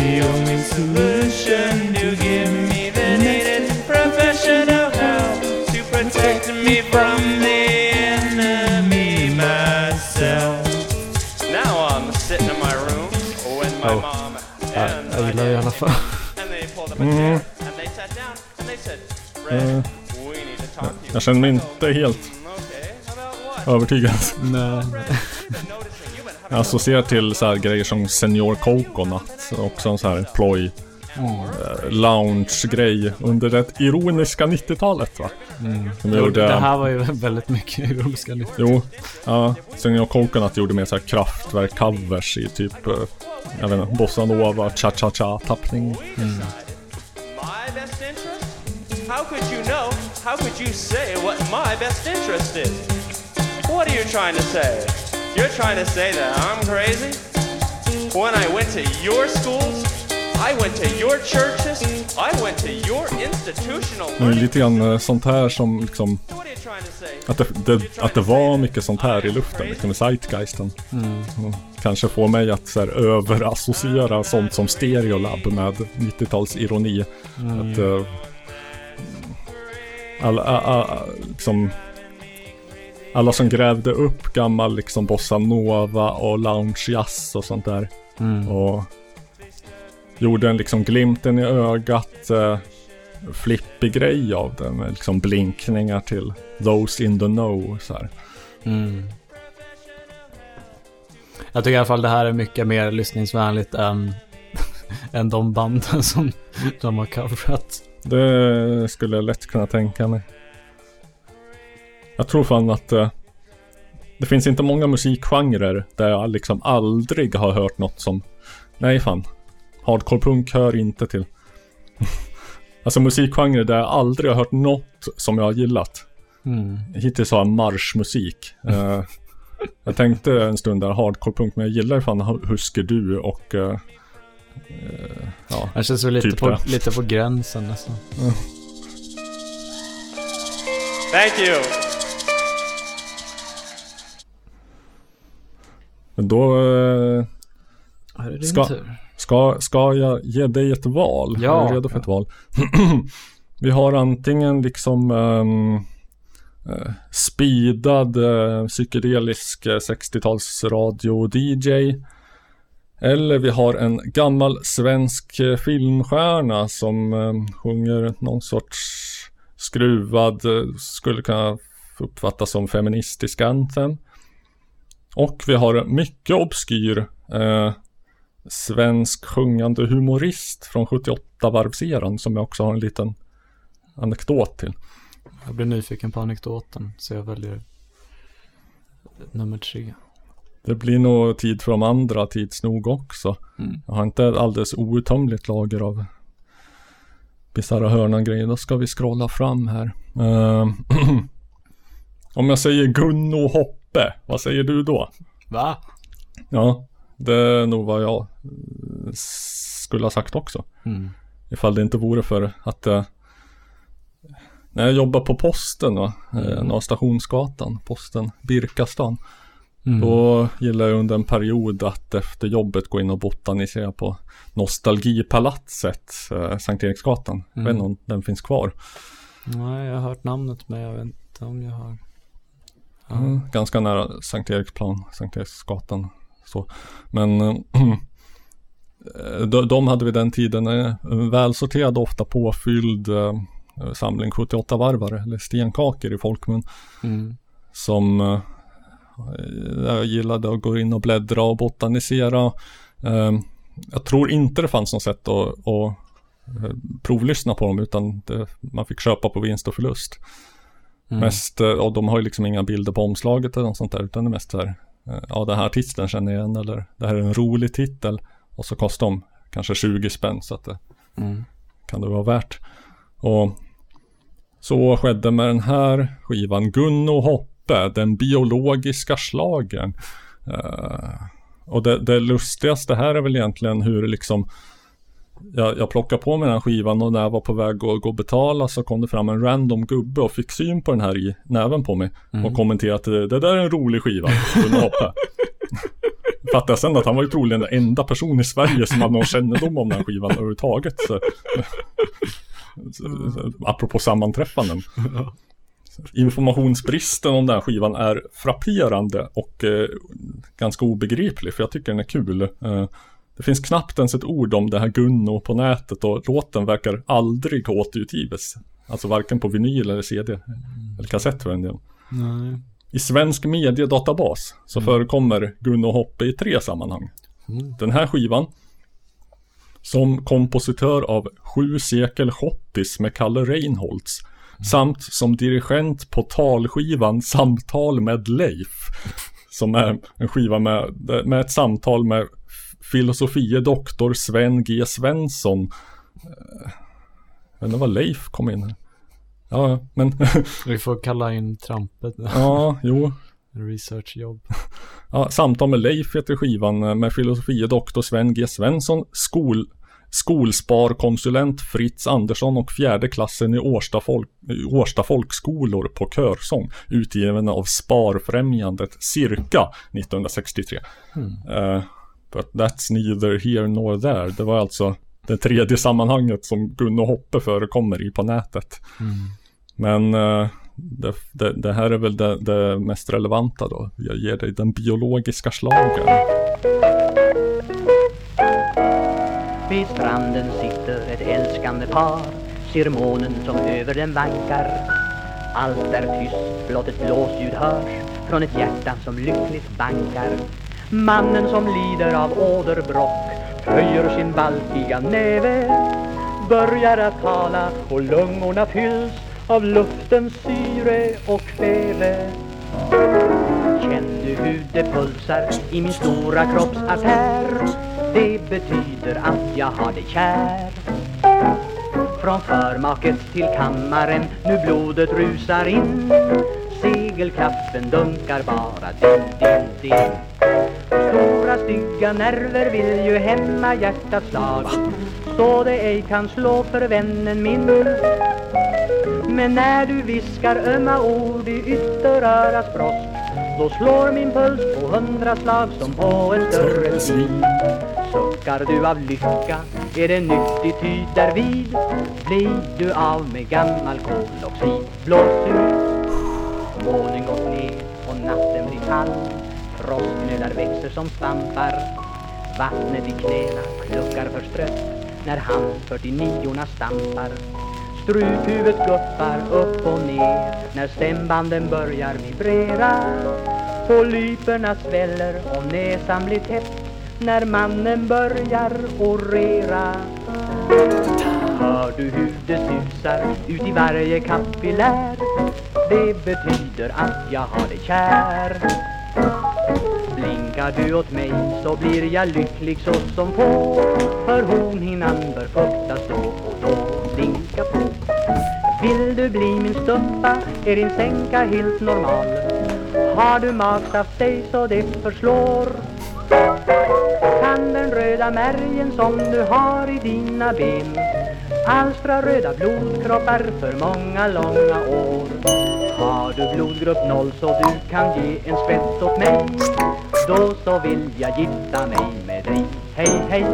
the only solution to give me the needed professional help to protect me from the enemy myself. Now I'm sitting in my room with my Oh. mom and i alla fall. and they pulled up a Mm. chair and they sat down and they said, Fred, we need to talk to you. Jag känner mig inte helt övertygad. Nej. Jag associerar till så här grejer som Senior Coconut. Också en så här ploj Mm. eh, lounge-grej under det ironiska 90-talet va? Mm. Jo, gjorde, Det här var ju väldigt mycket ironiska nytt. Jo, ja. Senior Coconut gjorde mer så här kraftverk-covers i typ, eh, jag vet inte, bossa nova, cha-cha-cha tappning. My best interest? How could you know? How could you say what my best interest is? What are you trying to say? You're trying to say that I'm crazy? When I went to your schools, I went to your churches, I went to your institutional Det är lite grann eh, sånt här som liksom att det, det, att det var mycket sånt här i luften, liksom i zeitgeisten. Mm. Kanske få mig att så här, överassociera sånt som Stereolab med 90-tals ironi. Mm. Att, eh, alla, alla, liksom, alla som grävde upp gammal liksom bossa nova och lounge jazz och sånt där. Mm. Och gjorde en liksom glimten i ögat eh, flippig grej av det med liksom blinkningar till those in the know så. Mm. Jag tycker i alla fall det här är mycket mer lyssningsvänligt än, än de banden som de har coverat. Det skulle jag lätt kunna tänka mig. Jag tror fan att eh, det finns inte många musikgenrer där jag liksom aldrig har hört något som Nej fan. Hardcore punk hör inte till. alltså musikgenrer där jag aldrig har hört något som jag har gillat. Mm. Hittills har jag marschmusik. Eh, jag tänkte en stund där hardcore punk men jag gillar ju fan Husker Du och eh, eh, ja, Det känns väl lite, typ på, det. lite på gränsen nästan. Thank you. Men då eh, är ska, ska, ska jag ge dig ett val? Ja. Är du redo för ett val? Vi har antingen liksom um, uh, speedad uh, psykedelisk uh, 60-tals radio DJ. Eller vi har en gammal svensk eh, filmstjärna som um, sjunger någon sorts skruvad, eh, skulle kunna uppfattas som feministisk anthem. Och vi har en mycket obskyr eh, svensk sjungande humorist från 78-varvseran som jag också har en liten anekdot till. Jag blir nyfiken på anekdoten så jag väljer nummer tre. Det blir nog tid för de andra tids nog också. Mm. Jag har inte ett alldeles outtömligt lager av bisarra hörnan-grejer. Då ska vi scrolla fram här. Eh, om jag säger Gunno Hoppe, vad säger du då? Va? Ja, det är nog vad jag eh, skulle ha sagt också. Mm. Ifall det inte vore för att eh, när jag jobbade på posten, va, eh, Mm. Stationsgatan, posten Birkastan. Mm. Då gillade jag under en period att efter jobbet gå in och botanisera på Nostalgipalatset, eh, Sankt Eriksgatan. Jag vet Mm. inte om den finns kvar. Nej, jag har hört namnet men jag vet inte om jag har. Mm, ganska nära Sankt Eriksplan, Sankt Eriksgatan. Så. Men eh, de, de hade vid den tiden eh, en välsorterad, ofta påfylld eh, samling 78-varvare, eller stenkakor i folkmun. Mm. Som eh, jag gillade att gå in och bläddra och botanisera. Eh, jag tror inte det fanns något sätt att, att eh, provlyssna på dem utan det, man fick köpa på vinst och förlust. Mm. Mest, eh, och de har ju liksom inga bilder på omslaget eller något sånt där utan det är mest så här, eh, ja den här titeln känner jag igen eller det här är en rolig titel och så kostar de kanske 20 spänn så att det Mm. kan det vara värt. Och så skedde med den här skivan Gunno Hoppe, den biologiska slagern. Eh, och det, det lustigaste här är väl egentligen hur liksom jag, jag plockade på mig den här skivan och när jag var på väg att gå och betala så kom det fram en random gubbe och fick syn på den här i näven på mig Mm. och kommenterade att det, där är en rolig skiva. Fattade jag sen att han var ju troligen den enda person i Sverige som hade någon kännedom om den här skivan överhuvudtaget. Så- Apropå sammanträffanden. Informationsbristen om den här skivan är frapperande och eh, ganska obegriplig för jag tycker den är kul. Eh, det finns knappt ens ett ord om det här Gunno på nätet och låten verkar aldrig ha återutgivits. Alltså varken på vinyl eller CD. Eller kassett för en del. Nej. I svensk mediedatabas så förekommer Gunno Hoppe i tre sammanhang. Mm. Den här skivan som kompositör av Sju sekel schottis med Kalle Reinholds samt som dirigent på talskivan Samtal med Leif som är en skiva med, med ett samtal med filosofie doktor Sven G Svensson. Eh, Jag vet inte vad Leif kom in här. Ja, men Vi får kalla in trampet. ja, jo. Researchjobb. Ja, Samtal med Leif heter skivan eh, med filosofie doktor Sven G Svensson, skol, skolsparkonsulent Fritz Andersson och fjärde klassen i Årsta, folk, Årsta folkskolor på körsång utgiven av Sparfrämjandet cirka 1963. Mm. Eh, but that's neither here nor there. Det var alltså det tredje sammanhanget som Gunno Hoppe förekommer i på nätet. Mm. Men eh, det, det, det här är väl det, det mest relevanta då. Jag ger dig den biologiska slagen. Vid stranden sitter ett älskande par Ser månen som över dem vankar Allt är tyst, blott ett blåsljud hörs Från ett hjärta som lyckligt bankar Mannen som lider av åderbråck Höjer sin valkiga näve Börjar att tala och lungorna fylls Av luftens syre och kväve. Känn nu hur det pulsar i min stora kroppsartär Det betyder att jag har dig kär. Från förmaket till kammaren nu blodet rusar in. Segelklaffen dunkar bara din, din, din. Stora stygga nerver vill ju hämma hjärtats slag Så det ej kan slå för vännen min. Men när du viskar ömma ord i ytteröras brosk Då slår min puls på hundra slag som på en större svin. Suckar du av lycka är det nyttigt ty därvid? Blir du av med gammal koloxid Blås ut, månen gått ner och natten blir kall. Frostknölar växer som svampar Vattnet i knäna kluckar förstrött När han 49orna stampar. Struphuvudet guppar upp och ner När stämbanden börjar vibrera. Polyperna sväller och näsan blir täppt När mannen börjar orera. Hör du hur det susar ut i varje kapillär? Det betyder att jag har dig kär. Blinkar du åt mig så blir jag lycklig så som få. För hornhinnan bör fuktas då och då Blinka på. Vill du bli min stumpa är din sänka helt normal. Har du magsaft dig så det förslår. Kan den röda märgen som du har i dina ben. Alstra röda blodkroppar för många långa år. Har du blodgrupp noll så du kan ge en skvätt åt mig Då så vill jag gifta mig med dig. Hej hej!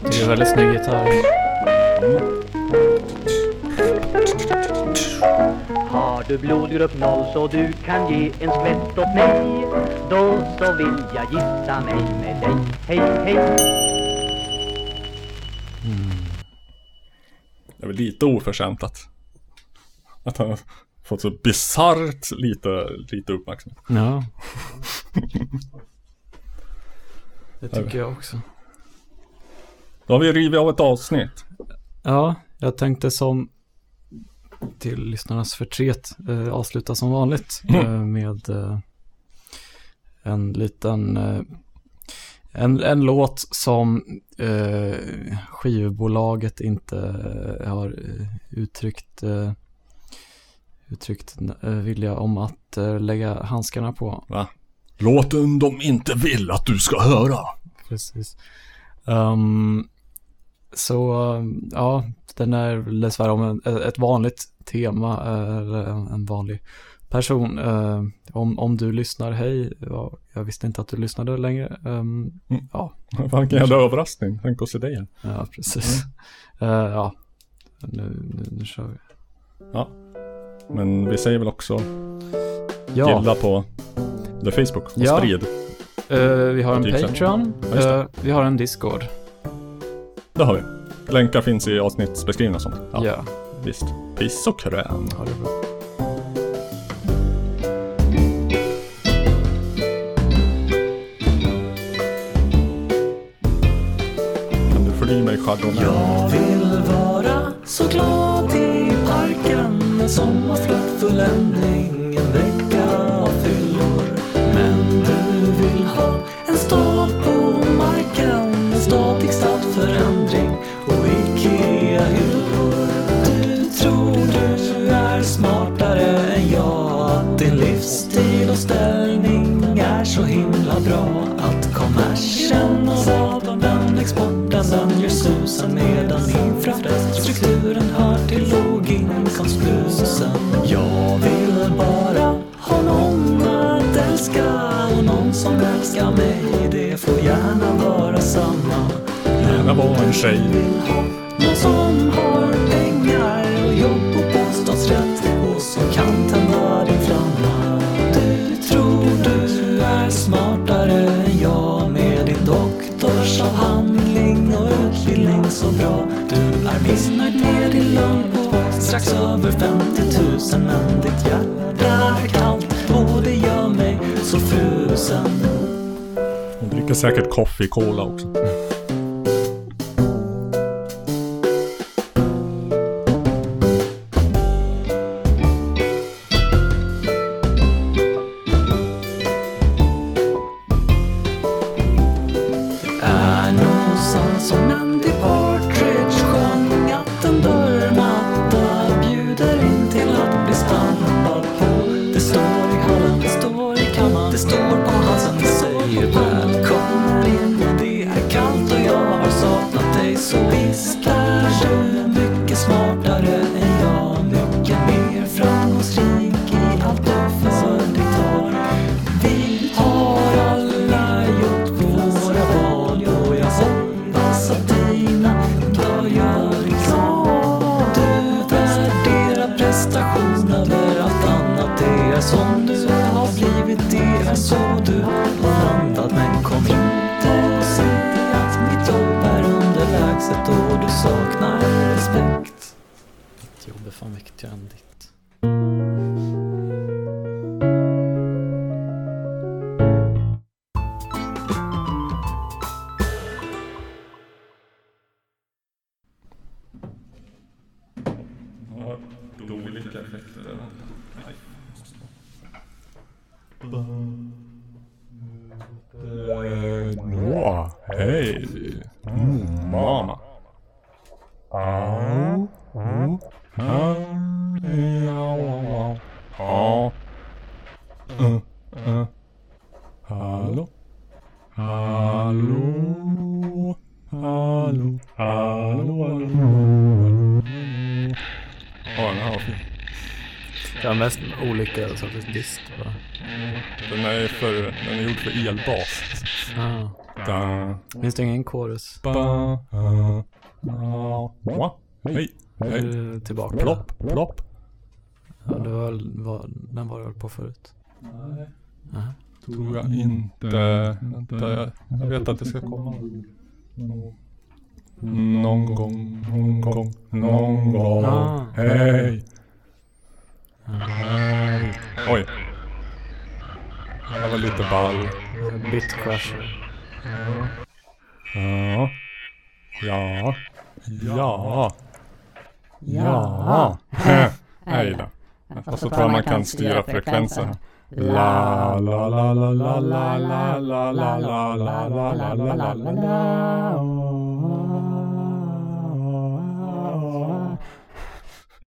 Det är väldigt snygg gitarr. Har du blodgrupp noll så du kan ge en skvätt åt mig Då så vill jag gifta mig med dig Hej hej Det är väl lite oförskämt att, att han har fått så bisarrt lite, lite uppmärksamhet. Ja. Det tycker jag också. Då har vi rivit av ett avsnitt. Ja, jag tänkte som till lyssnarnas förtret eh, avsluta som vanligt Mm. eh, med eh, en liten eh, en, en låt som eh, skivbolaget inte eh, har uttryckt uttryckt vilja om att lägga handskarna på. Va? Låten de inte vill att du ska höra. Precis. Ehm, så ja, den är dessvärre om ett vanligt tema eller en, vanlig person. Eh, om, om du lyssnar, hej, ja, jag visste inte att du lyssnade längre. Um, Mm. Ja. Vilken jävla överraskning. Tänk att se det igen. Ja, precis. Eh, ja, nu, nu, nu kör vi. Ja. Men vi säger väl också Ja. gilla på The Facebook och Ja. sprid. Eh, vi har en Typ. Patreon, Ja. Eh, vi har en Discord. Det har vi. Länkar finns i avsnittsbeskrivningen och sånt. Ja. Visst. Piss och krön. Ha det bra. Kan du fly mig chardonnay? Jag vill vara så glad i parken En sommarflört fulländning vilja vara en tjej. Någon som har pengar och jobb och bostadsrätt och som kan tända din flamma. Du tror du är smartare än jag med din doktorsavhandling och utbildning så bra. Du är missnöjd med din lön på strax över 50 000 men säkert kaffe i cola också. Sorters dist bara. Den är, för, den är gjord för elbas. Ah. Da, Finns det ingen chorus? ba, uh, uh, hej, Är hej. tillbaka? Plopp, plopp. Ja, det var, var, den var du höll på förut. Nej. Aha. Tror jag inte. Jag, jag vet att det ska komma. Någon gång, någon gång, någon gång. Ah. Hej. Hej. Oj. Det var lite ball. Bitcrusher. Ja. Ja. Ja. Ja. Nej då. Och så tror jag man kan styra frekvensen. La la la la la la la la la la la la la la la la